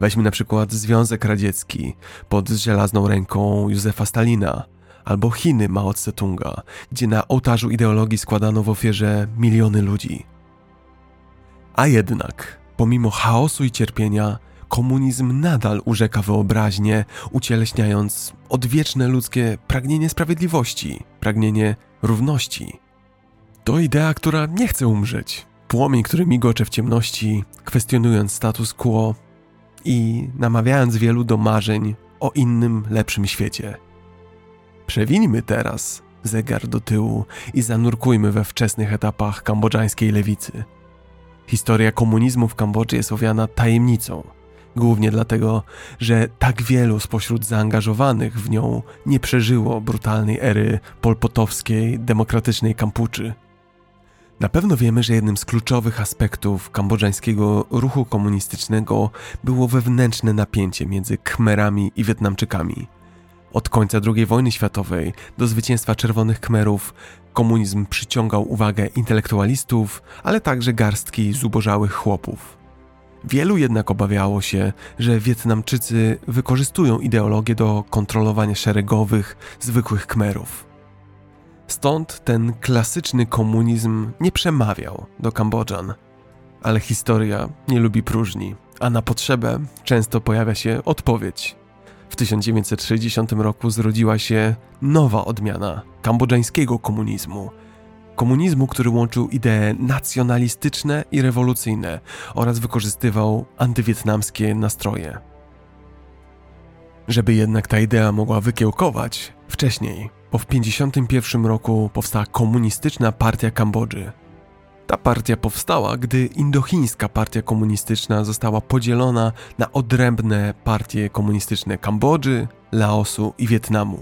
Weźmy na przykład Związek Radziecki pod żelazną ręką Józefa Stalina, albo Chiny Mao Tse-tunga, gdzie na ołtarzu ideologii składano w ofierze miliony ludzi. A jednak, pomimo chaosu i cierpienia, komunizm nadal urzeka wyobraźnię, ucieleśniając odwieczne ludzkie pragnienie sprawiedliwości, pragnienie równości. To idea, która nie chce umrzeć. Płomień, który migocze w ciemności, kwestionując status quo i namawiając wielu do marzeń o innym, lepszym świecie. Przewinimy teraz zegar do tyłu i zanurkujmy we wczesnych etapach kambodżańskiej lewicy. Historia komunizmu w Kambodży jest owiana tajemnicą, głównie dlatego, że tak wielu spośród zaangażowanych w nią nie przeżyło brutalnej ery polpotowskiej, demokratycznej Kampuczy. Na pewno wiemy, że jednym z kluczowych aspektów kambodżańskiego ruchu komunistycznego było wewnętrzne napięcie między Khmerami i Wietnamczykami. Od końca II wojny światowej do zwycięstwa Czerwonych Khmerów komunizm przyciągał uwagę intelektualistów, ale także garstki zubożałych chłopów. Wielu jednak obawiało się, że Wietnamczycy wykorzystują ideologię do kontrolowania szeregowych, zwykłych Khmerów. Stąd ten klasyczny komunizm nie przemawiał do Kambodżan. Ale historia nie lubi próżni, a na potrzebę często pojawia się odpowiedź. W 1960 roku zrodziła się nowa odmiana kambodżańskiego komunizmu. Komunizmu, który łączył idee nacjonalistyczne i rewolucyjne oraz wykorzystywał antywietnamskie nastroje. Żeby jednak ta idea mogła wykiełkować, wcześniej bo w 1951 roku powstała komunistyczna partia Kambodży. Ta partia powstała, gdy indochińska partia komunistyczna została podzielona na odrębne partie komunistyczne Kambodży, Laosu i Wietnamu.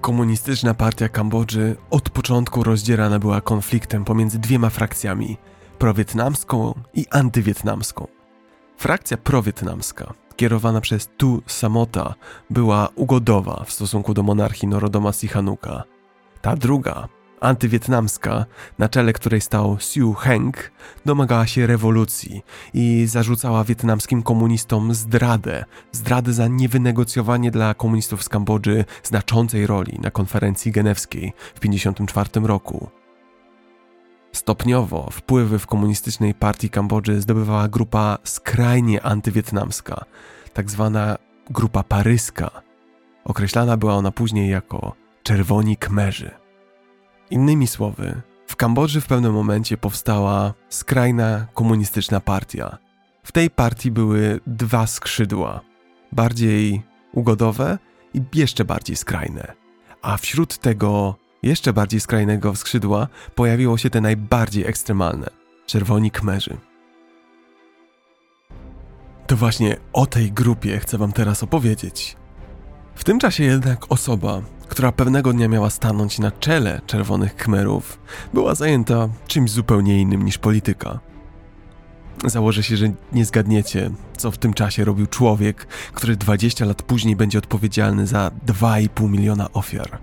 Komunistyczna partia Kambodży od początku rozdzierana była konfliktem pomiędzy dwiema frakcjami prowietnamską i antywietnamską. Frakcja prowietnamska, kierowana przez Tu Samota, była ugodowa w stosunku do monarchii Norodoma Sihanouk'a. Ta druga, antywietnamska, na czele której stał Siu Heng, domagała się rewolucji i zarzucała wietnamskim komunistom zdradę, zdradę za niewynegocjowanie dla komunistów z Kambodży znaczącej roli na konferencji genewskiej w 1954 roku. Stopniowo wpływy w komunistycznej partii Kambodży zdobywała grupa skrajnie antywietnamska, tak zwana grupa paryska. Określana była ona później jako Czerwoni Kmerzy. Innymi słowy, w Kambodży w pewnym momencie powstała skrajna komunistyczna partia. W tej partii były dwa skrzydła, bardziej ugodowe i jeszcze bardziej skrajne. A wśród tego jeszcze bardziej skrajnego skrzydła pojawiło się te najbardziej ekstremalne czerwoni kmerzy. To właśnie o tej grupie chcę Wam teraz opowiedzieć. W tym czasie jednak osoba, która pewnego dnia miała stanąć na czele czerwonych kmerów, była zajęta czymś zupełnie innym niż polityka. Założę się, że nie zgadniecie, co w tym czasie robił człowiek, który 20 lat później będzie odpowiedzialny za 2,5 miliona ofiar.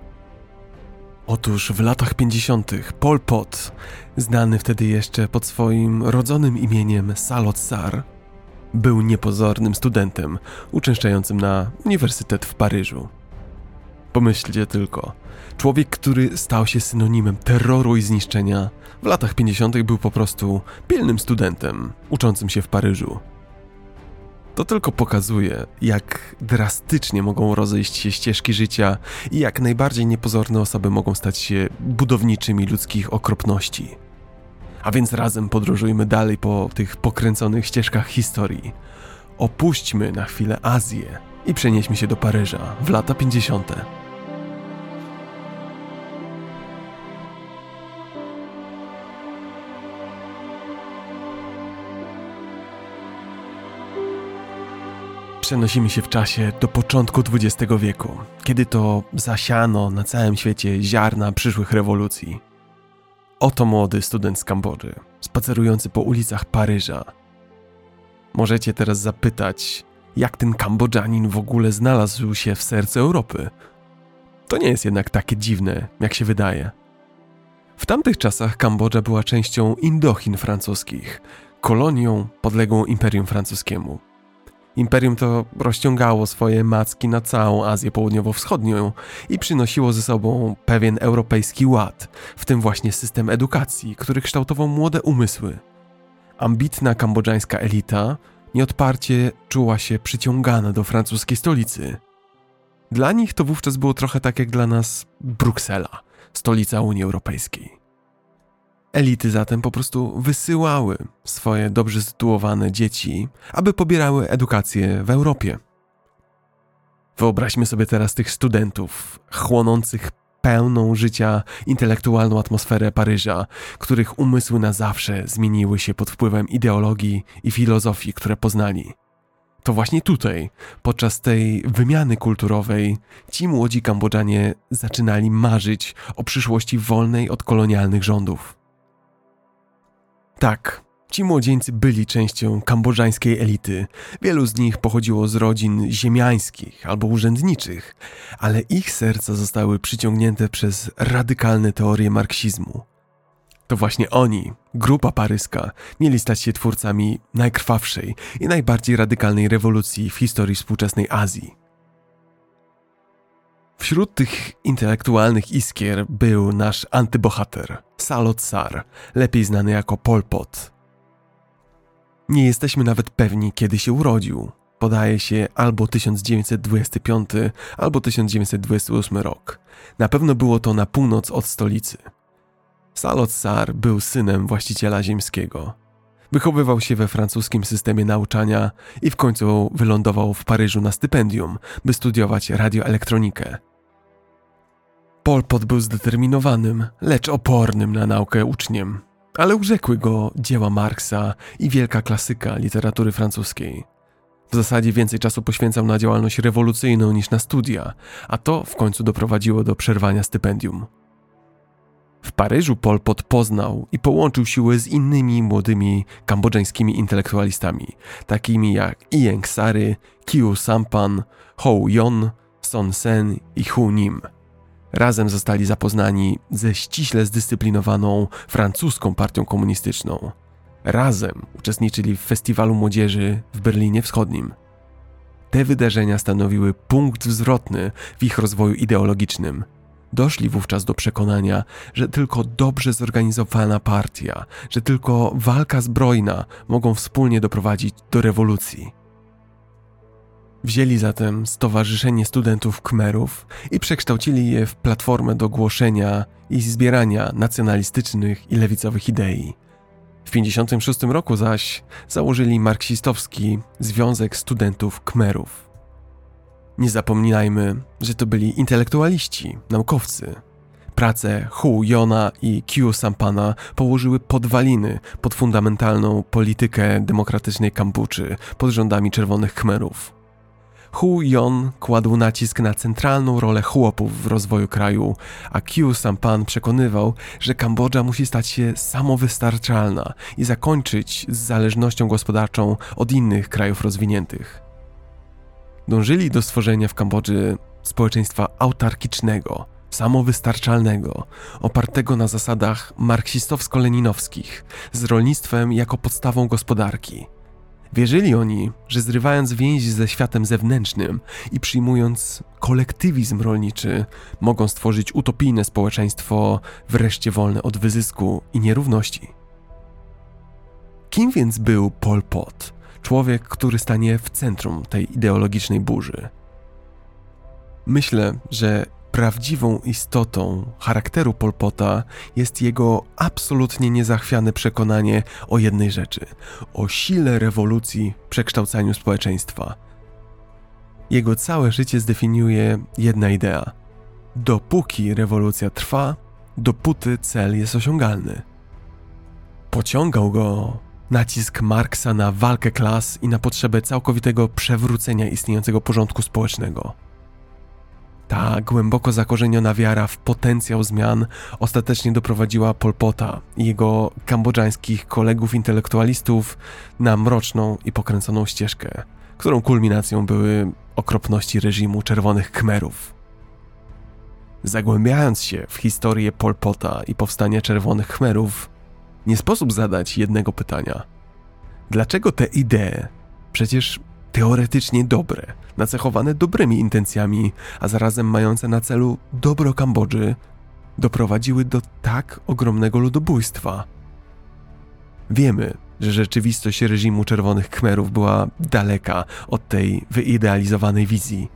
Otóż w latach 50. Pol Pot, znany wtedy jeszcze pod swoim rodzonym imieniem Salot Sar, był niepozornym studentem uczęszczającym na uniwersytet w Paryżu. Pomyślcie tylko, człowiek, który stał się synonimem terroru i zniszczenia, w latach 50. był po prostu pilnym studentem uczącym się w Paryżu. To tylko pokazuje, jak drastycznie mogą rozejść się ścieżki życia i jak najbardziej niepozorne osoby mogą stać się budowniczymi ludzkich okropności. A więc razem podróżujmy dalej po tych pokręconych ścieżkach historii. Opuśćmy na chwilę Azję i przenieśmy się do Paryża w lata 50. Przenosimy się w czasie do początku XX wieku, kiedy to zasiano na całym świecie ziarna przyszłych rewolucji. Oto młody student z Kambodży, spacerujący po ulicach Paryża. Możecie teraz zapytać, jak ten Kambodżanin w ogóle znalazł się w sercu Europy. To nie jest jednak takie dziwne, jak się wydaje. W tamtych czasach Kambodża była częścią Indochin francuskich, kolonią podległą Imperium Francuskiemu. Imperium to rozciągało swoje macki na całą Azję Południowo-Wschodnią i przynosiło ze sobą pewien europejski ład, w tym właśnie system edukacji, który kształtował młode umysły. Ambitna kambodżańska elita nieodparcie czuła się przyciągana do francuskiej stolicy. Dla nich to wówczas było trochę tak jak dla nas Bruksela, stolica Unii Europejskiej. Elity zatem po prostu wysyłały swoje dobrze sytuowane dzieci, aby pobierały edukację w Europie. Wyobraźmy sobie teraz tych studentów, chłonących pełną życia intelektualną atmosferę Paryża, których umysły na zawsze zmieniły się pod wpływem ideologii i filozofii, które poznali. To właśnie tutaj, podczas tej wymiany kulturowej, ci młodzi Kambodżanie zaczynali marzyć o przyszłości wolnej od kolonialnych rządów. Tak, ci młodzieńcy byli częścią kambodżańskiej elity. Wielu z nich pochodziło z rodzin ziemiańskich albo urzędniczych, ale ich serca zostały przyciągnięte przez radykalne teorie marksizmu. To właśnie oni, grupa paryska, mieli stać się twórcami najkrwawszej i najbardziej radykalnej rewolucji w historii współczesnej Azji. Wśród tych intelektualnych iskier był nasz antybohater, Salot Sar, lepiej znany jako Pol Pot. Nie jesteśmy nawet pewni, kiedy się urodził. Podaje się albo 1925, albo 1928 rok. Na pewno było to na północ od stolicy. Salot Sar był synem właściciela ziemskiego. Wychowywał się we francuskim systemie nauczania i w końcu wylądował w Paryżu na stypendium, by studiować radioelektronikę. Pol Pot był zdeterminowanym, lecz opornym na naukę uczniem, ale urzekły go dzieła Marksa i wielka klasyka literatury francuskiej. W zasadzie więcej czasu poświęcał na działalność rewolucyjną niż na studia, a to w końcu doprowadziło do przerwania stypendium. W Paryżu Pol Pot poznał i połączył siły z innymi młodymi kambodżańskimi intelektualistami, takimi jak Ieng Sary, Kiu Sampan, Ho Yon, Son Sen i Hu Nim. Razem zostali zapoznani ze ściśle zdyscyplinowaną francuską partią komunistyczną. Razem uczestniczyli w festiwalu młodzieży w Berlinie Wschodnim. Te wydarzenia stanowiły punkt zwrotny w ich rozwoju ideologicznym – Doszli wówczas do przekonania, że tylko dobrze zorganizowana partia, że tylko walka zbrojna mogą wspólnie doprowadzić do rewolucji. Wzięli zatem Stowarzyszenie Studentów Khmerów i przekształcili je w platformę do głoszenia i zbierania nacjonalistycznych i lewicowych idei. W 1956 roku zaś założyli marksistowski Związek Studentów Khmerów. Nie zapominajmy, że to byli intelektualiści, naukowcy. Prace Hu Yona i Qiu Sampana położyły podwaliny pod fundamentalną politykę demokratycznej Kambuczy pod rządami Czerwonych Khmerów. Hu Yon kładł nacisk na centralną rolę chłopów w rozwoju kraju, a Qiu Sampan przekonywał, że Kambodża musi stać się samowystarczalna i zakończyć z zależnością gospodarczą od innych krajów rozwiniętych. Dążyli do stworzenia w Kambodży społeczeństwa autarkicznego, samowystarczalnego, opartego na zasadach marksistowsko-leninowskich, z rolnictwem jako podstawą gospodarki. Wierzyli oni, że zrywając więzi ze światem zewnętrznym i przyjmując kolektywizm rolniczy, mogą stworzyć utopijne społeczeństwo, wreszcie wolne od wyzysku i nierówności. Kim więc był Pol Pot? człowiek, który stanie w centrum tej ideologicznej burzy. Myślę, że prawdziwą istotą charakteru Polpota jest jego absolutnie niezachwiane przekonanie o jednej rzeczy o sile rewolucji w przekształcaniu społeczeństwa. Jego całe życie zdefiniuje jedna idea: dopóki rewolucja trwa, dopóty cel jest osiągalny. Pociągał go nacisk Marksa na walkę klas i na potrzebę całkowitego przewrócenia istniejącego porządku społecznego. Ta głęboko zakorzeniona wiara w potencjał zmian ostatecznie doprowadziła Polpota i jego kambodżańskich kolegów intelektualistów na mroczną i pokręconą ścieżkę, którą kulminacją były okropności reżimu Czerwonych Khmerów. Zagłębiając się w historię Polpota i powstania Czerwonych Khmerów, nie sposób zadać jednego pytania. Dlaczego te idee, przecież teoretycznie dobre, nacechowane dobrymi intencjami, a zarazem mające na celu dobro Kambodży, doprowadziły do tak ogromnego ludobójstwa? Wiemy, że rzeczywistość reżimu Czerwonych Khmerów była daleka od tej wyidealizowanej wizji.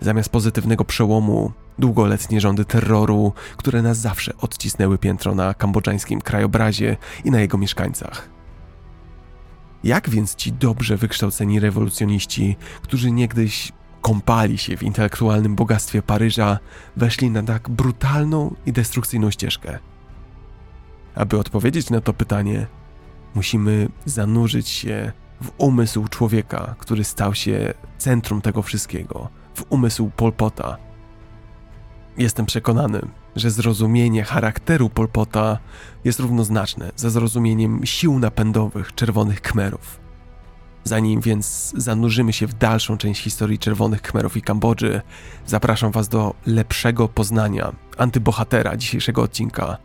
Zamiast pozytywnego przełomu Długoletnie rządy terroru, które na zawsze odcisnęły piętro na kambodżańskim krajobrazie i na jego mieszkańcach. Jak więc ci dobrze wykształceni rewolucjoniści, którzy niegdyś kąpali się w intelektualnym bogactwie Paryża, weszli na tak brutalną i destrukcyjną ścieżkę? Aby odpowiedzieć na to pytanie, musimy zanurzyć się w umysł człowieka, który stał się centrum tego wszystkiego, w umysł Polpota, Jestem przekonany, że zrozumienie charakteru Polpota jest równoznaczne ze zrozumieniem sił napędowych czerwonych Khmerów. Zanim więc zanurzymy się w dalszą część historii czerwonych Khmerów i Kambodży, zapraszam Was do lepszego poznania antybohatera dzisiejszego odcinka.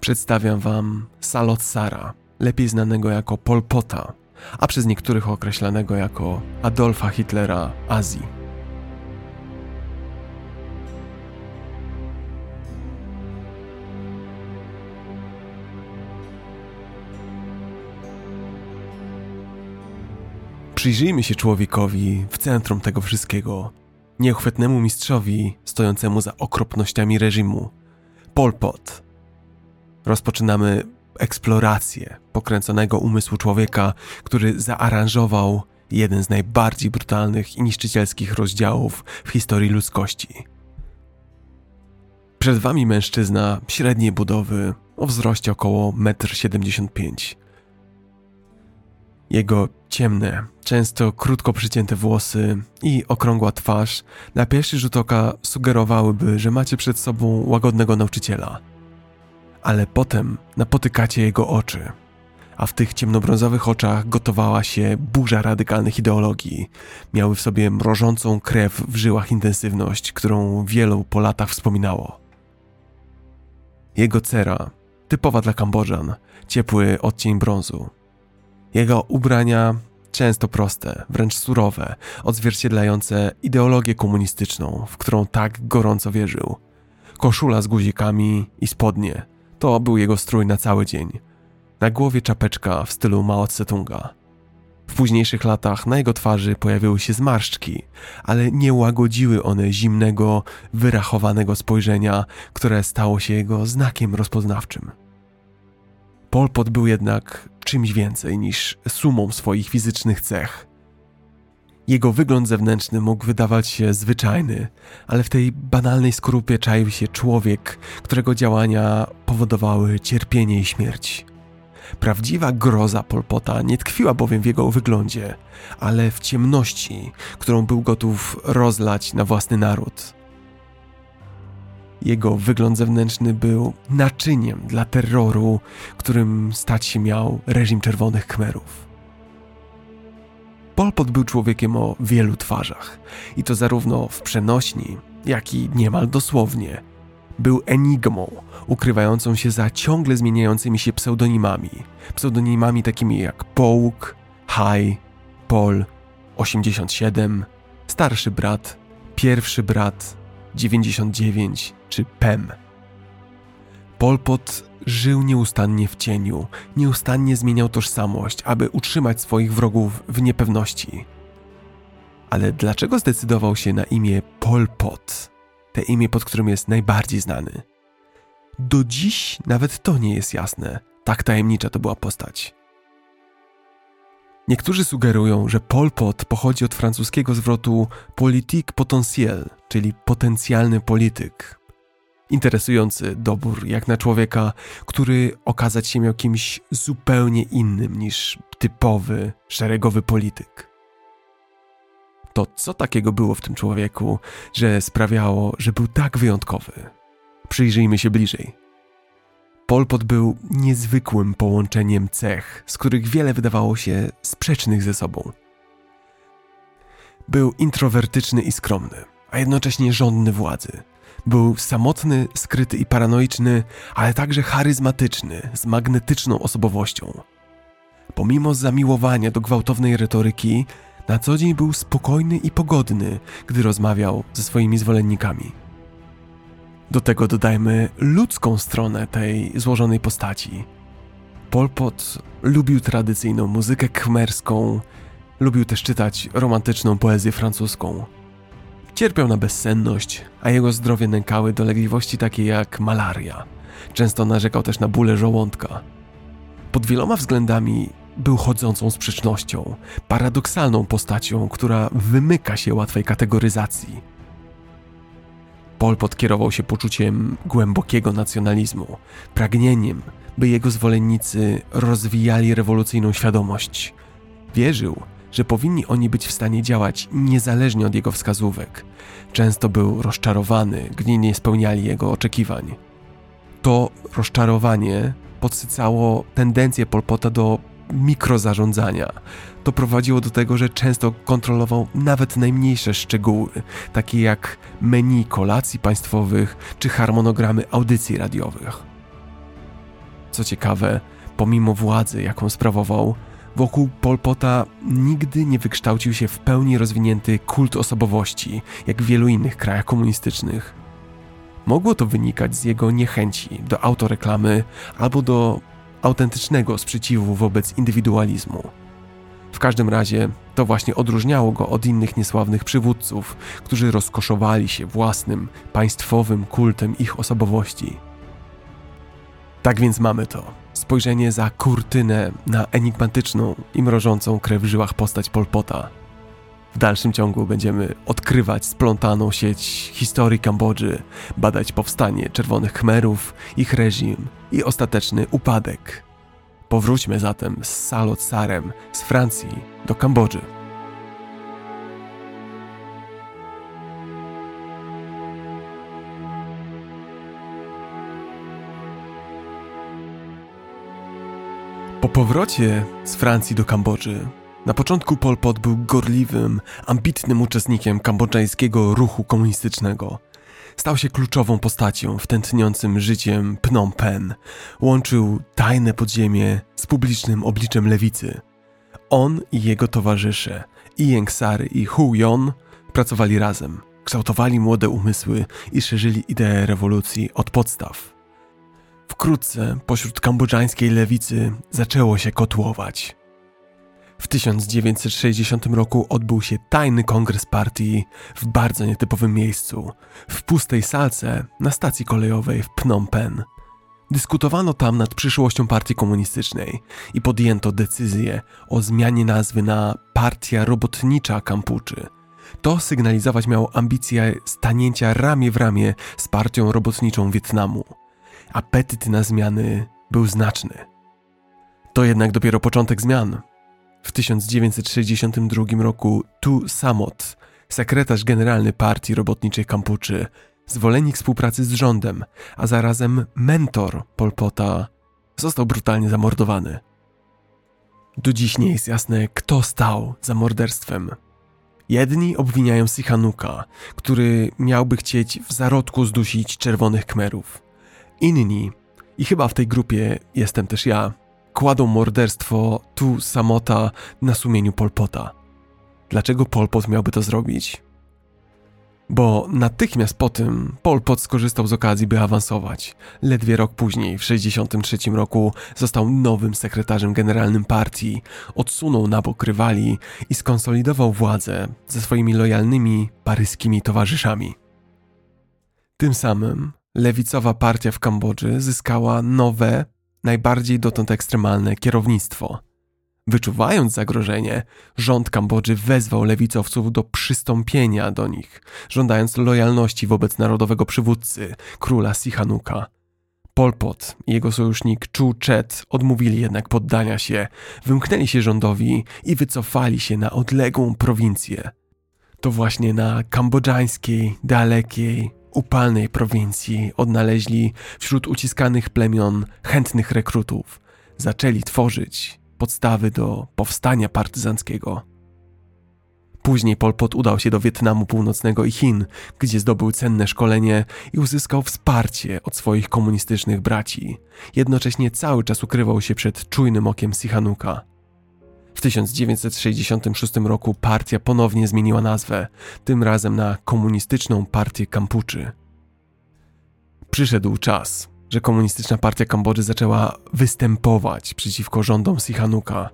Przedstawiam Wam Salot Sara, lepiej znanego jako Polpota, a przez niektórych określanego jako Adolfa Hitlera Azji. Przyjrzyjmy się człowiekowi w centrum tego wszystkiego, nieuchwytnemu mistrzowi stojącemu za okropnościami reżimu. Pol Pot. Rozpoczynamy eksplorację pokręconego umysłu człowieka, który zaaranżował jeden z najbardziej brutalnych i niszczycielskich rozdziałów w historii ludzkości. Przed wami mężczyzna średniej budowy o wzroście około 1,75 m. Jego ciemne, często krótko przycięte włosy i okrągła twarz na pierwszy rzut oka sugerowałyby, że macie przed sobą łagodnego nauczyciela. Ale potem napotykacie jego oczy, a w tych ciemnobrązowych oczach gotowała się burza radykalnych ideologii. Miały w sobie mrożącą krew w żyłach intensywność, którą wielu po latach wspominało. Jego cera, typowa dla Kambodżan, ciepły odcień brązu. Jego ubrania często proste, wręcz surowe, odzwierciedlające ideologię komunistyczną, w którą tak gorąco wierzył. Koszula z guzikami i spodnie to był jego strój na cały dzień. Na głowie czapeczka w stylu Mao Tse-tunga. W późniejszych latach na jego twarzy pojawiły się zmarszczki, ale nie łagodziły one zimnego, wyrachowanego spojrzenia, które stało się jego znakiem rozpoznawczym. Pol Pot był jednak czymś więcej niż sumą swoich fizycznych cech. Jego wygląd zewnętrzny mógł wydawać się zwyczajny, ale w tej banalnej skorupie czaił się człowiek, którego działania powodowały cierpienie i śmierć. Prawdziwa groza Polpota nie tkwiła bowiem w jego wyglądzie, ale w ciemności, którą był gotów rozlać na własny naród. Jego wygląd zewnętrzny był naczyniem dla terroru, którym stać się miał reżim Czerwonych Khmerów. Pol Pot był człowiekiem o wielu twarzach, i to zarówno w przenośni, jak i niemal dosłownie. Był enigmą, ukrywającą się za ciągle zmieniającymi się pseudonimami. Pseudonimami takimi jak Połk, Haj, Pol, 87, starszy brat, pierwszy brat, 99 czy Pem. Pol Pot żył nieustannie w cieniu, nieustannie zmieniał tożsamość, aby utrzymać swoich wrogów w niepewności. Ale dlaczego zdecydował się na imię Pol Pot, te imię, pod którym jest najbardziej znany? Do dziś nawet to nie jest jasne, tak tajemnicza to była postać. Niektórzy sugerują, że Pol Pot pochodzi od francuskiego zwrotu politique potentiel, czyli potencjalny polityk. Interesujący dobór jak na człowieka, który okazać się miał kimś zupełnie innym niż typowy, szeregowy polityk. To co takiego było w tym człowieku, że sprawiało, że był tak wyjątkowy? Przyjrzyjmy się bliżej. Pol Pot był niezwykłym połączeniem cech, z których wiele wydawało się sprzecznych ze sobą. Był introwertyczny i skromny, a jednocześnie żądny władzy. Był samotny, skryty i paranoiczny, ale także charyzmatyczny, z magnetyczną osobowością. Pomimo zamiłowania do gwałtownej retoryki, na co dzień był spokojny i pogodny, gdy rozmawiał ze swoimi zwolennikami. Do tego dodajmy ludzką stronę tej złożonej postaci. Pol Pot lubił tradycyjną muzykę khmerską, lubił też czytać romantyczną poezję francuską. Cierpiał na bezsenność, a jego zdrowie nękały dolegliwości takie jak malaria. Często narzekał też na bóle żołądka. Pod wieloma względami był chodzącą sprzecznością, paradoksalną postacią, która wymyka się łatwej kategoryzacji. Pol podkierował się poczuciem głębokiego nacjonalizmu, pragnieniem, by jego zwolennicy rozwijali rewolucyjną świadomość. Wierzył, że powinni oni być w stanie działać niezależnie od jego wskazówek. Często był rozczarowany, gdy nie spełniali jego oczekiwań. To rozczarowanie podsycało tendencję Polpota do mikrozarządzania. To prowadziło do tego, że często kontrolował nawet najmniejsze szczegóły, takie jak menu kolacji państwowych czy harmonogramy audycji radiowych. Co ciekawe, pomimo władzy, jaką sprawował, wokół Polpota nigdy nie wykształcił się w pełni rozwinięty kult osobowości, jak w wielu innych krajach komunistycznych. Mogło to wynikać z jego niechęci do autoreklamy albo do autentycznego sprzeciwu wobec indywidualizmu. W każdym razie to właśnie odróżniało go od innych niesławnych przywódców, którzy rozkoszowali się własnym, państwowym kultem ich osobowości. Tak więc mamy to. spojrzenie za kurtynę na enigmatyczną i mrożącą krew w żyłach postać Polpota. W dalszym ciągu będziemy odkrywać splątaną sieć historii Kambodży, badać powstanie Czerwonych Khmerów, ich reżim i ostateczny upadek. Powróćmy zatem z Salot Sarem z Francji do Kambodży. Po powrocie z Francji do Kambodży, na początku Pol Pot był gorliwym, ambitnym uczestnikiem kambodżańskiego ruchu komunistycznego. Stał się kluczową postacią w tętniącym życiem Phnom Penh. Łączył tajne podziemie z publicznym obliczem lewicy. On i jego towarzysze, Ieng Sar i Hu Yon, pracowali razem, kształtowali młode umysły i szerzyli ideę rewolucji od podstaw. Wkrótce pośród kambodżańskiej lewicy zaczęło się kotłować. W 1960 roku odbył się tajny kongres partii w bardzo nietypowym miejscu, w pustej salce na stacji kolejowej w Phnom Penh. Dyskutowano tam nad przyszłością partii komunistycznej i podjęto decyzję o zmianie nazwy na Partia Robotnicza Kampuczy. To sygnalizować miało ambicję stanięcia ramię w ramię z partią robotniczą Wietnamu. Apetyt na zmiany był znaczny. To jednak dopiero początek zmian. W 1962 roku Tu Samot, sekretarz generalny Partii Robotniczej Kampuczy, zwolennik współpracy z rządem, a zarazem mentor Polpota, został brutalnie zamordowany. Do dziś nie jest jasne, kto stał za morderstwem. Jedni obwiniają Sichanuka, który miałby chcieć w zarodku zdusić czerwonych kmerów. Inni, i chyba w tej grupie jestem też ja, kładą morderstwo tu samota na sumieniu Polpota. Dlaczego Polpot miałby to zrobić? Bo natychmiast po tym Polpot skorzystał z okazji, by awansować. Ledwie rok później, w 1963 roku, został nowym sekretarzem generalnym partii, odsunął na bok rywali i skonsolidował władzę ze swoimi lojalnymi paryskimi towarzyszami. Tym samym lewicowa partia w Kambodży zyskała nowe, najbardziej dotąd ekstremalne kierownictwo. Wyczuwając zagrożenie, rząd Kambodży wezwał lewicowców do przystąpienia do nich, żądając lojalności wobec narodowego przywódcy, króla Sihanuka. Pol Pot i jego sojusznik Chu Chet odmówili jednak poddania się, wymknęli się rządowi i wycofali się na odległą prowincję. To właśnie na kambodżańskiej, dalekiej, upalnej prowincji odnaleźli wśród uciskanych plemion chętnych rekrutów. Zaczęli tworzyć podstawy do powstania partyzanckiego. Później Pol Pot udał się do Wietnamu Północnego i Chin, gdzie zdobył cenne szkolenie i uzyskał wsparcie od swoich komunistycznych braci. Jednocześnie cały czas ukrywał się przed czujnym okiem Sihanuka. W 1966 roku partia ponownie zmieniła nazwę, tym razem na Komunistyczną Partię Kampuczy. Przyszedł czas, że Komunistyczna Partia Kambodży zaczęła występować przeciwko rządom Sihanuka.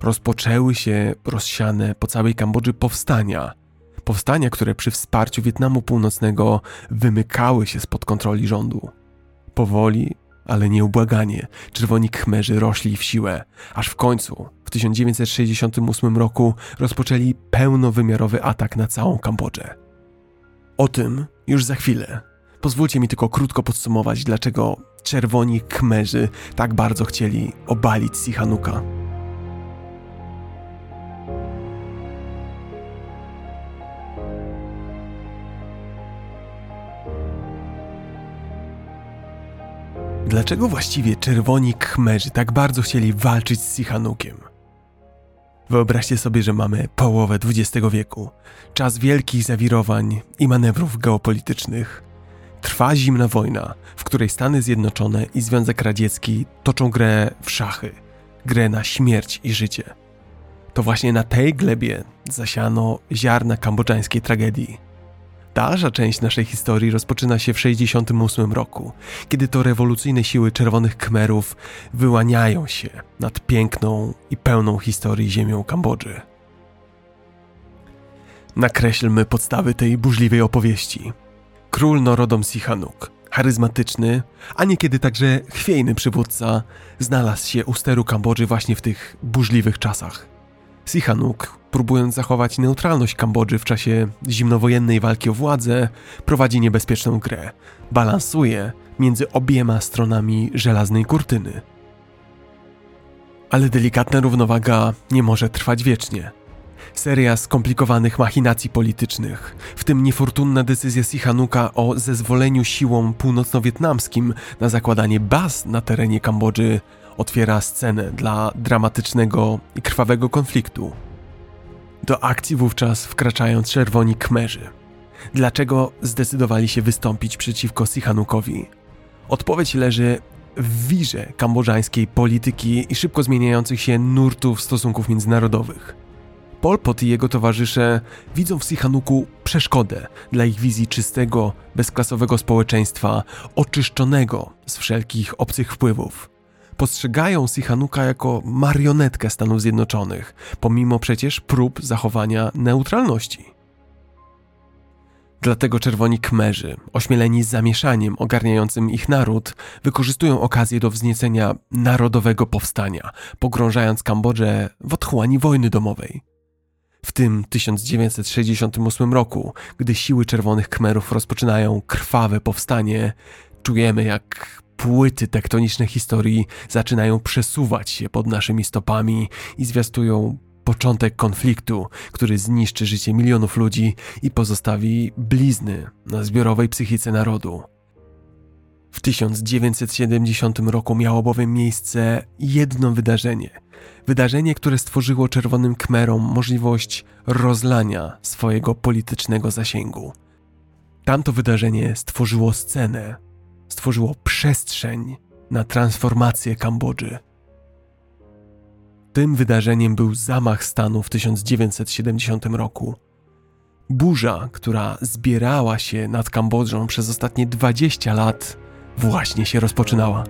Rozpoczęły się rozsiane po całej Kambodży powstania. Powstania, które przy wsparciu Wietnamu Północnego wymykały się spod kontroli rządu. Powoli ale nieubłaganie czerwoni khmerzy rośli w siłę, aż w końcu w 1968 roku rozpoczęli pełnowymiarowy atak na całą Kambodżę. O tym już za chwilę. Pozwólcie mi tylko krótko podsumować, dlaczego czerwoni khmerzy tak bardzo chcieli obalić Sihanuka. Dlaczego właściwie czerwoni khmerzy tak bardzo chcieli walczyć z Sihanukiem? Wyobraźcie sobie, że mamy połowę XX wieku, czas wielkich zawirowań i manewrów geopolitycznych. Trwa zimna wojna, w której Stany Zjednoczone i Związek Radziecki toczą grę w szachy, grę na śmierć i życie. To właśnie na tej glebie zasiano ziarna kambodżańskiej tragedii. Dalsza część naszej historii rozpoczyna się w 1968 roku, kiedy to rewolucyjne siły czerwonych Khmerów wyłaniają się nad piękną i pełną historii ziemią Kambodży. Nakreślmy podstawy tej burzliwej opowieści. Król Norodom Sihanouk, charyzmatyczny, a niekiedy także chwiejny przywódca znalazł się u steru Kambodży właśnie w tych burzliwych czasach. Sihanouk, próbując zachować neutralność Kambodży w czasie zimnowojennej walki o władzę, prowadzi niebezpieczną grę. Balansuje między obiema stronami żelaznej kurtyny. Ale delikatna równowaga nie może trwać wiecznie. Seria skomplikowanych machinacji politycznych, w tym niefortunna decyzja Sihanuka o zezwoleniu siłom północno-wietnamskim na zakładanie baz na terenie Kambodży, otwiera scenę dla dramatycznego i krwawego konfliktu. Do akcji wówczas wkraczają czerwoni Kmerzy. Dlaczego zdecydowali się wystąpić przeciwko Sihanukowi? Odpowiedź leży w wirze kambodżańskiej polityki i szybko zmieniających się nurtów stosunków międzynarodowych. Pol Pot i jego towarzysze widzą w Sihanuku przeszkodę dla ich wizji czystego, bezklasowego społeczeństwa, oczyszczonego z wszelkich obcych wpływów. Postrzegają Sihanuka jako marionetkę Stanów Zjednoczonych, pomimo przecież prób zachowania neutralności. Dlatego czerwoni kmerzy, ośmieleni zamieszaniem ogarniającym ich naród, wykorzystują okazję do wzniecenia narodowego powstania, pogrążając Kambodżę w otchłani wojny domowej. W tym 1968 roku, gdy siły czerwonych kmerów rozpoczynają krwawe powstanie, czujemy jak płyty tektoniczne historii zaczynają przesuwać się pod naszymi stopami i zwiastują początek konfliktu, który zniszczy życie milionów ludzi i pozostawi blizny na zbiorowej psychice narodu. W 1970 roku miało bowiem miejsce jedno wydarzenie. Wydarzenie, które stworzyło czerwonym Kmerom możliwość rozlania swojego politycznego zasięgu. Tamto wydarzenie stworzyło scenę, stworzyło przestrzeń na transformację Kambodży. Tym wydarzeniem był zamach stanu w 1970 roku. Burza, która zbierała się nad Kambodżą przez ostatnie 20 lat, właśnie się rozpoczynała.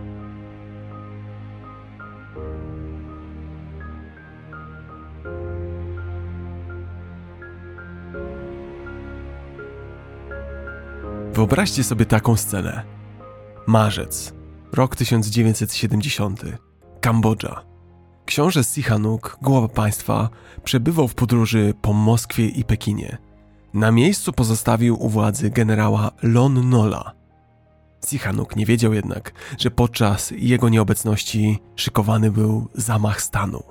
Wyobraźcie sobie taką scenę. Marzec, rok 1970, Kambodża. Książę Sihanouk, głowa państwa, przebywał w podróży po Moskwie i Pekinie. Na miejscu pozostawił u władzy generała Lon Nola. Sihanouk nie wiedział jednak, że podczas jego nieobecności szykowany był zamach stanu.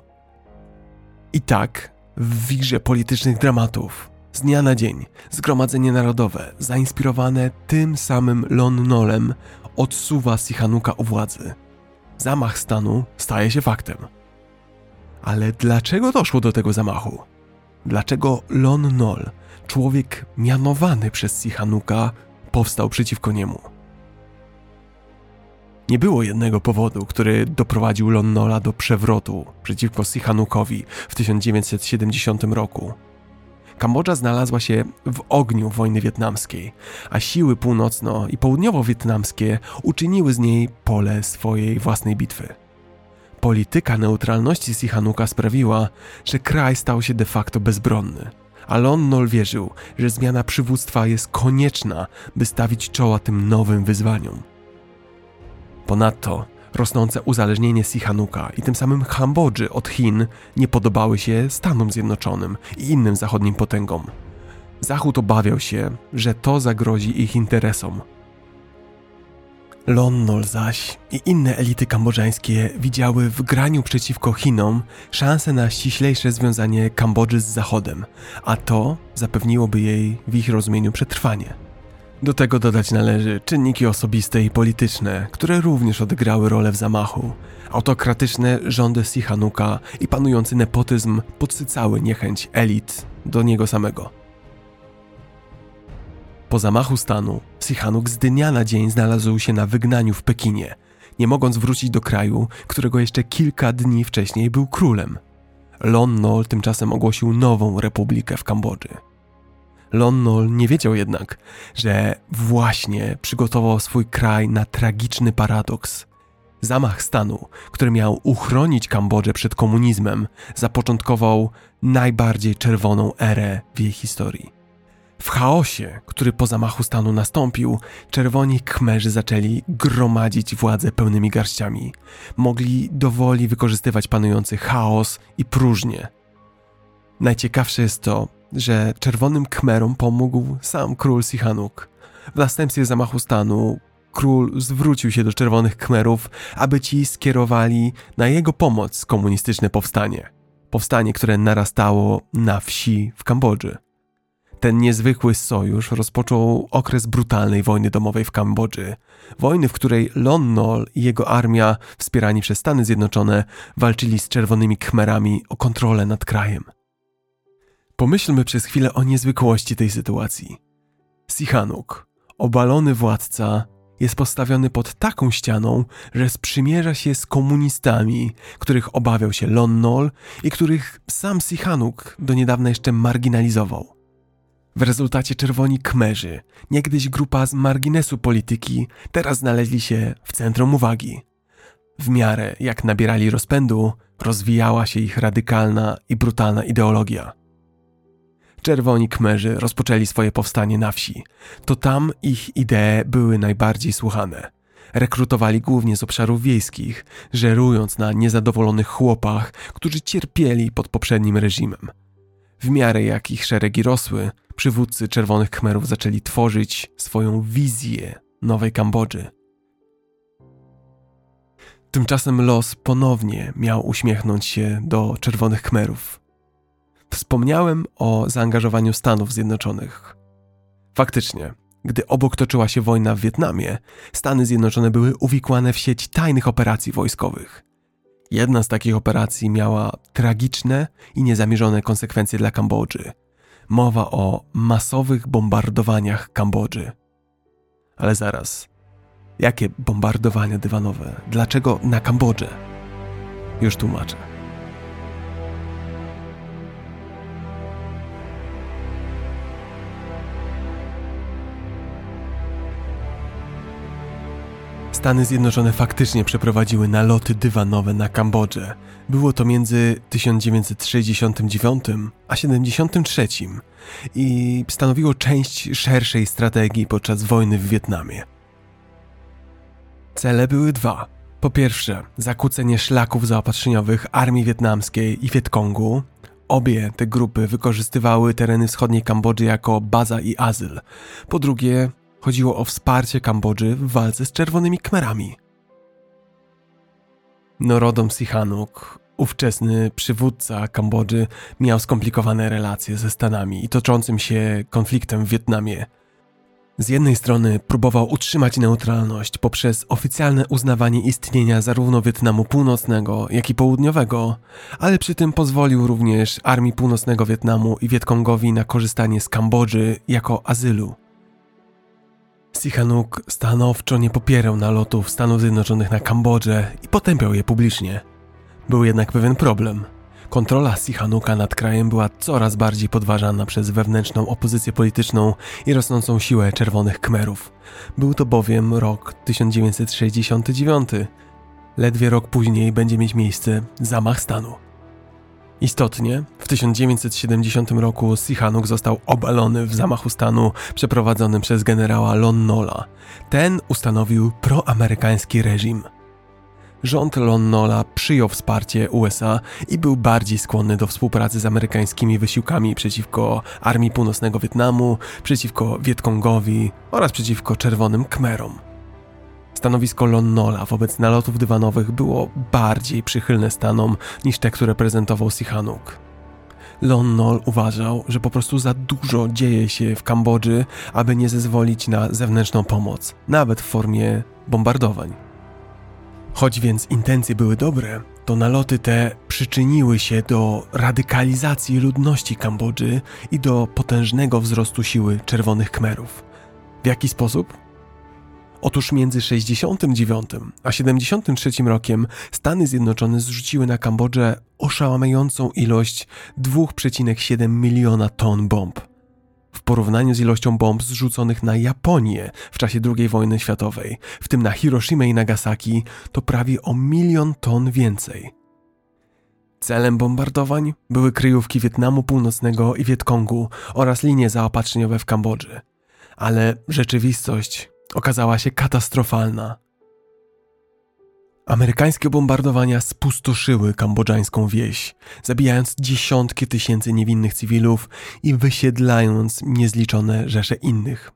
I tak, w wirze politycznych dramatów, z dnia na dzień, Zgromadzenie Narodowe, zainspirowane tym samym Lon Nolem, odsuwa Sihanuka u władzy. Zamach stanu staje się faktem. Ale dlaczego doszło do tego zamachu? Dlaczego Lon Nol, człowiek mianowany przez Sihanuka, powstał przeciwko niemu? Nie było jednego powodu, który doprowadził Lon Nola do przewrotu przeciwko Sihanukowi w 1970 roku. Kambodża znalazła się w ogniu wojny wietnamskiej, a siły północno- i południowo-wietnamskie uczyniły z niej pole swojej własnej bitwy. Polityka neutralności Sihanuka sprawiła, że kraj stał się de facto bezbronny. A Lon Nol wierzył, że zmiana przywództwa jest konieczna, by stawić czoła tym nowym wyzwaniom. Ponadto rosnące uzależnienie Sihanuka i tym samym Kambodży od Chin nie podobały się Stanom Zjednoczonym i innym zachodnim potęgom. Zachód obawiał się, że to zagrozi ich interesom, Lonnol zaś i inne elity kambodżańskie widziały w graniu przeciwko Chinom szansę na ściślejsze związanie Kambodży z Zachodem, a to zapewniłoby jej w ich rozumieniu przetrwanie. Do tego dodać należy czynniki osobiste i polityczne, które również odegrały rolę w zamachu. Autokratyczne rządy Sihanuka i panujący nepotyzm podsycały niechęć elit do niego samego. Po zamachu stanu, Sihanouk z dnia na dzień znalazł się na wygnaniu w Pekinie, nie mogąc wrócić do kraju, którego jeszcze kilka dni wcześniej był królem. Lon Nol tymczasem ogłosił nową republikę w Kambodży. Lon Nol nie wiedział jednak, że właśnie przygotował swój kraj na tragiczny paradoks. Zamach stanu, który miał uchronić Kambodżę przed komunizmem, zapoczątkował najbardziej czerwoną erę w jej historii. W chaosie, który po zamachu stanu nastąpił, czerwoni kmerzy zaczęli gromadzić władzę pełnymi garściami. Mogli dowoli wykorzystywać panujący chaos i próżnię. Najciekawsze jest to, że czerwonym kmerom pomógł sam król Sihanouk. W następstwie zamachu stanu król zwrócił się do czerwonych kmerów, aby ci skierowali na jego pomoc komunistyczne powstanie. Powstanie, które narastało na wsi w Kambodży. Ten niezwykły sojusz rozpoczął okres brutalnej wojny domowej w Kambodży. Wojny, w której Lon Nol i jego armia, wspierani przez Stany Zjednoczone, walczyli z czerwonymi khmerami o kontrolę nad krajem. Pomyślmy przez chwilę o niezwykłości tej sytuacji. Sihanouk, obalony władca, jest postawiony pod taką ścianą, że sprzymierza się z komunistami, których obawiał się Lon Nol i których sam Sihanouk do niedawna jeszcze marginalizował. W rezultacie czerwoni kmerzy, niegdyś grupa z marginesu polityki, teraz znaleźli się w centrum uwagi. W miarę jak nabierali rozpędu, rozwijała się ich radykalna i brutalna ideologia. Czerwoni kmerzy rozpoczęli swoje powstanie na wsi. To tam ich idee były najbardziej słuchane. Rekrutowali głównie z obszarów wiejskich, żerując na niezadowolonych chłopach, którzy cierpieli pod poprzednim reżimem. W miarę jak ich szeregi rosły, przywódcy Czerwonych Khmerów zaczęli tworzyć swoją wizję nowej Kambodży. Tymczasem los ponownie miał uśmiechnąć się do Czerwonych Khmerów. Wspomniałem o zaangażowaniu Stanów Zjednoczonych. Faktycznie, gdy obok toczyła się wojna w Wietnamie, Stany Zjednoczone były uwikłane w sieć tajnych operacji wojskowych. Jedna z takich operacji miała tragiczne i niezamierzone konsekwencje dla Kambodży. Mowa o masowych bombardowaniach Kambodży. Ale zaraz. Jakie bombardowania dywanowe? Dlaczego na Kambodży? Już tłumaczę. Stany Zjednoczone faktycznie przeprowadziły naloty dywanowe na Kambodżę. Było to między 1969 a 73 i stanowiło część szerszej strategii podczas wojny w Wietnamie. Cele były dwa. Po pierwsze, zakłócenie szlaków zaopatrzeniowych armii wietnamskiej i Wietkongu. Obie te grupy wykorzystywały tereny wschodniej Kambodży jako baza i azyl. Po drugie, Chodziło o wsparcie Kambodży w walce z czerwonymi kmerami. Norodom Sihanouk, ówczesny przywódca Kambodży, miał skomplikowane relacje ze Stanami i toczącym się konfliktem w Wietnamie. Z jednej strony próbował utrzymać neutralność poprzez oficjalne uznawanie istnienia zarówno Wietnamu Północnego, jak i Południowego, ale przy tym pozwolił również Armii Północnego Wietnamu i Wietkongowi na korzystanie z Kambodży jako azylu. Sihanouk stanowczo nie popierał nalotów Stanów Zjednoczonych na Kambodżę i potępiał je publicznie. Był jednak pewien problem. Kontrola Sihanouka nad krajem była coraz bardziej podważana przez wewnętrzną opozycję polityczną i rosnącą siłę czerwonych Kmerów. Był to bowiem rok 1969. Ledwie rok później będzie mieć miejsce zamach stanu. Istotnie, w 1970 roku Sihanouk został obalony w zamachu stanu przeprowadzonym przez generała Lon Nola. Ten ustanowił proamerykański reżim. Rząd Lon Nola przyjął wsparcie USA i był bardziej skłonny do współpracy z amerykańskimi wysiłkami przeciwko Armii Północnego Wietnamu, przeciwko Wietkongowi oraz przeciwko Czerwonym Khmerom. Stanowisko Lonnola wobec nalotów dywanowych było bardziej przychylne Stanom niż te, które prezentował Sihanouk. Lonnol uważał, że po prostu za dużo dzieje się w Kambodży, aby nie zezwolić na zewnętrzną pomoc, nawet w formie bombardowań. Choć więc intencje były dobre, to naloty te przyczyniły się do radykalizacji ludności Kambodży i do potężnego wzrostu siły Czerwonych Kmerów. W jaki sposób? Otóż między 69 a 73 rokiem Stany Zjednoczone zrzuciły na Kambodżę oszałamiającą ilość 2,7 miliona ton bomb. W porównaniu z ilością bomb zrzuconych na Japonię w czasie II wojny światowej, w tym na Hiroshima i Nagasaki, to prawie o milion ton więcej. Celem bombardowań były kryjówki Wietnamu Północnego i Wietkongu oraz linie zaopatrzeniowe w Kambodży. Ale rzeczywistość okazała się katastrofalna. Amerykańskie bombardowania spustoszyły kambodżańską wieś, zabijając dziesiątki tysięcy niewinnych cywilów i wysiedlając niezliczone rzesze innych.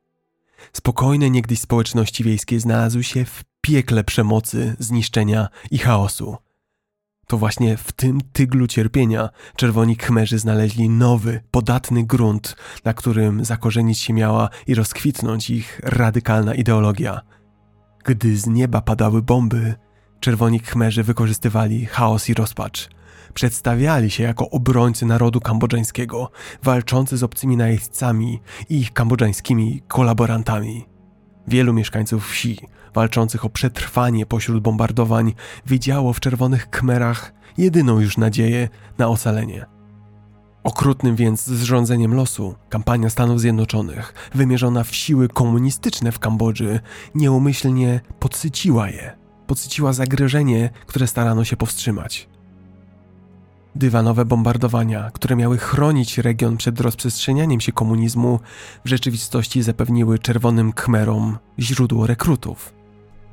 Spokojne niegdyś społeczności wiejskie znalazły się w piekle przemocy, zniszczenia i chaosu. To właśnie w tym tyglu cierpienia czerwoni khmerzy znaleźli nowy, podatny grunt, na którym zakorzenić się miała i rozkwitnąć ich radykalna ideologia. Gdy z nieba padały bomby, czerwoni khmerzy wykorzystywali chaos i rozpacz. Przedstawiali się jako obrońcy narodu kambodżańskiego, walczący z obcymi najeźdźcami i ich kambodżańskimi kolaborantami. Wielu mieszkańców wsi, walczących o przetrwanie pośród bombardowań, widziało w czerwonych kmerach jedyną już nadzieję na ocalenie. Okrutnym więc zrządzeniem losu, kampania Stanów Zjednoczonych, wymierzona w siły komunistyczne w Kambodży, nieumyślnie podsyciła je, podsyciła zagrożenie, które starano się powstrzymać. Dywanowe bombardowania, które miały chronić region przed rozprzestrzenianiem się komunizmu, w rzeczywistości zapewniły czerwonym Khmerom źródło rekrutów.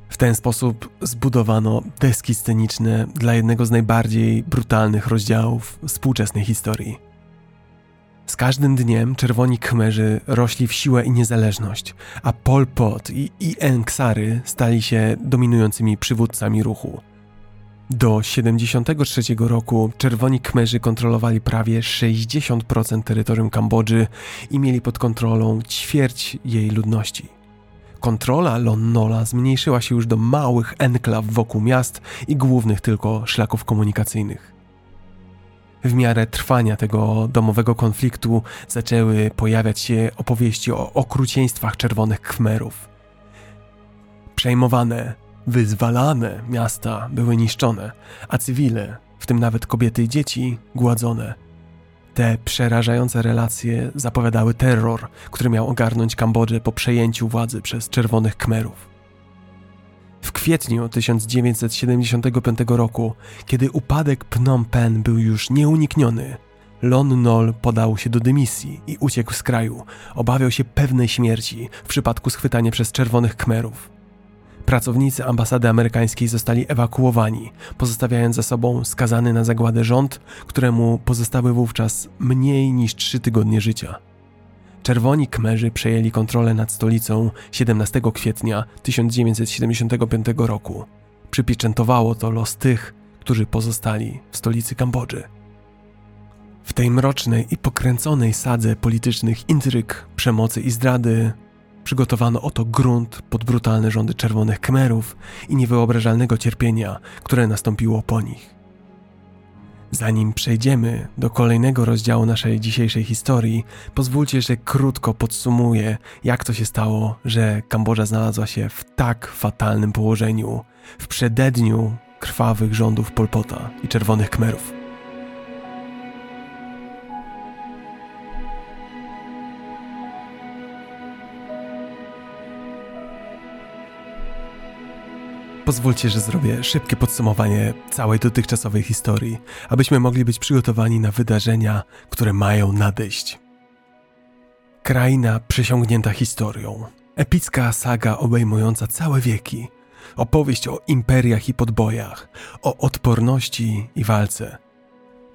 W ten sposób zbudowano deski sceniczne dla jednego z najbardziej brutalnych rozdziałów współczesnej historii. Z każdym dniem czerwoni Khmerzy rośli w siłę i niezależność, a Pol Pot i I.N. Ksary stali się dominującymi przywódcami ruchu. Do 73 roku czerwoni Kmerzy kontrolowali prawie 60% terytorium Kambodży i mieli pod kontrolą ćwierć jej ludności. Kontrola Lon Nola zmniejszyła się już do małych enklaw wokół miast i głównych tylko szlaków komunikacyjnych. W miarę trwania tego domowego konfliktu zaczęły pojawiać się opowieści o okrucieństwach czerwonych Khmerów. Przejmowane Wyzwalane miasta były niszczone, a cywile, w tym nawet kobiety i dzieci, gładzone. Te przerażające relacje zapowiadały terror, który miał ogarnąć Kambodżę po przejęciu władzy przez czerwonych Kmerów. W kwietniu 1975 roku, kiedy upadek Phnom Penh był już nieunikniony, Lon Nol podał się do dymisji i uciekł z kraju. Obawiał się pewnej śmierci w przypadku schwytania przez czerwonych Kmerów. Pracownicy ambasady amerykańskiej zostali ewakuowani, pozostawiając za sobą skazany na zagładę rząd, któremu pozostały wówczas mniej niż trzy tygodnie życia. Czerwoni Kmerzy przejęli kontrolę nad stolicą 17 kwietnia 1975 roku. Przypieczętowało to los tych, którzy pozostali w stolicy Kambodży. W tej mrocznej i pokręconej sadze politycznych intryg, przemocy i zdrady Przygotowano oto grunt pod brutalne rządy czerwonych Khmerów i niewyobrażalnego cierpienia, które nastąpiło po nich. Zanim przejdziemy do kolejnego rozdziału naszej dzisiejszej historii, pozwólcie, że krótko podsumuję, jak to się stało, że Kambodża znalazła się w tak fatalnym położeniu w przededniu krwawych rządów Polpota i czerwonych Khmerów. Pozwólcie, że zrobię szybkie podsumowanie całej dotychczasowej historii, abyśmy mogli być przygotowani na wydarzenia, które mają nadejść. Kraina przesiągnięta historią. Epicka saga obejmująca całe wieki. Opowieść o imperiach i podbojach, o odporności i walce.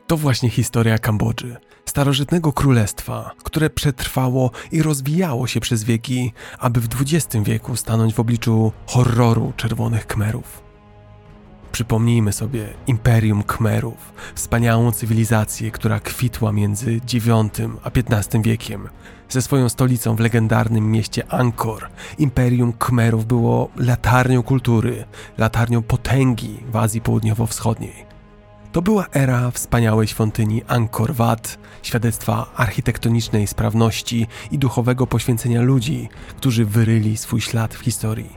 To właśnie historia Kambodży, starożytnego królestwa, które przetrwało i rozwijało się przez wieki, aby w XX wieku stanąć w obliczu horroru czerwonych Kmerów. Przypomnijmy sobie Imperium Kmerów, wspaniałą cywilizację, która kwitła między IX a XV wiekiem. Ze swoją stolicą w legendarnym mieście Angkor, Imperium Kmerów było latarnią kultury, latarnią potęgi w Azji Południowo-Wschodniej. To była era wspaniałej świątyni Angkor Wat, świadectwa architektonicznej sprawności i duchowego poświęcenia ludzi, którzy wyryli swój ślad w historii.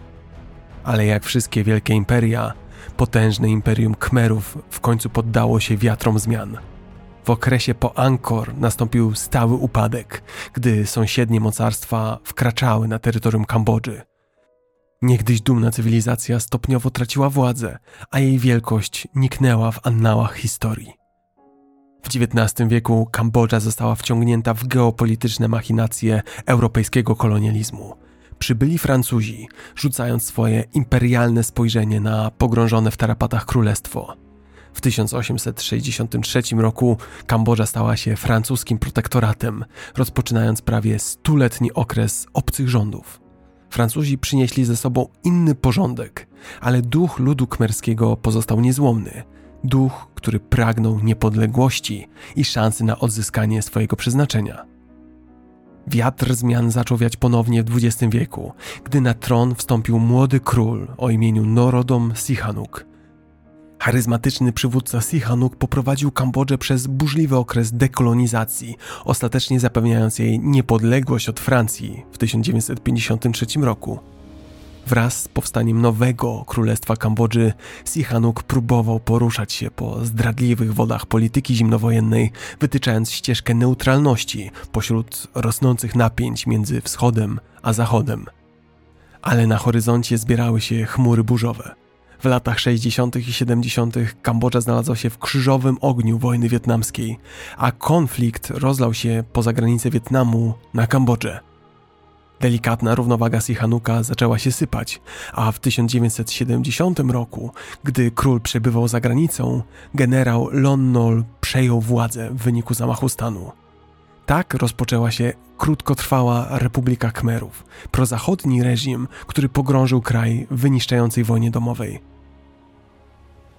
Ale jak wszystkie wielkie imperia, potężne imperium Khmerów w końcu poddało się wiatrom zmian. W okresie po Angkor nastąpił stały upadek, gdy sąsiednie mocarstwa wkraczały na terytorium Kambodży – Niegdyś dumna cywilizacja stopniowo traciła władzę, a jej wielkość niknęła w annałach historii. W XIX wieku Kambodża została wciągnięta w geopolityczne machinacje europejskiego kolonializmu. Przybyli Francuzi, rzucając swoje imperialne spojrzenie na pogrążone w tarapatach królestwo. W 1863 roku Kambodża stała się francuskim protektoratem, rozpoczynając prawie stuletni okres obcych rządów. Francuzi przynieśli ze sobą inny porządek, ale duch ludu kmerskiego pozostał niezłomny. Duch, który pragnął niepodległości i szansy na odzyskanie swojego przeznaczenia. Wiatr zmian zaczął wiać ponownie w XX wieku, gdy na tron wstąpił młody król o imieniu Norodom Sihanouk. Charyzmatyczny przywódca Sihanouk poprowadził Kambodżę przez burzliwy okres dekolonizacji, ostatecznie zapewniając jej niepodległość od Francji w 1953 roku. Wraz z powstaniem nowego królestwa Kambodży, Sihanouk próbował poruszać się po zdradliwych wodach polityki zimnowojennej, wytyczając ścieżkę neutralności pośród rosnących napięć między wschodem a zachodem. Ale na horyzoncie zbierały się chmury burzowe. W latach 60. i 70. Kambodża znalazła się w krzyżowym ogniu wojny wietnamskiej, a konflikt rozlał się poza granice Wietnamu na Kambodżę. Delikatna równowaga Sihanuka zaczęła się sypać, a w 1970 roku, gdy król przebywał za granicą, generał Lon Nol przejął władzę w wyniku zamachu stanu. Tak rozpoczęła się krótkotrwała Republika Khmerów, prozachodni reżim, który pogrążył kraj w wyniszczającej wojnie domowej.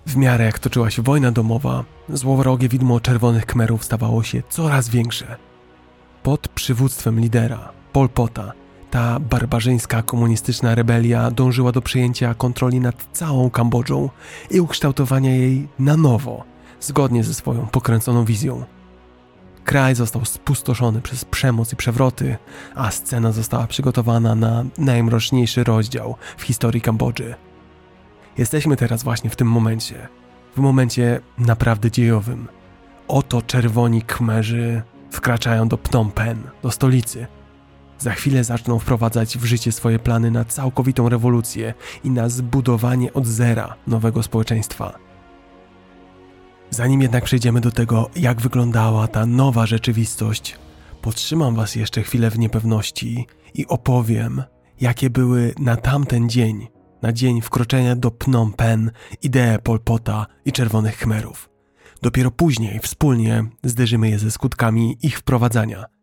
W miarę jak toczyła się wojna domowa, złowrogie widmo czerwonych Khmerów stawało się coraz większe. Pod przywództwem lidera, Pol Pota, ta barbarzyńska komunistyczna rebelia dążyła do przejęcia kontroli nad całą Kambodżą i ukształtowania jej na nowo, zgodnie ze swoją pokręconą wizją. Kraj został spustoszony przez przemoc i przewroty, a scena została przygotowana na najmroczniejszy rozdział w historii Kambodży. Jesteśmy teraz właśnie w tym momencie, w momencie naprawdę dziejowym. Oto czerwoni kmerzy wkraczają do Phnom Penh, do stolicy – za chwilę zaczną wprowadzać w życie swoje plany na całkowitą rewolucję i na zbudowanie od zera nowego społeczeństwa. Zanim jednak przejdziemy do tego, jak wyglądała ta nowa rzeczywistość, podtrzymam Was jeszcze chwilę w niepewności i opowiem, jakie były na tamten dzień, na dzień wkroczenia do Phnom Penh, idee Polpota i Czerwonych Khmerów. Dopiero później wspólnie zderzymy je ze skutkami ich wprowadzania –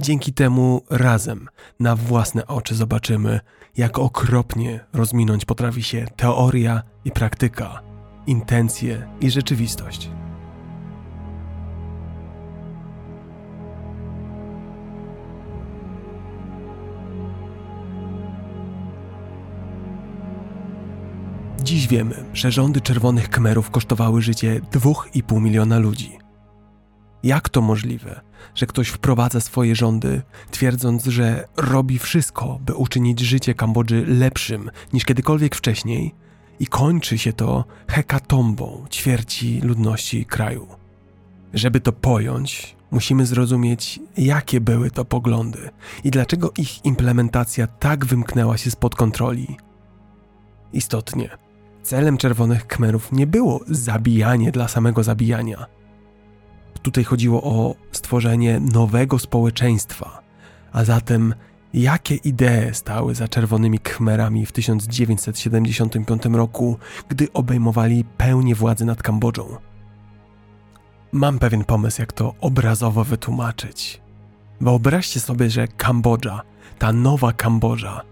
Dzięki temu razem na własne oczy zobaczymy, jak okropnie rozminąć potrafi się teoria i praktyka, intencje i rzeczywistość. Dziś wiemy, że rządy czerwonych kmerów kosztowały życie 2,5 miliona ludzi. Jak to możliwe, że ktoś wprowadza swoje rządy, twierdząc, że robi wszystko, by uczynić życie Kambodży lepszym niż kiedykolwiek wcześniej, i kończy się to hekatombą ćwierci ludności kraju? Żeby to pojąć, musimy zrozumieć, jakie były to poglądy i dlaczego ich implementacja tak wymknęła się spod kontroli. Istotnie, celem czerwonych kmerów nie było zabijanie dla samego zabijania – Tutaj chodziło o stworzenie nowego społeczeństwa, a zatem jakie idee stały za czerwonymi khmerami w 1975 roku, gdy obejmowali pełnię władzy nad Kambodżą. Mam pewien pomysł, jak to obrazowo wytłumaczyć. Wyobraźcie sobie, że Kambodża, ta nowa Kambodża,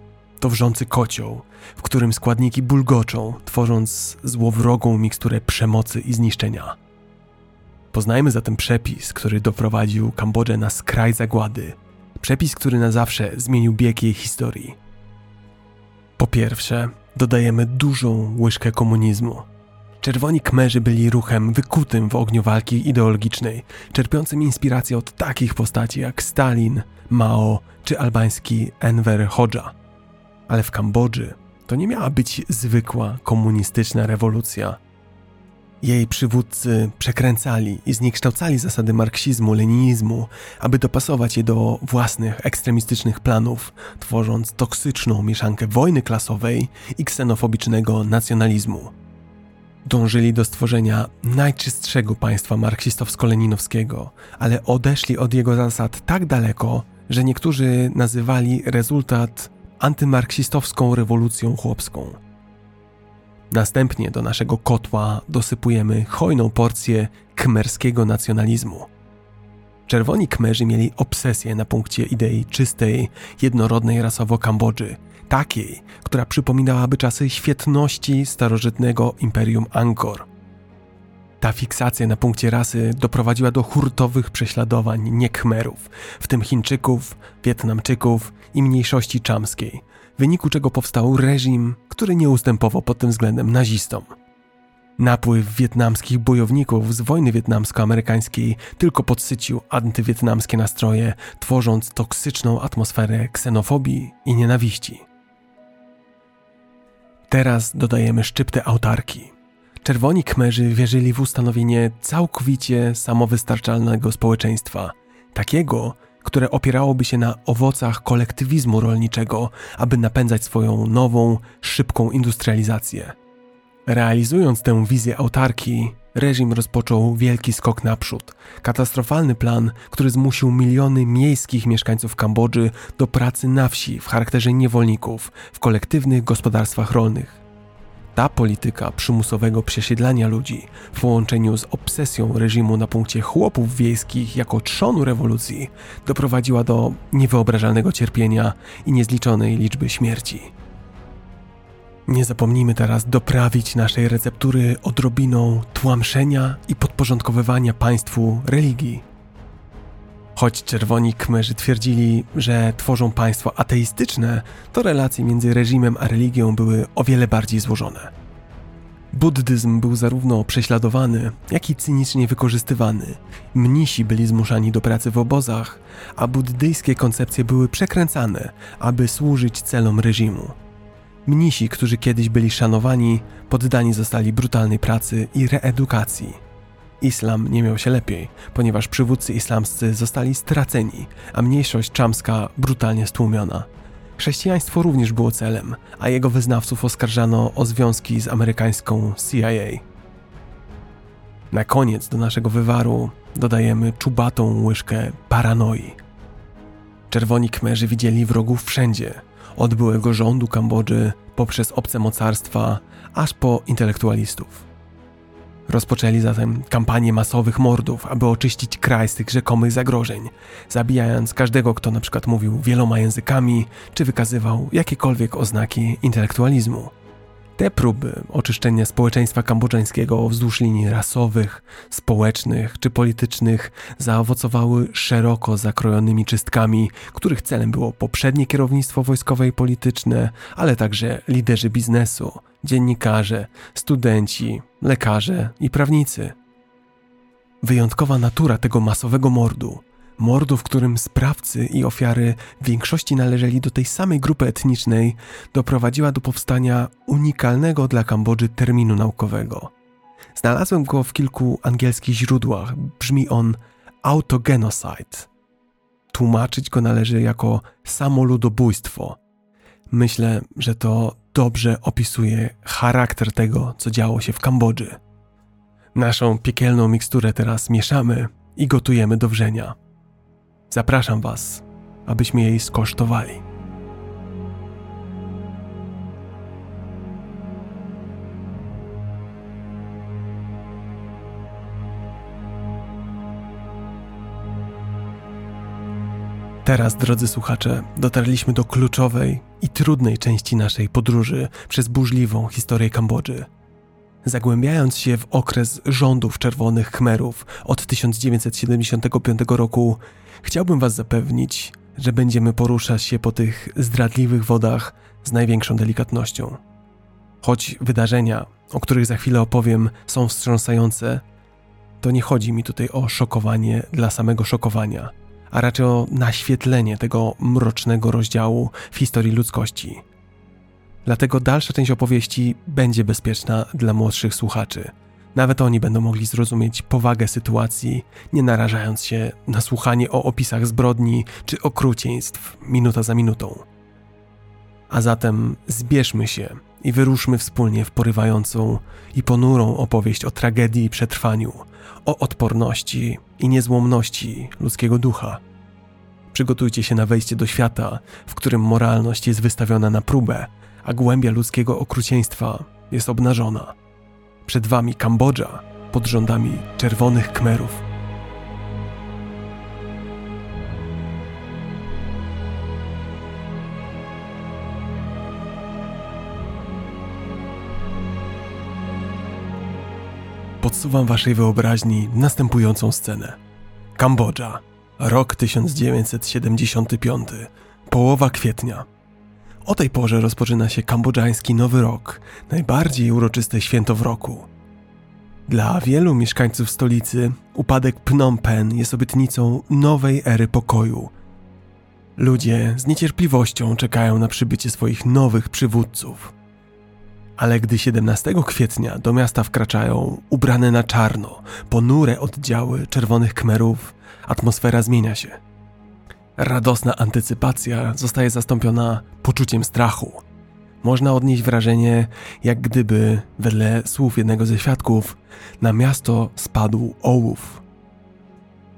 to wrzący kocioł, w którym składniki bulgoczą, tworząc złowrogą miksturę przemocy i zniszczenia. Poznajmy zatem przepis, który doprowadził Kambodżę na skraj zagłady. Przepis, który na zawsze zmienił bieg jej historii. Po pierwsze, dodajemy dużą łyżkę komunizmu. Czerwoni Kmerzy byli ruchem wykutym w ogniu walki ideologicznej, czerpiącym inspirację od takich postaci jak Stalin, Mao czy albański Enver Hoxha. Ale w Kambodży to nie miała być zwykła komunistyczna rewolucja. Jej przywódcy przekręcali i zniekształcali zasady marksizmu, leninizmu, aby dopasować je do własnych ekstremistycznych planów, tworząc toksyczną mieszankę wojny klasowej i ksenofobicznego nacjonalizmu. Dążyli do stworzenia najczystszego państwa marksistowsko-leninowskiego, ale odeszli od jego zasad tak daleko, że niektórzy nazywali rezultat antymarksistowską rewolucją chłopską. Następnie do naszego kotła dosypujemy hojną porcję kmerskiego nacjonalizmu. Czerwoni Kmerzy mieli obsesję na punkcie idei czystej, jednorodnej rasowo Kambodży, takiej, która przypominałaby czasy świetności starożytnego imperium Angkor. Ta fiksacja na punkcie rasy doprowadziła do hurtowych prześladowań niekmerów, w tym Chińczyków, Wietnamczyków i mniejszości czamskiej, w wyniku czego powstał reżim, który nie ustępował pod tym względem nazistom. Napływ wietnamskich bojowników z wojny wietnamsko-amerykańskiej tylko podsycił antywietnamskie nastroje, tworząc toksyczną atmosferę ksenofobii i nienawiści. Teraz dodajemy szczyptę autarki. Czerwoni Kmerzy wierzyli w ustanowienie całkowicie samowystarczalnego społeczeństwa, takiego, które opierałoby się na owocach kolektywizmu rolniczego, aby napędzać swoją nową, szybką industrializację. Realizując tę wizję autarki, reżim rozpoczął wielki skok naprzód. Katastrofalny plan, który zmusił miliony miejskich mieszkańców Kambodży do pracy na wsi w charakterze niewolników w kolektywnych gospodarstwach rolnych. Ta polityka przymusowego przesiedlania ludzi w połączeniu z obsesją reżimu na punkcie chłopów wiejskich jako trzonu rewolucji doprowadziła do niewyobrażalnego cierpienia i niezliczonej liczby śmierci. Nie zapomnijmy teraz doprawić naszej receptury odrobiną tłamszenia i podporządkowywania państwu religii. Choć czerwoni kmerzy twierdzili, że tworzą państwo ateistyczne, to relacje między reżimem a religią były o wiele bardziej złożone. Buddyzm był zarówno prześladowany, jak i cynicznie wykorzystywany. Mnisi byli zmuszani do pracy w obozach, a buddyjskie koncepcje były przekręcane, aby służyć celom reżimu. Mnisi, którzy kiedyś byli szanowani, poddani zostali brutalnej pracy i reedukacji. Islam nie miał się lepiej, ponieważ przywódcy islamscy zostali straceni, a mniejszość czamska brutalnie stłumiona. Chrześcijaństwo również było celem, a jego wyznawców oskarżano o związki z amerykańską CIA. Na koniec do naszego wywaru dodajemy czubatą łyżkę paranoi. Czerwoni kmerzy widzieli wrogów wszędzie – od byłego rządu Kambodży poprzez obce mocarstwa, aż po intelektualistów. Rozpoczęli zatem kampanię masowych mordów, aby oczyścić kraj z tych rzekomych zagrożeń, zabijając każdego, kto na przykład mówił wieloma językami, czy wykazywał jakiekolwiek oznaki intelektualizmu. Te próby oczyszczenia społeczeństwa kambodżańskiego wzdłuż linii rasowych, społecznych czy politycznych zaowocowały szeroko zakrojonymi czystkami, których celem było poprzednie kierownictwo wojskowe i polityczne, ale także liderzy biznesu, dziennikarze, studenci, lekarze i prawnicy. Wyjątkowa natura tego masowego mordu mordu, w którym sprawcy i ofiary w większości należeli do tej samej grupy etnicznej, doprowadziła do powstania unikalnego dla Kambodży terminu naukowego. Znalazłem go w kilku angielskich źródłach. Brzmi on autogenocide. Tłumaczyć go należy jako samoludobójstwo. Myślę, że to dobrze opisuje charakter tego, co działo się w Kambodży. Naszą piekielną miksturę teraz mieszamy i gotujemy do wrzenia. Zapraszam Was, abyśmy jej skosztowali. Teraz, drodzy słuchacze, dotarliśmy do kluczowej i trudnej części naszej podróży przez burzliwą historię Kambodży. Zagłębiając się w okres rządów Czerwonych Khmerów od 1975 roku, Chciałbym Was zapewnić, że będziemy poruszać się po tych zdradliwych wodach z największą delikatnością. Choć wydarzenia, o których za chwilę opowiem, są wstrząsające, to nie chodzi mi tutaj o szokowanie dla samego szokowania, a raczej o naświetlenie tego mrocznego rozdziału w historii ludzkości. Dlatego dalsza część opowieści będzie bezpieczna dla młodszych słuchaczy – nawet oni będą mogli zrozumieć powagę sytuacji, nie narażając się na słuchanie o opisach zbrodni czy okrucieństw minuta za minutą. A zatem zbierzmy się i wyruszmy wspólnie w porywającą i ponurą opowieść o tragedii i przetrwaniu, o odporności i niezłomności ludzkiego ducha. Przygotujcie się na wejście do świata, w którym moralność jest wystawiona na próbę, a głębia ludzkiego okrucieństwa jest obnażona. Przed wami Kambodża pod rządami czerwonych kmerów. Podsuwam waszej wyobraźni następującą scenę. Kambodża, rok 1975, połowa kwietnia. O tej porze rozpoczyna się kambodżański Nowy Rok, najbardziej uroczyste święto w roku. Dla wielu mieszkańców stolicy upadek Phnom Penh jest obietnicą nowej ery pokoju. Ludzie z niecierpliwością czekają na przybycie swoich nowych przywódców. Ale gdy 17 kwietnia do miasta wkraczają ubrane na czarno, ponure oddziały czerwonych kmerów, atmosfera zmienia się. Radosna antycypacja zostaje zastąpiona poczuciem strachu. Można odnieść wrażenie, jak gdyby, wedle słów jednego ze świadków, na miasto spadł ołów.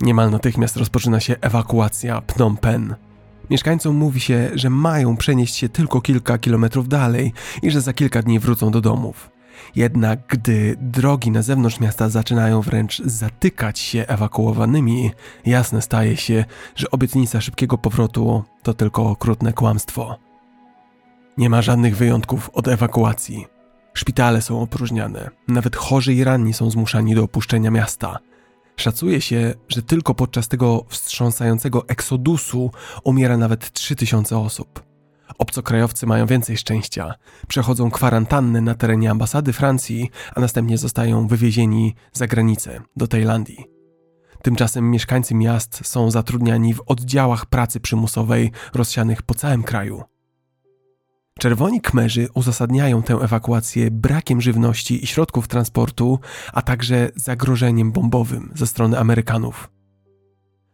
Niemal natychmiast rozpoczyna się ewakuacja Phnom Penh Mieszkańcom mówi się, że mają przenieść się tylko kilka kilometrów dalej i że za kilka dni wrócą do domów. Jednak gdy drogi na zewnątrz miasta zaczynają wręcz zatykać się ewakuowanymi, jasne staje się, że obietnica szybkiego powrotu to tylko okrutne kłamstwo. Nie ma żadnych wyjątków od ewakuacji. Szpitale są opróżniane, nawet chorzy i ranni są zmuszani do opuszczenia miasta – Szacuje się, że tylko podczas tego wstrząsającego eksodusu umiera nawet 3000 osób. Obcokrajowcy mają więcej szczęścia. Przechodzą kwarantannę na terenie ambasady Francji, a następnie zostają wywiezieni za granicę, do Tajlandii. Tymczasem mieszkańcy miast są zatrudniani w oddziałach pracy przymusowej rozsianych po całym kraju. Czerwoni Kmerzy uzasadniają tę ewakuację brakiem żywności i środków transportu, a także zagrożeniem bombowym ze strony Amerykanów.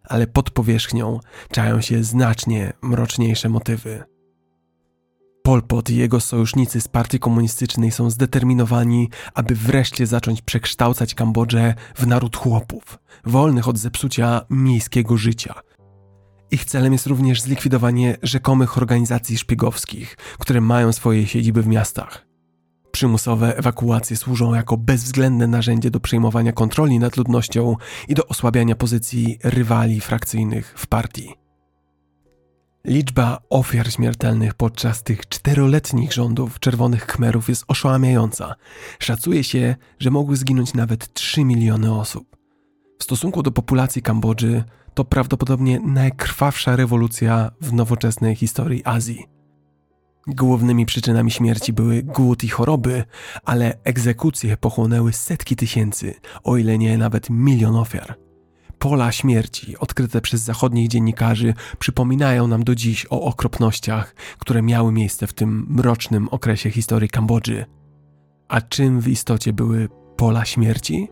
Ale pod powierzchnią czają się znacznie mroczniejsze motywy. Pol Pot i jego sojusznicy z partii komunistycznej są zdeterminowani, aby wreszcie zacząć przekształcać Kambodżę w naród chłopów, wolnych od zepsucia miejskiego życia – ich celem jest również zlikwidowanie rzekomych organizacji szpiegowskich, które mają swoje siedziby w miastach. Przymusowe ewakuacje służą jako bezwzględne narzędzie do przejmowania kontroli nad ludnością i do osłabiania pozycji rywali frakcyjnych w partii. Liczba ofiar śmiertelnych podczas tych czteroletnich rządów czerwonych Khmerów jest oszałamiająca. Szacuje się, że mogły zginąć nawet 3 miliony osób. W stosunku do populacji Kambodży to prawdopodobnie najkrwawsza rewolucja w nowoczesnej historii Azji. Głównymi przyczynami śmierci były głód i choroby, ale egzekucje pochłonęły setki tysięcy, o ile nie nawet milion ofiar. Pola śmierci odkryte przez zachodnich dziennikarzy przypominają nam do dziś o okropnościach, które miały miejsce w tym mrocznym okresie historii Kambodży. A czym w istocie były pola śmierci?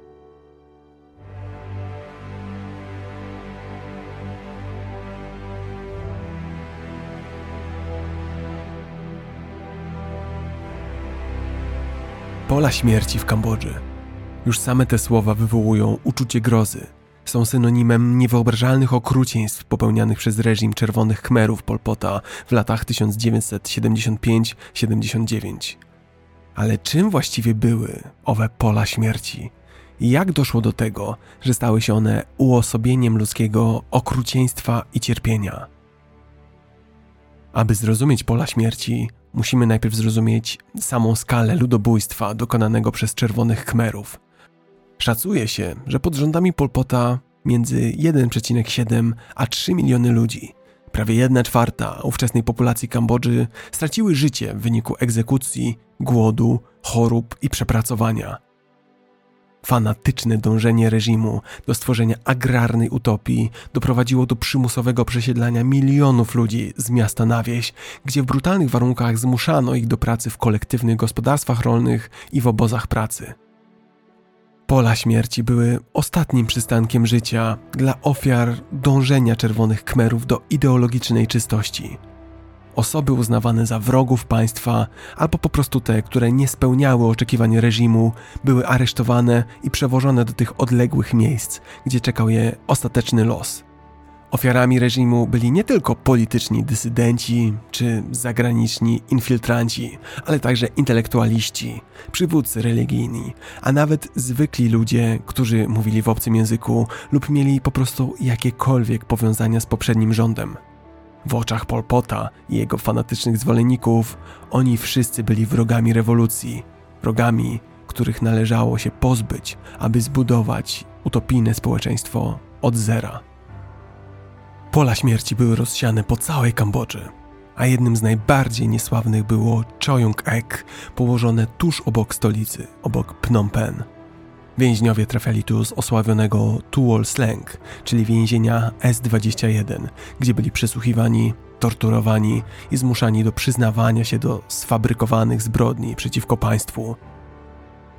Pola śmierci w Kambodży. Już same te słowa wywołują uczucie grozy. Są synonimem niewyobrażalnych okrucieństw popełnianych przez reżim Czerwonych Khmerów Polpota w latach 1975-79. Ale czym właściwie były owe pola śmierci? Jak doszło do tego, że stały się one uosobieniem ludzkiego okrucieństwa i cierpienia? Aby zrozumieć pola śmierci, musimy najpierw zrozumieć samą skalę ludobójstwa dokonanego przez czerwonych Khmerów. Szacuje się, że pod rządami Polpota między 1,7 a 3 miliony ludzi, prawie 1 czwarta ówczesnej populacji Kambodży, straciły życie w wyniku egzekucji, głodu, chorób i przepracowania. Fanatyczne dążenie reżimu do stworzenia agrarnej utopii doprowadziło do przymusowego przesiedlania milionów ludzi z miasta na wieś, gdzie w brutalnych warunkach zmuszano ich do pracy w kolektywnych gospodarstwach rolnych i w obozach pracy. Pola śmierci były ostatnim przystankiem życia dla ofiar dążenia czerwonych kmerów do ideologicznej czystości. Osoby uznawane za wrogów państwa, albo po prostu te, które nie spełniały oczekiwań reżimu, były aresztowane i przewożone do tych odległych miejsc, gdzie czekał je ostateczny los. Ofiarami reżimu byli nie tylko polityczni dysydenci czy zagraniczni infiltranci, ale także intelektualiści, przywódcy religijni, a nawet zwykli ludzie, którzy mówili w obcym języku lub mieli po prostu jakiekolwiek powiązania z poprzednim rządem. W oczach Pol Pota i jego fanatycznych zwolenników oni wszyscy byli wrogami rewolucji, wrogami, których należało się pozbyć, aby zbudować utopijne społeczeństwo od zera. Pola śmierci były rozsiane po całej Kambodży, a jednym z najbardziej niesławnych było Choyung Ek, położone tuż obok stolicy, obok Phnom Penh. Więźniowie trafiali tu z osławionego Tuol Sleng, czyli więzienia S-21, gdzie byli przesłuchiwani, torturowani i zmuszani do przyznawania się do sfabrykowanych zbrodni przeciwko państwu.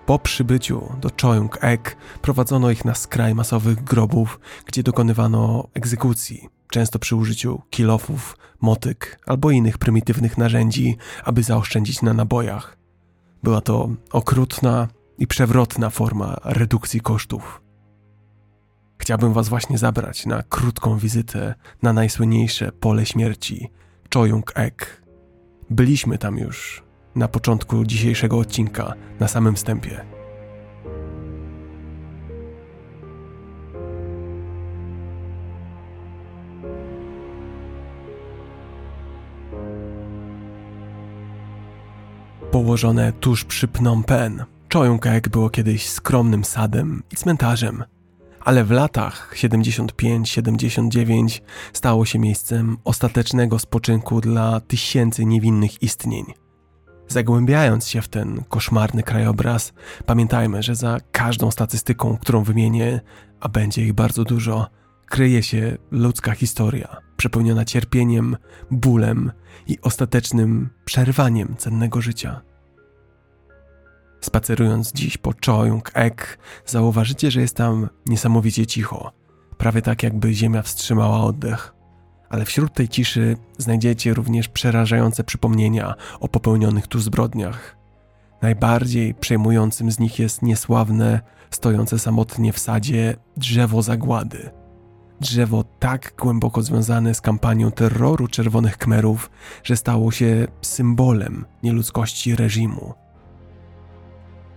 Po przybyciu do Choyung Ek prowadzono ich na skraj masowych grobów, gdzie dokonywano egzekucji, często przy użyciu kilofów, motyk albo innych prymitywnych narzędzi, aby zaoszczędzić na nabojach. Była to okrutna i przewrotna forma redukcji kosztów. Chciałbym Was właśnie zabrać na krótką wizytę na najsłynniejsze pole śmierci Choyung Ek. Byliśmy tam już na początku dzisiejszego odcinka, na samym wstępie. Położone tuż przy Phnom Penh, Choyung-ek było kiedyś skromnym sadem i cmentarzem, ale w latach 75-79 stało się miejscem ostatecznego spoczynku dla tysięcy niewinnych istnień. Zagłębiając się w ten koszmarny krajobraz, pamiętajmy, że za każdą statystyką, którą wymienię, a będzie ich bardzo dużo, kryje się ludzka historia, przepełniona cierpieniem, bólem i ostatecznym przerwaniem cennego życia. Spacerując dziś po Choyung Ek, zauważycie, że jest tam niesamowicie cicho, prawie tak jakby ziemia wstrzymała oddech. Ale wśród tej ciszy znajdziecie również przerażające przypomnienia o popełnionych tu zbrodniach. Najbardziej przejmującym z nich jest niesławne, stojące samotnie w sadzie drzewo zagłady. Drzewo tak głęboko związane z kampanią terroru czerwonych kmerów, że stało się symbolem nieludzkości reżimu.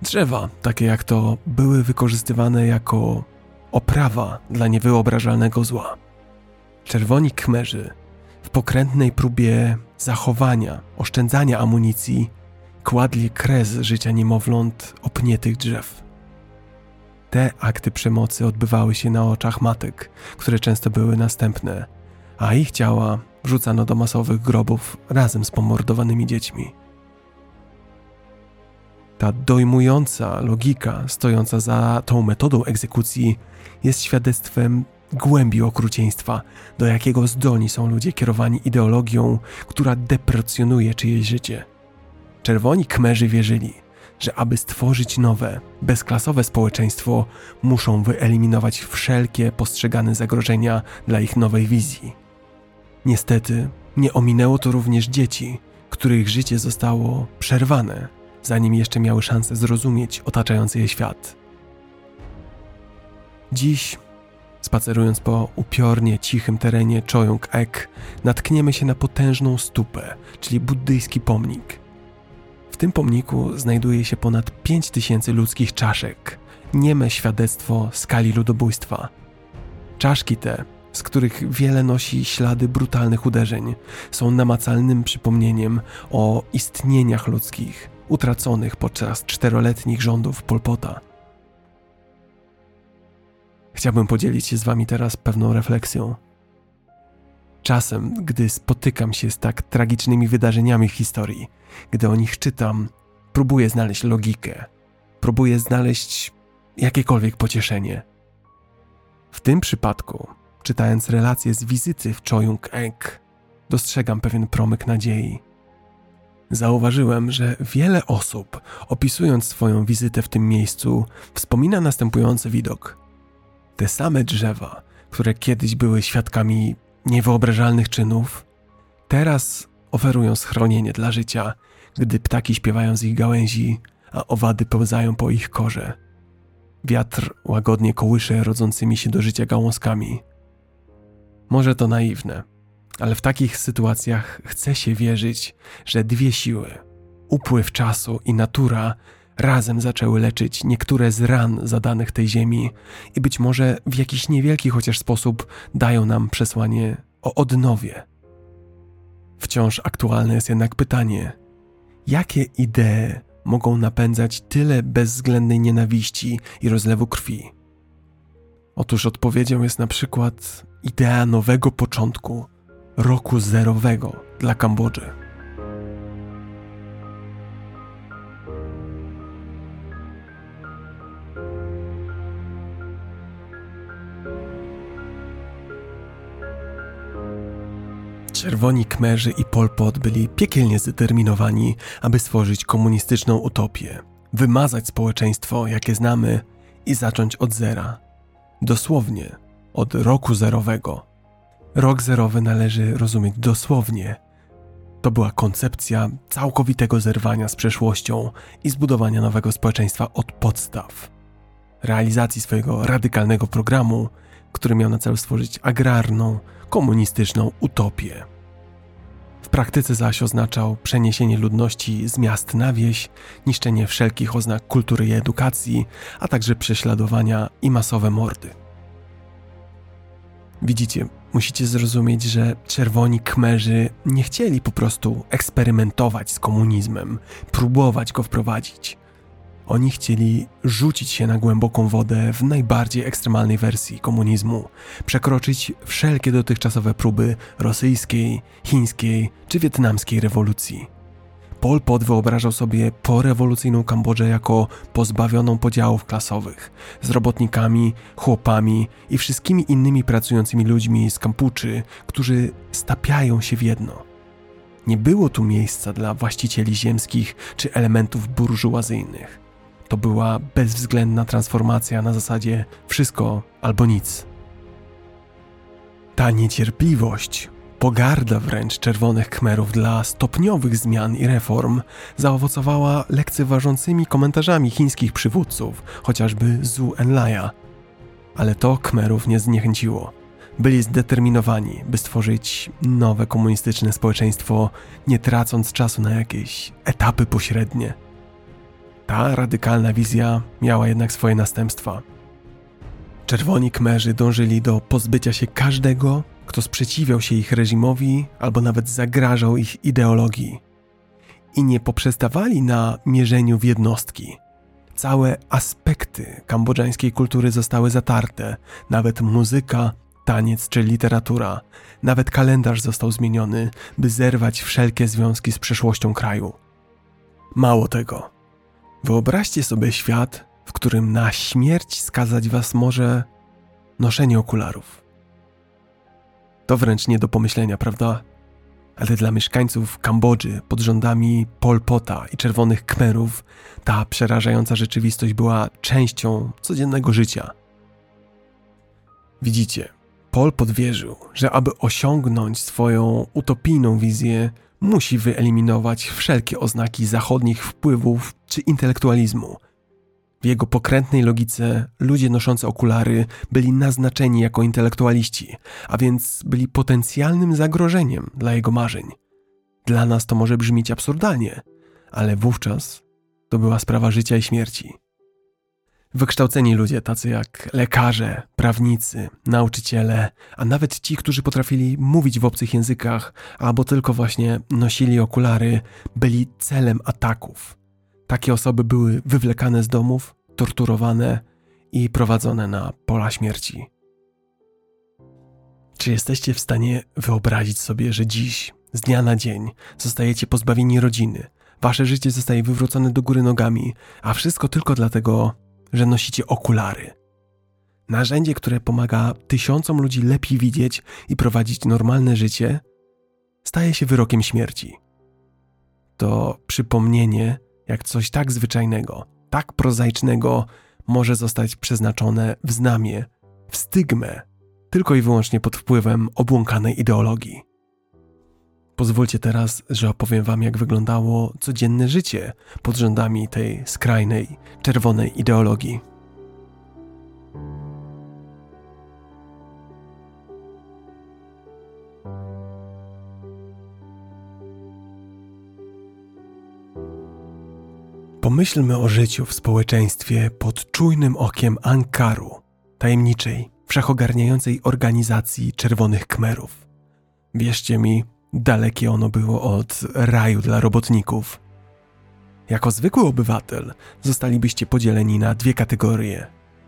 Drzewa, takie jak to, były wykorzystywane jako oprawa dla niewyobrażalnego zła. Czerwoni kmerzy w pokrętnej próbie zachowania, oszczędzania amunicji kładli kres życia niemowląt opnietych drzew. Te akty przemocy odbywały się na oczach matek, które często były następne, a ich ciała wrzucano do masowych grobów razem z pomordowanymi dziećmi. Ta dojmująca logika stojąca za tą metodą egzekucji jest świadectwem głębi okrucieństwa, do jakiego zdolni są ludzie kierowani ideologią, która deprecjonuje czyjeś życie. Czerwoni kmerzy wierzyli, że aby stworzyć nowe, bezklasowe społeczeństwo, muszą wyeliminować wszelkie postrzegane zagrożenia dla ich nowej wizji. Niestety, nie ominęło to również dzieci, których życie zostało przerwane zanim jeszcze miały szansę zrozumieć otaczający je świat. Dziś, spacerując po upiornie cichym terenie Choyung Ek, natkniemy się na potężną stupę, czyli buddyjski pomnik. W tym pomniku znajduje się ponad 5000 ludzkich czaszek, nieme świadectwo skali ludobójstwa. Czaszki te z których wiele nosi ślady brutalnych uderzeń, są namacalnym przypomnieniem o istnieniach ludzkich, utraconych podczas czteroletnich rządów Polpota. Chciałbym podzielić się z Wami teraz pewną refleksją. Czasem, gdy spotykam się z tak tragicznymi wydarzeniami w historii, gdy o nich czytam, próbuję znaleźć logikę, próbuję znaleźć jakiekolwiek pocieszenie. W tym przypadku, czytając relacje z wizyty w Choyung Ek, dostrzegam pewien promyk nadziei. Zauważyłem, że wiele osób, opisując swoją wizytę w tym miejscu, wspomina następujący widok. Te same drzewa, które kiedyś były świadkami niewyobrażalnych czynów, teraz oferują schronienie dla życia, gdy ptaki śpiewają z ich gałęzi, a owady pełzają po ich korze. Wiatr łagodnie kołysze rodzącymi się do życia gałązkami. Może to naiwne, ale w takich sytuacjach chce się wierzyć, że dwie siły upływ czasu i natura razem zaczęły leczyć niektóre z ran zadanych tej ziemi i być może w jakiś niewielki chociaż sposób dają nam przesłanie o odnowie. Wciąż aktualne jest jednak pytanie, jakie idee mogą napędzać tyle bezwzględnej nienawiści i rozlewu krwi? Otóż odpowiedzią jest na przykład idea nowego początku, roku zerowego dla Kambodży. Czerwoni Kmerzy i Pol Pot byli piekielnie zdeterminowani, aby stworzyć komunistyczną utopię, wymazać społeczeństwo, jakie znamy i zacząć od zera. Dosłownie, od roku zerowego. Rok zerowy należy rozumieć dosłownie. To była koncepcja całkowitego zerwania z przeszłością i zbudowania nowego społeczeństwa od podstaw. Realizacji swojego radykalnego programu, który miał na celu stworzyć agrarną, komunistyczną utopię. W praktyce zaś oznaczał przeniesienie ludności z miast na wieś, niszczenie wszelkich oznak kultury i edukacji, a także prześladowania i masowe mordy. Widzicie, musicie zrozumieć, że czerwoni kmerzy nie chcieli po prostu eksperymentować z komunizmem, próbować go wprowadzić. Oni chcieli rzucić się na głęboką wodę w najbardziej ekstremalnej wersji komunizmu, przekroczyć wszelkie dotychczasowe próby rosyjskiej, chińskiej czy wietnamskiej rewolucji. Pol Pot wyobrażał sobie porewolucyjną Kambodżę jako pozbawioną podziałów klasowych, z robotnikami, chłopami i wszystkimi innymi pracującymi ludźmi z Kampuczy, którzy stapiają się w jedno. Nie było tu miejsca dla właścicieli ziemskich czy elementów burżuazyjnych. To była bezwzględna transformacja na zasadzie wszystko albo nic. Ta niecierpliwość, pogarda wręcz czerwonych kmerów dla stopniowych zmian i reform zaowocowała lekceważącymi komentarzami chińskich przywódców, chociażby Zhu Enlaja. Ale to kmerów nie zniechęciło. Byli zdeterminowani, by stworzyć nowe komunistyczne społeczeństwo, nie tracąc czasu na jakieś etapy pośrednie. Ta radykalna wizja miała jednak swoje następstwa. Czerwoni Kmerzy dążyli do pozbycia się każdego, kto sprzeciwiał się ich reżimowi albo nawet zagrażał ich ideologii. I nie poprzestawali na mierzeniu w jednostki. Całe aspekty kambodżańskiej kultury zostały zatarte, nawet muzyka, taniec czy literatura, nawet kalendarz został zmieniony, by zerwać wszelkie związki z przeszłością kraju. Mało tego, Wyobraźcie sobie świat, w którym na śmierć skazać was może noszenie okularów. To wręcz nie do pomyślenia, prawda? Ale dla mieszkańców Kambodży pod rządami Pol Pota i Czerwonych Kmerów ta przerażająca rzeczywistość była częścią codziennego życia. Widzicie, Pol podwierzył, że aby osiągnąć swoją utopijną wizję, musi wyeliminować wszelkie oznaki zachodnich wpływów czy intelektualizmu. W jego pokrętnej logice ludzie noszący okulary byli naznaczeni jako intelektualiści, a więc byli potencjalnym zagrożeniem dla jego marzeń. Dla nas to może brzmieć absurdalnie, ale wówczas to była sprawa życia i śmierci. Wykształceni ludzie, tacy jak lekarze, prawnicy, nauczyciele, a nawet ci, którzy potrafili mówić w obcych językach, albo tylko właśnie nosili okulary, byli celem ataków. Takie osoby były wywlekane z domów, torturowane i prowadzone na pola śmierci. Czy jesteście w stanie wyobrazić sobie, że dziś, z dnia na dzień, zostajecie pozbawieni rodziny, wasze życie zostaje wywrócone do góry nogami, a wszystko tylko dlatego, że nosicie okulary. Narzędzie, które pomaga tysiącom ludzi lepiej widzieć i prowadzić normalne życie, staje się wyrokiem śmierci. To przypomnienie, jak coś tak zwyczajnego, tak prozaicznego może zostać przeznaczone w znamie, w stygmę, tylko i wyłącznie pod wpływem obłąkanej ideologii. Pozwólcie teraz, że opowiem Wam, jak wyglądało codzienne życie pod rządami tej skrajnej, czerwonej ideologii. Pomyślmy o życiu w społeczeństwie pod czujnym okiem Ankaru, tajemniczej, wszechogarniającej organizacji Czerwonych Kmerów. Wierzcie mi, dalekie ono było od raju dla robotników. Jako zwykły obywatel zostalibyście podzieleni na dwie kategorie: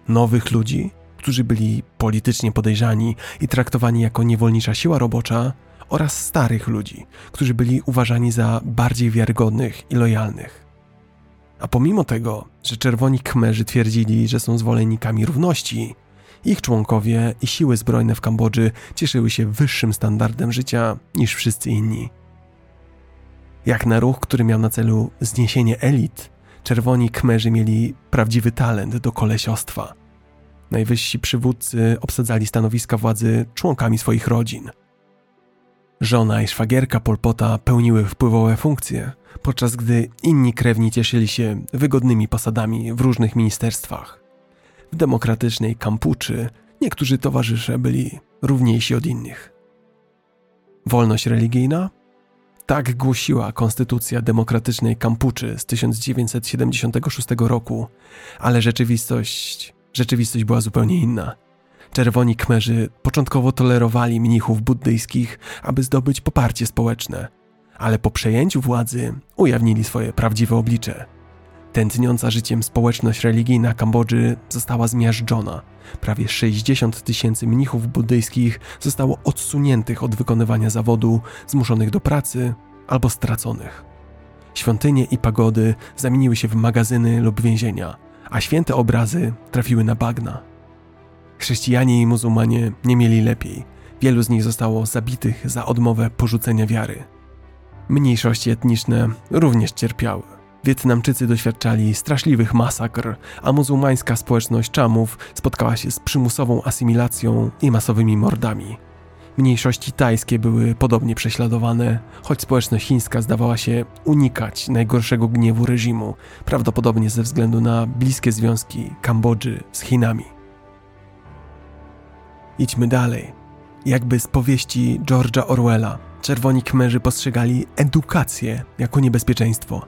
nowych ludzi, którzy byli politycznie podejrzani i traktowani jako niewolnicza siła robocza, oraz starych ludzi, którzy byli uważani za bardziej wiarygodnych i lojalnych. A pomimo tego, że czerwoni kmerzy twierdzili, że są zwolennikami równości, ich członkowie i siły zbrojne w Kambodży cieszyły się wyższym standardem życia niż wszyscy inni. Jak na ruch, który miał na celu zniesienie elit, czerwoni kmerzy mieli prawdziwy talent do kolesiostwa. Najwyżsi przywódcy obsadzali stanowiska władzy członkami swoich rodzin. Żona i szwagierka Polpota pełniły wpływowe funkcje, podczas gdy inni krewni cieszyli się wygodnymi posadami w różnych ministerstwach. W demokratycznej Kampuczy niektórzy towarzysze byli równiejsi od innych. Wolność religijna? Tak głosiła Konstytucja Demokratycznej Kampuczy z 1976 roku, ale rzeczywistość, rzeczywistość była zupełnie inna. Czerwoni Kmerzy początkowo tolerowali mnichów buddyjskich, aby zdobyć poparcie społeczne, ale po przejęciu władzy ujawnili swoje prawdziwe oblicze. Tętniąca życiem społeczność religijna Kambodży została zmiażdżona. Prawie 60 tysięcy mnichów buddyjskich zostało odsuniętych od wykonywania zawodu, zmuszonych do pracy albo straconych. Świątynie i pagody zamieniły się w magazyny lub więzienia, a święte obrazy trafiły na bagna. Chrześcijanie i muzułmanie nie mieli lepiej. Wielu z nich zostało zabitych za odmowę porzucenia wiary. Mniejszości etniczne również cierpiały. Wietnamczycy doświadczali straszliwych masakr, a muzułmańska społeczność Czamów spotkała się z przymusową asymilacją i masowymi mordami. Mniejszości tajskie były podobnie prześladowane, choć społeczność chińska zdawała się unikać najgorszego gniewu reżimu, prawdopodobnie ze względu na bliskie związki Kambodży z Chinami. Idźmy dalej. Jakby z powieści George'a Orwella, czerwoni kmerzy postrzegali edukację jako niebezpieczeństwo.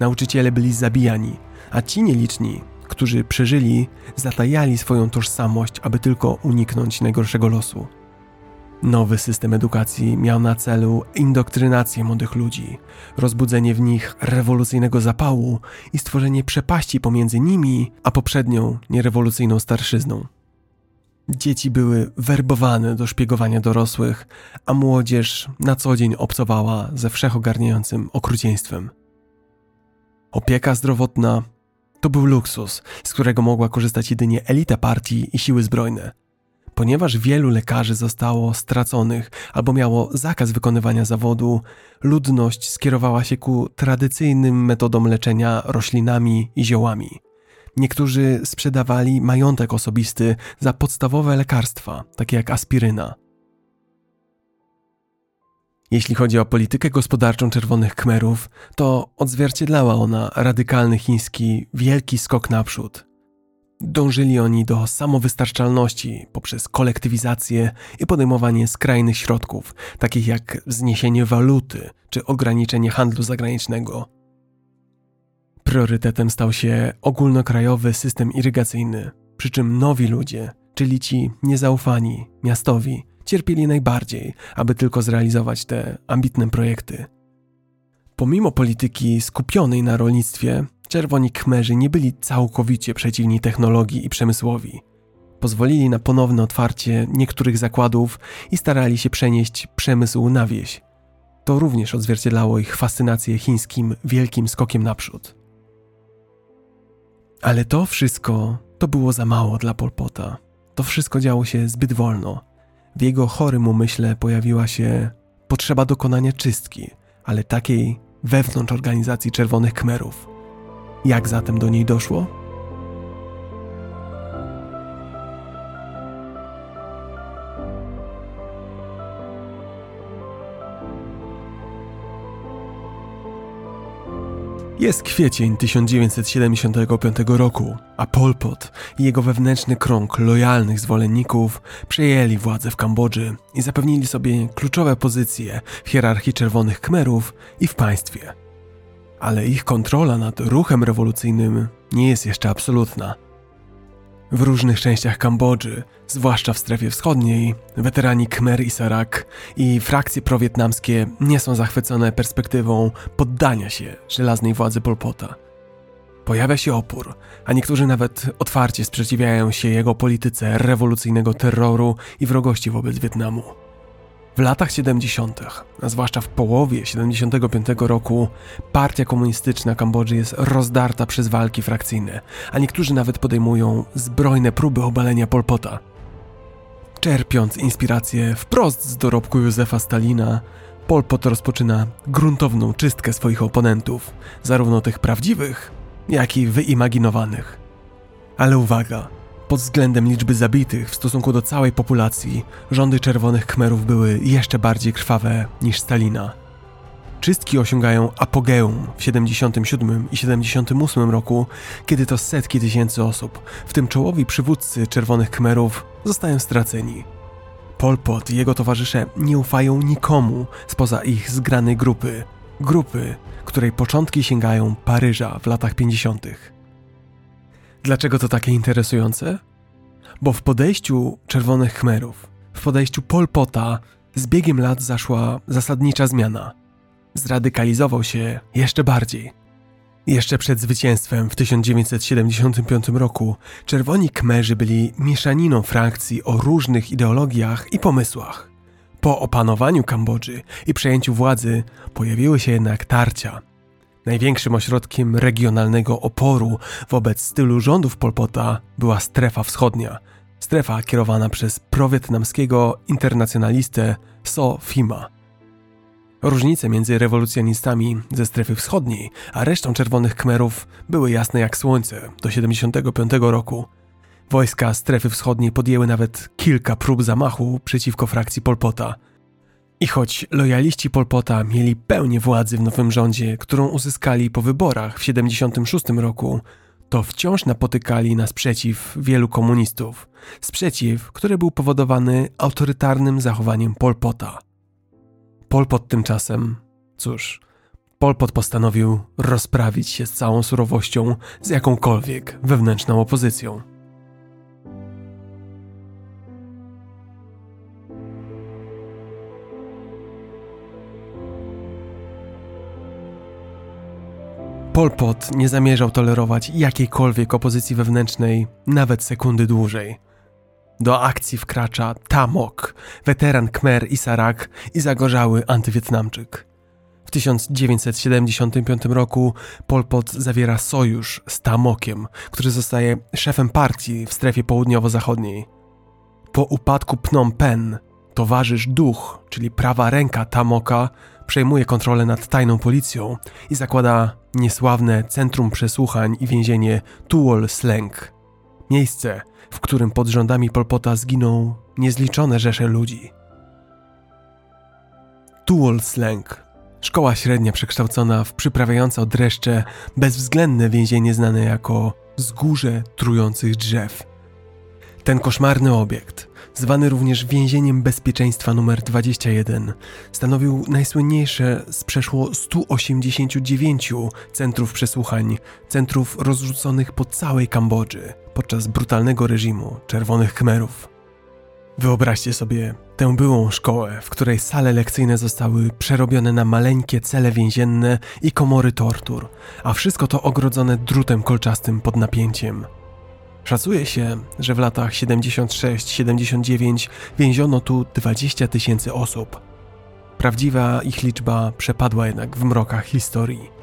Nauczyciele byli zabijani, a ci nieliczni, którzy przeżyli, zatajali swoją tożsamość, aby tylko uniknąć najgorszego losu. Nowy system edukacji miał na celu indoktrynację młodych ludzi, rozbudzenie w nich rewolucyjnego zapału i stworzenie przepaści pomiędzy nimi a poprzednią nierewolucyjną starszyzną. Dzieci były werbowane do szpiegowania dorosłych, a młodzież na co dzień obcowała ze wszechogarniającym okrucieństwem. Opieka zdrowotna to był luksus, z którego mogła korzystać jedynie elita partii i siły zbrojne. Ponieważ wielu lekarzy zostało straconych albo miało zakaz wykonywania zawodu, ludność skierowała się ku tradycyjnym metodom leczenia roślinami i ziołami. Niektórzy sprzedawali majątek osobisty za podstawowe lekarstwa, takie jak aspiryna. Jeśli chodzi o politykę gospodarczą Czerwonych Khmerów, to odzwierciedlała ona radykalny chiński wielki skok naprzód. Dążyli oni do samowystarczalności poprzez kolektywizację i podejmowanie skrajnych środków, takich jak zniesienie waluty czy ograniczenie handlu zagranicznego. Priorytetem stał się ogólnokrajowy system irygacyjny, przy czym nowi ludzie, czyli ci niezaufani, miastowi, cierpieli najbardziej, aby tylko zrealizować te ambitne projekty. Pomimo polityki skupionej na rolnictwie, czerwoni kmerzy nie byli całkowicie przeciwni technologii i przemysłowi. Pozwolili na ponowne otwarcie niektórych zakładów i starali się przenieść przemysł na wieś. To również odzwierciedlało ich fascynację chińskim wielkim skokiem naprzód. Ale to wszystko to było za mało dla Polpota. To wszystko działo się zbyt wolno. W jego chorym umyśle pojawiła się potrzeba dokonania czystki, ale takiej wewnątrz organizacji Czerwonych Kmerów. Jak zatem do niej doszło? Jest kwiecień 1975 roku, a Pol Pot i jego wewnętrzny krąg lojalnych zwolenników przejęli władzę w Kambodży i zapewnili sobie kluczowe pozycje w hierarchii Czerwonych Khmerów i w państwie. Ale ich kontrola nad ruchem rewolucyjnym nie jest jeszcze absolutna. W różnych częściach Kambodży, zwłaszcza w strefie wschodniej, weterani Khmer i Sarak i frakcje prowietnamskie nie są zachwycone perspektywą poddania się żelaznej władzy Polpota. Pojawia się opór, a niektórzy nawet otwarcie sprzeciwiają się jego polityce rewolucyjnego terroru i wrogości wobec Wietnamu. W latach 70., a zwłaszcza w połowie 75 roku, partia komunistyczna Kambodży jest rozdarta przez walki frakcyjne, a niektórzy nawet podejmują zbrojne próby obalenia Polpota. Czerpiąc inspirację wprost z dorobku Józefa Stalina, Pol Pot rozpoczyna gruntowną czystkę swoich oponentów, zarówno tych prawdziwych, jak i wyimaginowanych. Ale uwaga, pod względem liczby zabitych w stosunku do całej populacji, rządy czerwonych Khmerów były jeszcze bardziej krwawe niż Stalina. Czystki osiągają apogeum w 77 i 78 roku, kiedy to setki tysięcy osób, w tym czołowi przywódcy czerwonych Khmerów, zostają straceni. Pol Pot i jego towarzysze nie ufają nikomu spoza ich zgranej grupy, grupy, której początki sięgają Paryża w latach 50. Dlaczego to takie interesujące? Bo w podejściu Czerwonych Khmerów, w podejściu Pol Pota z biegiem lat zaszła zasadnicza zmiana. Zradykalizował się jeszcze bardziej. Jeszcze przed zwycięstwem w 1975 roku Czerwoni Khmerzy byli mieszaniną frakcji o różnych ideologiach i pomysłach. Po opanowaniu Kambodży i przejęciu władzy pojawiły się jednak tarcia – Największym ośrodkiem regionalnego oporu wobec stylu rządów Polpota była strefa wschodnia, strefa kierowana przez prowietnamskiego internacjonalistę So Fima. Różnice między rewolucjonistami ze strefy wschodniej a resztą czerwonych Khmerów były jasne jak słońce do 75 roku. Wojska strefy wschodniej podjęły nawet kilka prób zamachu przeciwko frakcji Polpota – i choć lojaliści Polpota mieli pełnię władzy w nowym rządzie, którą uzyskali po wyborach w 1976 roku, to wciąż napotykali na sprzeciw wielu komunistów. Sprzeciw, który był powodowany autorytarnym zachowaniem Polpota. Polpot tymczasem, cóż, Polpot postanowił rozprawić się z całą surowością z jakąkolwiek wewnętrzną opozycją. Pol Pot nie zamierzał tolerować jakiejkolwiek opozycji wewnętrznej nawet sekundy dłużej. Do akcji wkracza Tamok, weteran Khmer i Sarak i zagorzały antywietnamczyk. W 1975 roku Pol Pot zawiera sojusz z Tamokiem, który zostaje szefem partii w strefie południowo-zachodniej. Po upadku Phnom Penh towarzysz Duch, czyli prawa ręka Tamoka, przejmuje kontrolę nad tajną policją i zakłada niesławne Centrum Przesłuchań i więzienie Tuol Sleng. Miejsce, w którym pod rządami Polpota zginą niezliczone rzesze ludzi. Tuol Sleng. Szkoła średnia przekształcona w przyprawiające dreszcze bezwzględne więzienie znane jako Zgórze Trujących Drzew. Ten koszmarny obiekt zwany również więzieniem bezpieczeństwa numer 21, stanowił najsłynniejsze z przeszło 189 centrów przesłuchań, centrów rozrzuconych po całej Kambodży podczas brutalnego reżimu Czerwonych Khmerów. Wyobraźcie sobie tę byłą szkołę, w której sale lekcyjne zostały przerobione na maleńkie cele więzienne i komory tortur, a wszystko to ogrodzone drutem kolczastym pod napięciem – Szacuje się, że w latach 76-79 więziono tu 20 tysięcy osób. Prawdziwa ich liczba przepadła jednak w mrokach historii.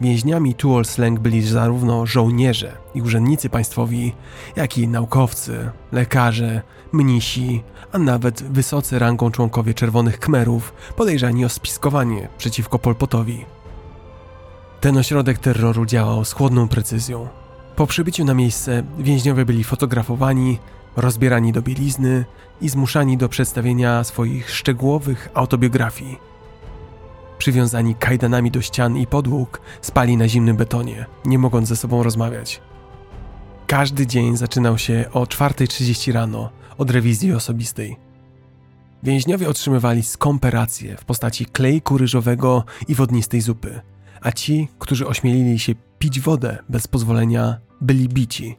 Więźniami Tuol Sleng byli zarówno żołnierze i urzędnicy państwowi, jak i naukowcy, lekarze, mnisi, a nawet wysocy rangą członkowie Czerwonych Khmerów podejrzani o spiskowanie przeciwko Polpotowi. Ten ośrodek terroru działał z chłodną precyzją. Po przybyciu na miejsce więźniowie byli fotografowani, rozbierani do bielizny i zmuszani do przedstawienia swoich szczegółowych autobiografii. przywiązani kajdanami do ścian i podłóg, spali na zimnym betonie, nie mogąc ze sobą rozmawiać. Każdy dzień zaczynał się o 4.30 rano od rewizji osobistej. Więźniowie otrzymywali skomperację w postaci klejku ryżowego i wodnistej zupy, a ci, którzy ośmielili się pić wodę bez pozwolenia, byli bici.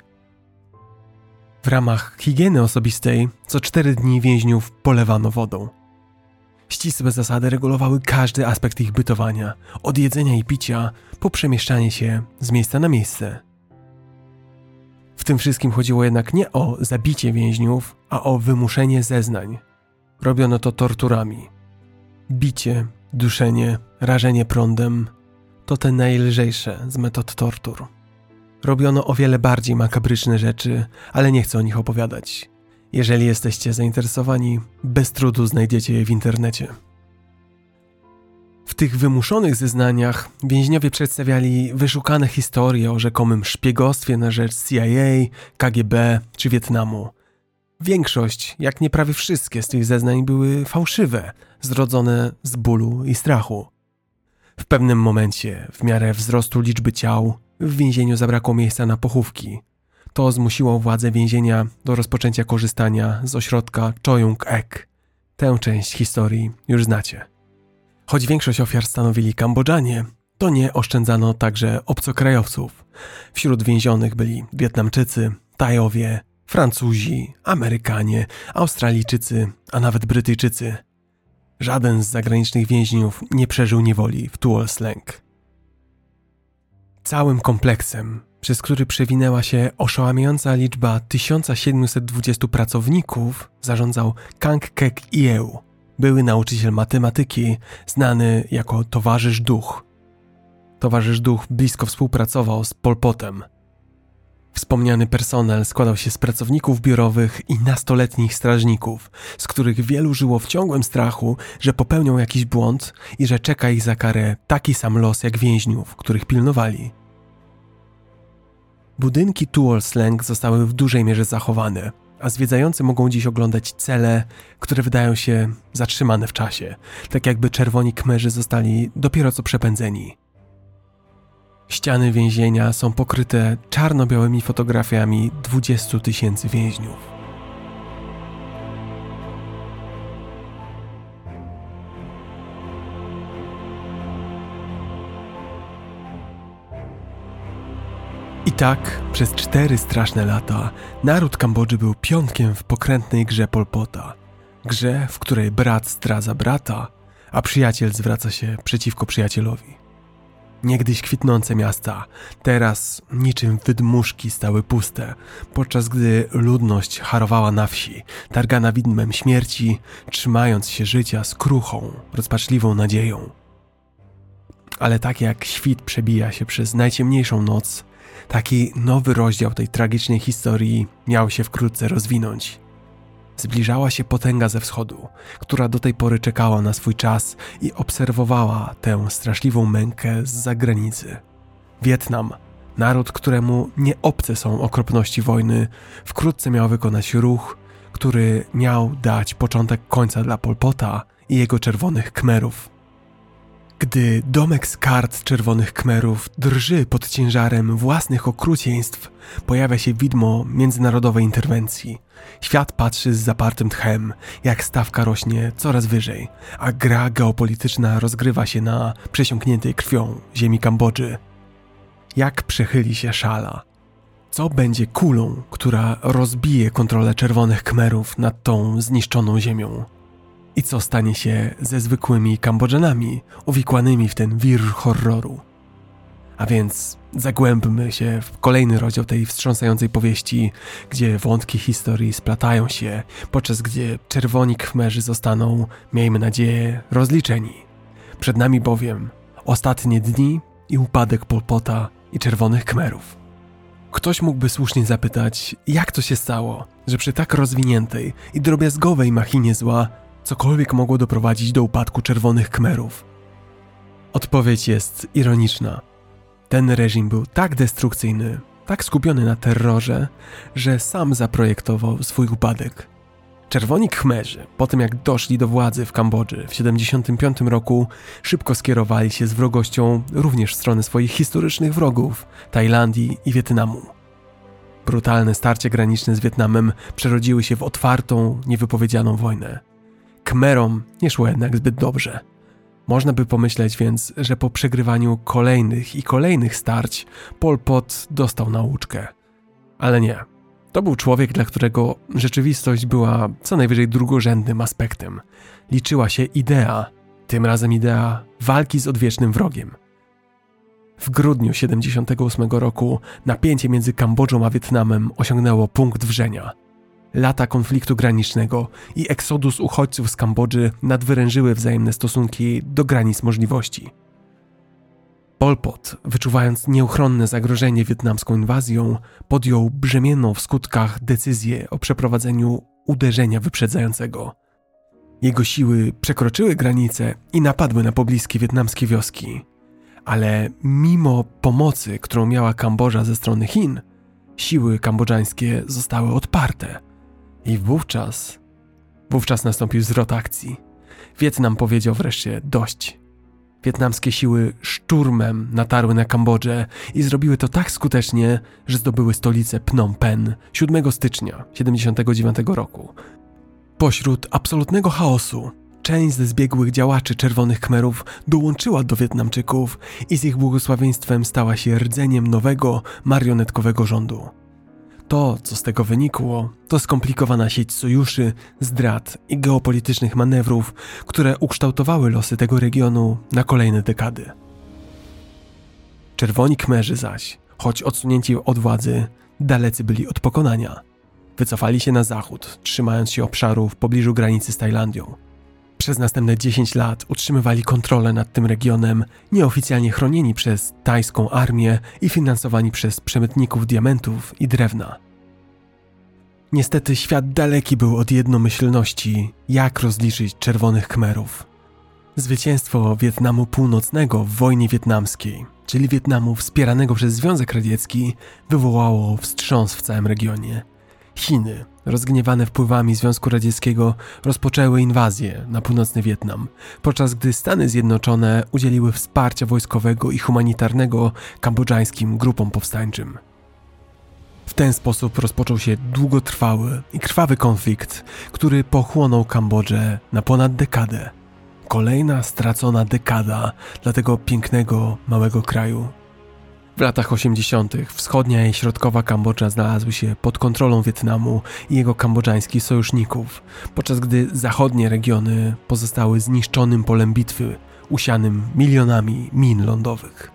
W ramach higieny osobistej co cztery dni więźniów polewano wodą. Ścisłe zasady regulowały każdy aspekt ich bytowania, od jedzenia i picia po przemieszczanie się z miejsca na miejsce. W tym wszystkim chodziło jednak nie o zabicie więźniów, a o wymuszenie zeznań. Robiono to torturami. Bicie, duszenie, rażenie prądem to te najlżejsze z metod tortur. Robiono o wiele bardziej makabryczne rzeczy, ale nie chcę o nich opowiadać. Jeżeli jesteście zainteresowani, bez trudu znajdziecie je w internecie. W tych wymuszonych zeznaniach więźniowie przedstawiali wyszukane historie o rzekomym szpiegostwie na rzecz CIA, KGB czy Wietnamu. Większość, jak nie prawie wszystkie z tych zeznań były fałszywe, zrodzone z bólu i strachu. W pewnym momencie, w miarę wzrostu liczby ciał, w więzieniu zabrakło miejsca na pochówki. To zmusiło władze więzienia do rozpoczęcia korzystania z ośrodka Choyung-ek. Tę część historii już znacie. Choć większość ofiar stanowili Kambodżanie, to nie oszczędzano także obcokrajowców. Wśród więzionych byli Wietnamczycy, Tajowie, Francuzi, Amerykanie, Australijczycy, a nawet Brytyjczycy. Żaden z zagranicznych więźniów nie przeżył niewoli w Tuol Sleng. Całym kompleksem, przez który przewinęła się oszałamiająca liczba 1720 pracowników, zarządzał Kang Kek Ieu, były nauczyciel matematyki, znany jako Towarzysz Duch. Towarzysz Duch blisko współpracował z Polpotem. Wspomniany personel składał się z pracowników biurowych i nastoletnich strażników, z których wielu żyło w ciągłym strachu, że popełnią jakiś błąd i że czeka ich za karę taki sam los jak więźniów, których pilnowali. Budynki Tuol Sleng zostały w dużej mierze zachowane, a zwiedzający mogą dziś oglądać cele, które wydają się zatrzymane w czasie, tak jakby czerwoni kmerzy zostali dopiero co przepędzeni. Ściany więzienia są pokryte czarno-białymi fotografiami 20 tysięcy więźniów. I tak przez cztery straszne lata naród Kambodży był pionkiem w pokrętnej grze Polpota. Grze, w której brat zdradza brata, a przyjaciel zwraca się przeciwko przyjacielowi. Niegdyś kwitnące miasta, teraz niczym wydmuszki stały puste, podczas gdy ludność harowała na wsi, targana widmem śmierci, trzymając się życia z kruchą, rozpaczliwą nadzieją. Ale tak jak świt przebija się przez najciemniejszą noc, Taki nowy rozdział tej tragicznej historii miał się wkrótce rozwinąć. Zbliżała się potęga ze wschodu, która do tej pory czekała na swój czas i obserwowała tę straszliwą mękę z zagranicy. Wietnam, naród, któremu nie obce są okropności wojny, wkrótce miał wykonać ruch, który miał dać początek końca dla Polpota i jego czerwonych kmerów. Gdy domek z kart czerwonych kmerów drży pod ciężarem własnych okrucieństw, pojawia się widmo międzynarodowej interwencji. Świat patrzy z zapartym tchem, jak stawka rośnie coraz wyżej, a gra geopolityczna rozgrywa się na przesiąkniętej krwią ziemi Kambodży. Jak przechyli się szala? Co będzie kulą, która rozbije kontrolę czerwonych kmerów nad tą zniszczoną ziemią? I co stanie się ze zwykłymi Kambodżanami uwikłanymi w ten wir horroru? A więc zagłębmy się w kolejny rozdział tej wstrząsającej powieści, gdzie wątki historii splatają się, podczas gdy czerwoni khmerzy zostaną, miejmy nadzieję, rozliczeni. Przed nami bowiem ostatnie dni i upadek Polpota i czerwonych khmerów. Ktoś mógłby słusznie zapytać, jak to się stało, że przy tak rozwiniętej i drobiazgowej machinie zła cokolwiek mogło doprowadzić do upadku czerwonych kmerów? Odpowiedź jest ironiczna. Ten reżim był tak destrukcyjny, tak skupiony na terrorze, że sam zaprojektował swój upadek. Czerwoni Khmerzy, po tym jak doszli do władzy w Kambodży w 1975 roku, szybko skierowali się z wrogością również w stronę swoich historycznych wrogów Tajlandii i Wietnamu. Brutalne starcie graniczne z Wietnamem przerodziły się w otwartą, niewypowiedzianą wojnę. Khmerom nie szło jednak zbyt dobrze. Można by pomyśleć więc, że po przegrywaniu kolejnych i kolejnych starć Pol Pot dostał nauczkę. Ale nie. To był człowiek, dla którego rzeczywistość była co najwyżej drugorzędnym aspektem. Liczyła się idea, tym razem idea walki z odwiecznym wrogiem. W grudniu 78 roku napięcie między Kambodżą a Wietnamem osiągnęło punkt wrzenia. Lata konfliktu granicznego i eksodus uchodźców z Kambodży nadwyrężyły wzajemne stosunki do granic możliwości. Pol Pot, wyczuwając nieuchronne zagrożenie wietnamską inwazją, podjął brzemienną w skutkach decyzję o przeprowadzeniu uderzenia wyprzedzającego. Jego siły przekroczyły granice i napadły na pobliskie wietnamskie wioski. Ale mimo pomocy, którą miała Kambodża ze strony Chin, siły kambodżańskie zostały odparte. I wówczas, wówczas nastąpił zwrot akcji. Wietnam powiedział wreszcie dość. Wietnamskie siły szturmem natarły na Kambodżę i zrobiły to tak skutecznie, że zdobyły stolicę Phnom Penh 7 stycznia 1979 roku. Pośród absolutnego chaosu część ze zbiegłych działaczy Czerwonych Khmerów dołączyła do Wietnamczyków i z ich błogosławieństwem stała się rdzeniem nowego, marionetkowego rządu. To, co z tego wynikło, to skomplikowana sieć sojuszy, zdrad i geopolitycznych manewrów, które ukształtowały losy tego regionu na kolejne dekady. Czerwoni Kmerzy zaś, choć odsunięci od władzy, dalecy byli od pokonania. Wycofali się na zachód, trzymając się obszaru w pobliżu granicy z Tajlandią. Przez następne 10 lat utrzymywali kontrolę nad tym regionem, nieoficjalnie chronieni przez tajską armię i finansowani przez przemytników diamentów i drewna. Niestety świat daleki był od jednomyślności, jak rozliczyć czerwonych Khmerów. Zwycięstwo Wietnamu Północnego w wojnie wietnamskiej, czyli Wietnamu wspieranego przez Związek Radziecki, wywołało wstrząs w całym regionie. Chiny, rozgniewane wpływami Związku Radzieckiego, rozpoczęły inwazję na północny Wietnam, podczas gdy Stany Zjednoczone udzieliły wsparcia wojskowego i humanitarnego kambodżańskim grupom powstańczym. W ten sposób rozpoczął się długotrwały i krwawy konflikt, który pochłonął Kambodżę na ponad dekadę. Kolejna stracona dekada dla tego pięknego, małego kraju. W latach 80. wschodnia i środkowa Kambodża znalazły się pod kontrolą Wietnamu i jego kambodżańskich sojuszników, podczas gdy zachodnie regiony pozostały zniszczonym polem bitwy, usianym milionami min lądowych.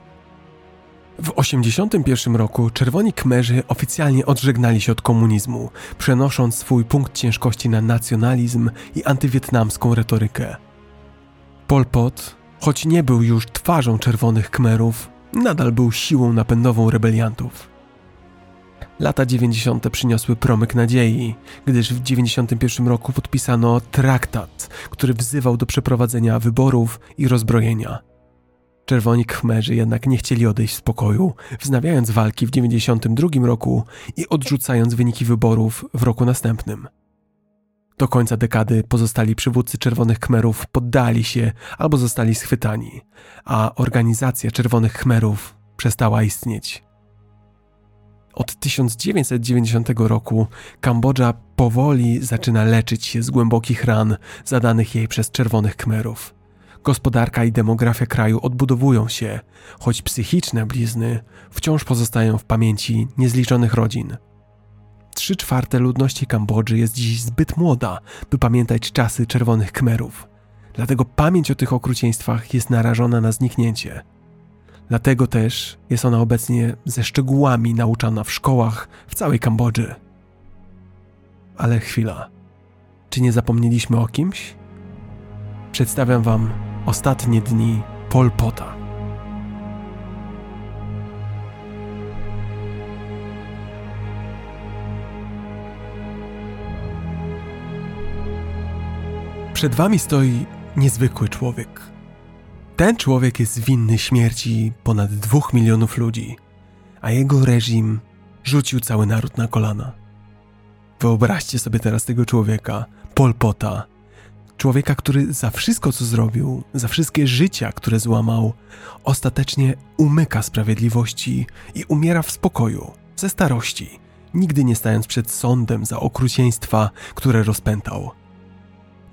W 1981 roku Czerwoni Kmerzy oficjalnie odżegnali się od komunizmu, przenosząc swój punkt ciężkości na nacjonalizm i antywietnamską retorykę. Pol Pot, choć nie był już twarzą Czerwonych Kmerów, nadal był siłą napędową rebeliantów. Lata 90. przyniosły promyk nadziei, gdyż w 91 roku podpisano traktat, który wzywał do przeprowadzenia wyborów i rozbrojenia. Czerwoni Khmerzy jednak nie chcieli odejść z pokoju, wznawiając walki w 92 roku i odrzucając wyniki wyborów w roku następnym. Do końca dekady pozostali przywódcy Czerwonych Khmerów poddali się albo zostali schwytani, a organizacja Czerwonych Khmerów przestała istnieć. Od 1990 roku Kambodża powoli zaczyna leczyć się z głębokich ran zadanych jej przez Czerwonych Khmerów. Gospodarka i demografia kraju odbudowują się, choć psychiczne blizny wciąż pozostają w pamięci niezliczonych rodzin. Trzy czwarte ludności Kambodży jest dziś zbyt młoda, by pamiętać czasy czerwonych Khmerów. Dlatego pamięć o tych okrucieństwach jest narażona na zniknięcie. Dlatego też jest ona obecnie ze szczegółami nauczana w szkołach w całej Kambodży. Ale chwila. Czy nie zapomnieliśmy o kimś? Przedstawiam Wam ostatnie dni Pol Pota. Przed wami stoi niezwykły człowiek. Ten człowiek jest winny śmierci ponad dwóch milionów ludzi, a jego reżim rzucił cały naród na kolana. Wyobraźcie sobie teraz tego człowieka, Pol Pota. Człowieka, który za wszystko, co zrobił, za wszystkie życia, które złamał, ostatecznie umyka sprawiedliwości i umiera w spokoju, ze starości, nigdy nie stając przed sądem za okrucieństwa, które rozpętał.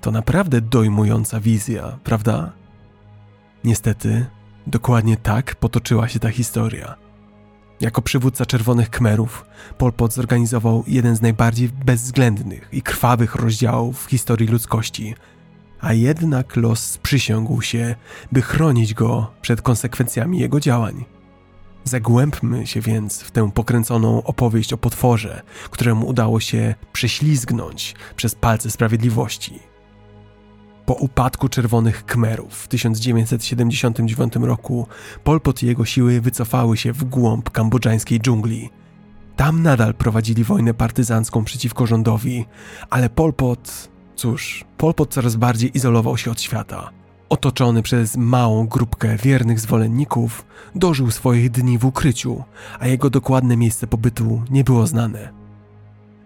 To naprawdę dojmująca wizja, prawda? Niestety, dokładnie tak potoczyła się ta historia. Jako przywódca Czerwonych Kmerów, Pol Pot zorganizował jeden z najbardziej bezwzględnych i krwawych rozdziałów w historii ludzkości, a jednak los sprzysiągł się, by chronić go przed konsekwencjami jego działań. Zagłębmy się więc w tę pokręconą opowieść o potworze, któremu udało się prześlizgnąć przez palce sprawiedliwości. Po upadku Czerwonych Kmerów w 1979 roku Pol Pot i jego siły wycofały się w głąb kambodżańskiej dżungli. Tam nadal prowadzili wojnę partyzancką przeciwko rządowi, ale Pol Pot, cóż, Pol Pot coraz bardziej izolował się od świata. Otoczony przez małą grupkę wiernych zwolenników, dożył swoich dni w ukryciu, a jego dokładne miejsce pobytu nie było znane.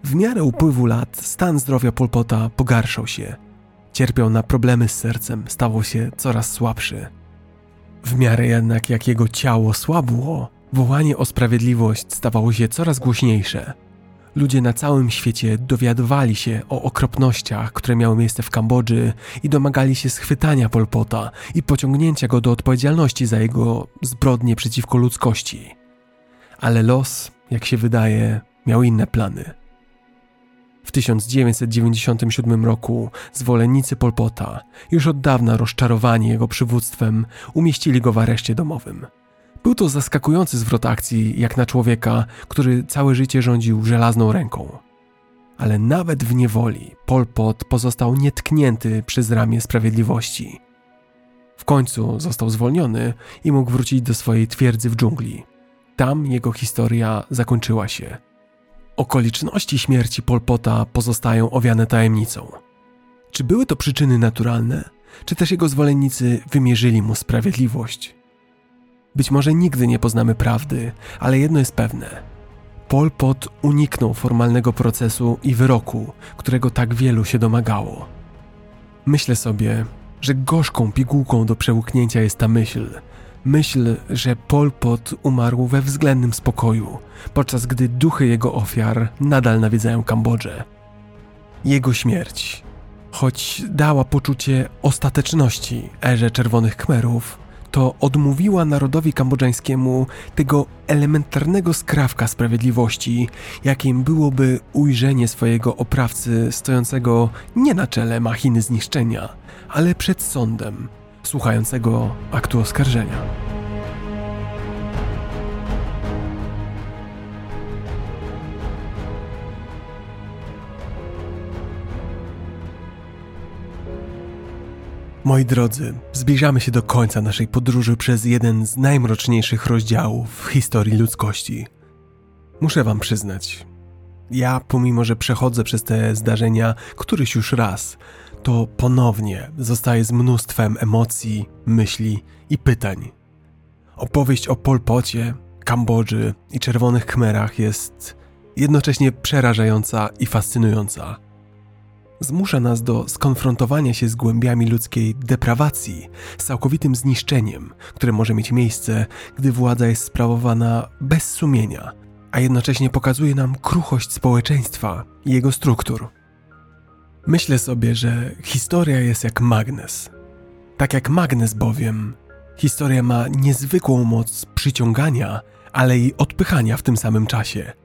W miarę upływu lat stan zdrowia Polpota pogarszał się. Cierpiał na problemy z sercem, stawał się coraz słabszy. W miarę jednak jak jego ciało słabło, wołanie o sprawiedliwość stawało się coraz głośniejsze. Ludzie na całym świecie dowiadywali się o okropnościach, które miały miejsce w Kambodży i domagali się schwytania Polpota i pociągnięcia go do odpowiedzialności za jego zbrodnie przeciwko ludzkości. Ale los, jak się wydaje, miał inne plany. W 1997 roku zwolennicy Polpota, już od dawna rozczarowani jego przywództwem, umieścili go w areszcie domowym. Był to zaskakujący zwrot akcji, jak na człowieka, który całe życie rządził żelazną ręką. Ale nawet w niewoli Pol Pot pozostał nietknięty przez ramię sprawiedliwości. W końcu został zwolniony i mógł wrócić do swojej twierdzy w dżungli. Tam jego historia zakończyła się. Okoliczności śmierci Pol Pota pozostają owiane tajemnicą. Czy były to przyczyny naturalne, czy też jego zwolennicy wymierzyli mu sprawiedliwość? Być może nigdy nie poznamy prawdy, ale jedno jest pewne. Pol Pot uniknął formalnego procesu i wyroku, którego tak wielu się domagało. Myślę sobie, że gorzką pigułką do przełknięcia jest ta myśl, myśl, że Pol Pot umarł we względnym spokoju, podczas gdy duchy jego ofiar nadal nawiedzają Kambodżę. Jego śmierć, choć dała poczucie ostateczności erze Czerwonych Khmerów, to odmówiła narodowi kambodżańskiemu tego elementarnego skrawka sprawiedliwości, jakim byłoby ujrzenie swojego oprawcy stojącego nie na czele machiny zniszczenia, ale przed sądem, słuchającego aktu oskarżenia. Moi drodzy, zbliżamy się do końca naszej podróży przez jeden z najmroczniejszych rozdziałów w historii ludzkości. Muszę Wam przyznać, ja, pomimo że przechodzę przez te zdarzenia któryś już raz, to ponownie zostaję z mnóstwem emocji, myśli i pytań. Opowieść o Polpocie, Kambodży i Czerwonych Khmerach jest jednocześnie przerażająca i fascynująca zmusza nas do skonfrontowania się z głębiami ludzkiej deprawacji, z całkowitym zniszczeniem, które może mieć miejsce, gdy władza jest sprawowana bez sumienia, a jednocześnie pokazuje nam kruchość społeczeństwa i jego struktur. Myślę sobie, że historia jest jak magnes. Tak jak magnes bowiem, historia ma niezwykłą moc przyciągania, ale i odpychania w tym samym czasie –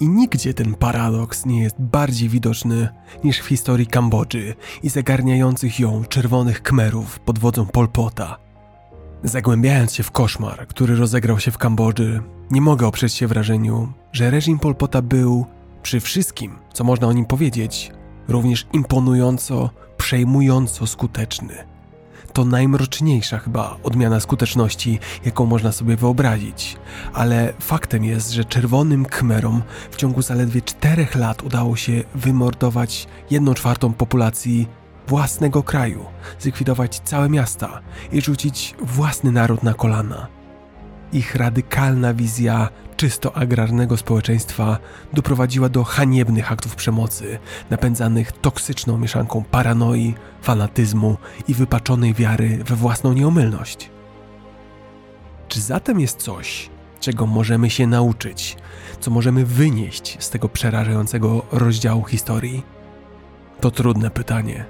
i nigdzie ten paradoks nie jest bardziej widoczny niż w historii Kambodży i zagarniających ją czerwonych kmerów pod wodzą Polpota. Zagłębiając się w koszmar, który rozegrał się w Kambodży, nie mogę oprzeć się wrażeniu, że reżim Polpota był, przy wszystkim, co można o nim powiedzieć, również imponująco, przejmująco skuteczny to najmroczniejsza chyba odmiana skuteczności, jaką można sobie wyobrazić. Ale faktem jest, że czerwonym kmerom w ciągu zaledwie czterech lat udało się wymordować jedną czwartą populacji własnego kraju, zlikwidować całe miasta i rzucić własny naród na kolana. Ich radykalna wizja czysto agrarnego społeczeństwa doprowadziła do haniebnych aktów przemocy, napędzanych toksyczną mieszanką paranoi, fanatyzmu i wypaczonej wiary we własną nieomylność. Czy zatem jest coś, czego możemy się nauczyć, co możemy wynieść z tego przerażającego rozdziału historii? To trudne pytanie.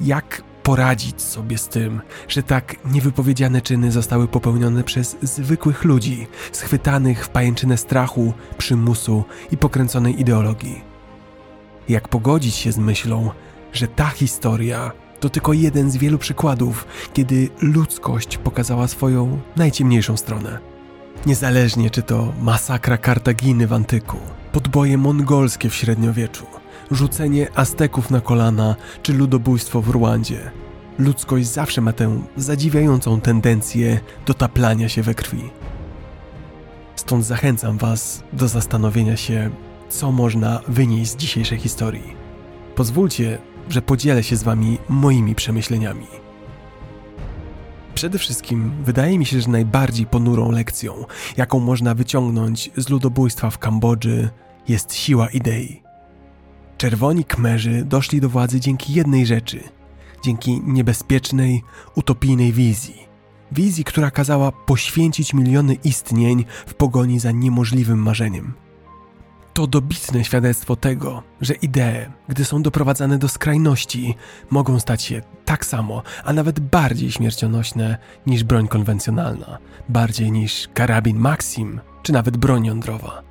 Jak poradzić sobie z tym, że tak niewypowiedziane czyny zostały popełnione przez zwykłych ludzi, schwytanych w pajęczynę strachu, przymusu i pokręconej ideologii? Jak pogodzić się z myślą, że ta historia to tylko jeden z wielu przykładów, kiedy ludzkość pokazała swoją najciemniejszą stronę? Niezależnie czy to masakra Kartaginy w antyku, podboje mongolskie w średniowieczu, rzucenie Azteków na kolana czy ludobójstwo w Rwandzie. Ludzkość zawsze ma tę zadziwiającą tendencję do taplania się we krwi. Stąd zachęcam Was do zastanowienia się, co można wynieść z dzisiejszej historii. Pozwólcie, że podzielę się z Wami moimi przemyśleniami. Przede wszystkim wydaje mi się, że najbardziej ponurą lekcją, jaką można wyciągnąć z ludobójstwa w Kambodży, jest siła idei. Czerwoni Kmerzy doszli do władzy dzięki jednej rzeczy dzięki niebezpiecznej, utopijnej wizji. Wizji, która kazała poświęcić miliony istnień w pogoni za niemożliwym marzeniem. To dobitne świadectwo tego, że idee, gdy są doprowadzane do skrajności, mogą stać się tak samo, a nawet bardziej śmiercionośne niż broń konwencjonalna, bardziej niż karabin Maxim, czy nawet broń jądrowa.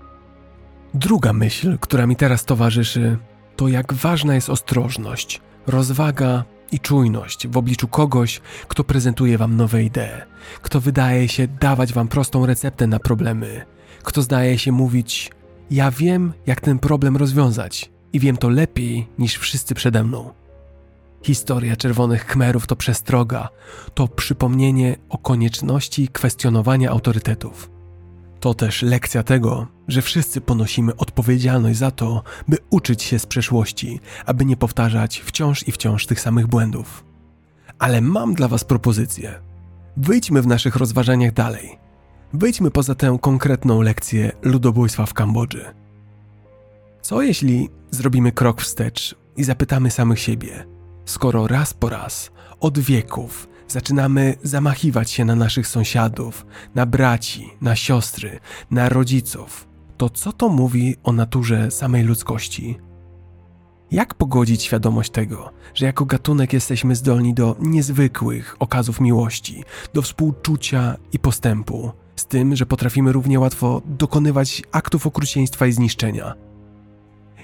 Druga myśl, która mi teraz towarzyszy, to jak ważna jest ostrożność, rozwaga i czujność w obliczu kogoś, kto prezentuje wam nowe idee, kto wydaje się dawać wam prostą receptę na problemy, kto zdaje się mówić: Ja wiem, jak ten problem rozwiązać i wiem to lepiej niż wszyscy przede mną. Historia Czerwonych Khmerów to przestroga, to przypomnienie o konieczności kwestionowania autorytetów. To też lekcja tego, że wszyscy ponosimy odpowiedzialność za to, by uczyć się z przeszłości, aby nie powtarzać wciąż i wciąż tych samych błędów. Ale mam dla Was propozycję. Wyjdźmy w naszych rozważaniach dalej. Wyjdźmy poza tę konkretną lekcję ludobójstwa w Kambodży. Co jeśli zrobimy krok wstecz i zapytamy samych siebie, skoro raz po raz, od wieków, zaczynamy zamachiwać się na naszych sąsiadów, na braci, na siostry, na rodziców, to co to mówi o naturze samej ludzkości? Jak pogodzić świadomość tego, że jako gatunek jesteśmy zdolni do niezwykłych okazów miłości, do współczucia i postępu, z tym, że potrafimy równie łatwo dokonywać aktów okrucieństwa i zniszczenia?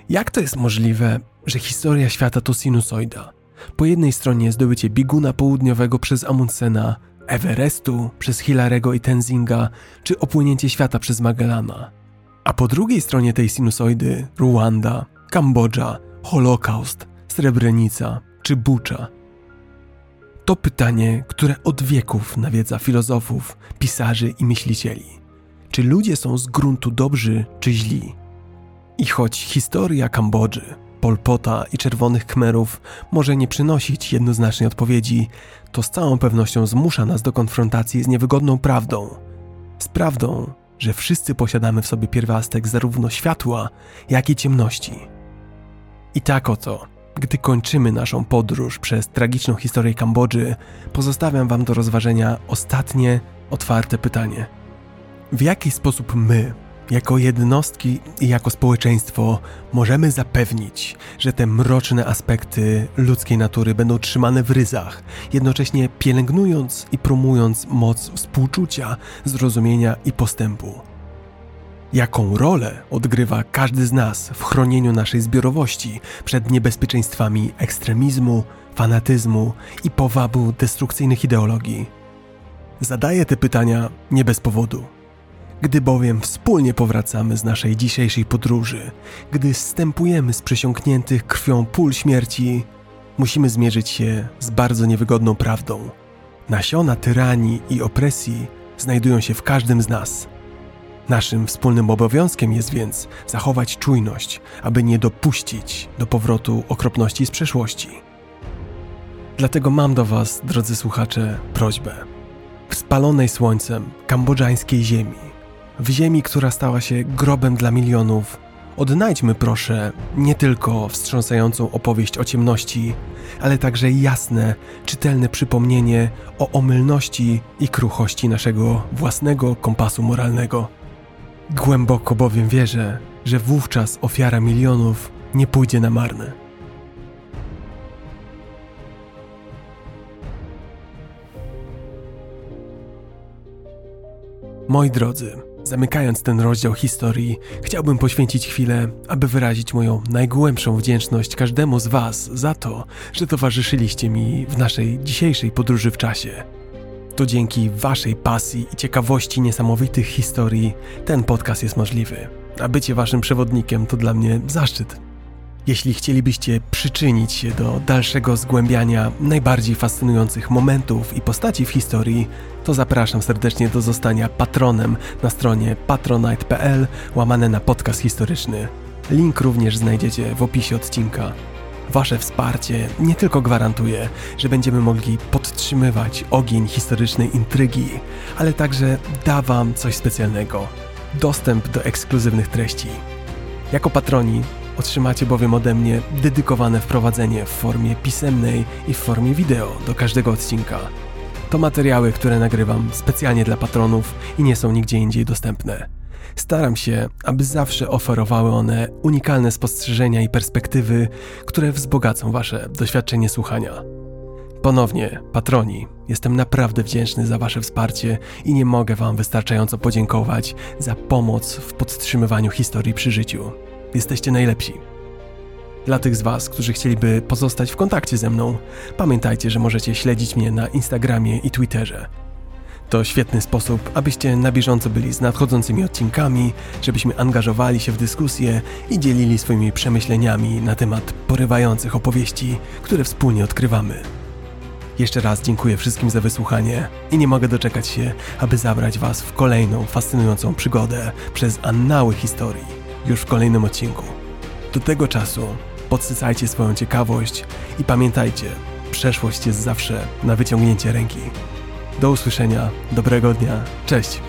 Jak to jest możliwe, że historia świata to sinusoida? Po jednej stronie zdobycie bieguna południowego przez Amundsena, Everestu przez Hilarego i Tenzinga, czy opłynięcie świata przez Magellana. A po drugiej stronie tej sinusoidy Ruanda, Kambodża, Holokaust, Srebrenica czy Bucza. To pytanie, które od wieków nawiedza filozofów, pisarzy i myślicieli. Czy ludzie są z gruntu dobrzy czy źli? I choć historia Kambodży, Polpota i Czerwonych Kmerów może nie przynosić jednoznacznej odpowiedzi, to z całą pewnością zmusza nas do konfrontacji z niewygodną prawdą. Z prawdą, że wszyscy posiadamy w sobie pierwiastek zarówno światła, jak i ciemności. I tak oto, gdy kończymy naszą podróż przez tragiczną historię Kambodży, pozostawiam Wam do rozważenia ostatnie, otwarte pytanie. W jaki sposób my, jako jednostki i jako społeczeństwo możemy zapewnić, że te mroczne aspekty ludzkiej natury będą trzymane w ryzach, jednocześnie pielęgnując i promując moc współczucia, zrozumienia i postępu. Jaką rolę odgrywa każdy z nas w chronieniu naszej zbiorowości przed niebezpieczeństwami ekstremizmu, fanatyzmu i powabu destrukcyjnych ideologii? Zadaję te pytania nie bez powodu. Gdy bowiem wspólnie powracamy z naszej dzisiejszej podróży, gdy stępujemy z przesiąkniętych krwią pól śmierci, musimy zmierzyć się z bardzo niewygodną prawdą. Nasiona tyranii i opresji znajdują się w każdym z nas. Naszym wspólnym obowiązkiem jest więc zachować czujność, aby nie dopuścić do powrotu okropności z przeszłości. Dlatego mam do Was, drodzy słuchacze, prośbę w spalonej słońcem kambodżańskiej ziemi, w ziemi, która stała się grobem dla milionów, odnajdźmy proszę nie tylko wstrząsającą opowieść o ciemności, ale także jasne, czytelne przypomnienie o omylności i kruchości naszego własnego kompasu moralnego. Głęboko bowiem wierzę, że wówczas ofiara milionów nie pójdzie na marne. Moi drodzy, zamykając ten rozdział historii, chciałbym poświęcić chwilę, aby wyrazić moją najgłębszą wdzięczność każdemu z Was za to, że towarzyszyliście mi w naszej dzisiejszej podróży w czasie. To dzięki Waszej pasji i ciekawości niesamowitych historii ten podcast jest możliwy, a bycie Waszym przewodnikiem to dla mnie zaszczyt. Jeśli chcielibyście przyczynić się do dalszego zgłębiania najbardziej fascynujących momentów i postaci w historii, to zapraszam serdecznie do zostania patronem na stronie patronite.pl łamane na podcast historyczny. Link również znajdziecie w opisie odcinka. Wasze wsparcie nie tylko gwarantuje, że będziemy mogli podtrzymywać ogień historycznej intrygi, ale także da Wam coś specjalnego dostęp do ekskluzywnych treści. Jako patroni otrzymacie bowiem ode mnie dedykowane wprowadzenie w formie pisemnej i w formie wideo do każdego odcinka. To materiały, które nagrywam specjalnie dla patronów i nie są nigdzie indziej dostępne. Staram się, aby zawsze oferowały one unikalne spostrzeżenia i perspektywy, które wzbogacą Wasze doświadczenie słuchania. Ponownie, patroni, jestem naprawdę wdzięczny za Wasze wsparcie i nie mogę Wam wystarczająco podziękować za pomoc w podtrzymywaniu historii przy życiu. Jesteście najlepsi. Dla tych z Was, którzy chcieliby pozostać w kontakcie ze mną, pamiętajcie, że możecie śledzić mnie na Instagramie i Twitterze. To świetny sposób, abyście na bieżąco byli z nadchodzącymi odcinkami, żebyśmy angażowali się w dyskusję i dzielili swoimi przemyśleniami na temat porywających opowieści, które wspólnie odkrywamy. Jeszcze raz dziękuję wszystkim za wysłuchanie i nie mogę doczekać się, aby zabrać Was w kolejną fascynującą przygodę przez annały historii już w kolejnym odcinku. Do tego czasu podsycajcie swoją ciekawość i pamiętajcie, przeszłość jest zawsze na wyciągnięcie ręki. Do usłyszenia, dobrego dnia, cześć!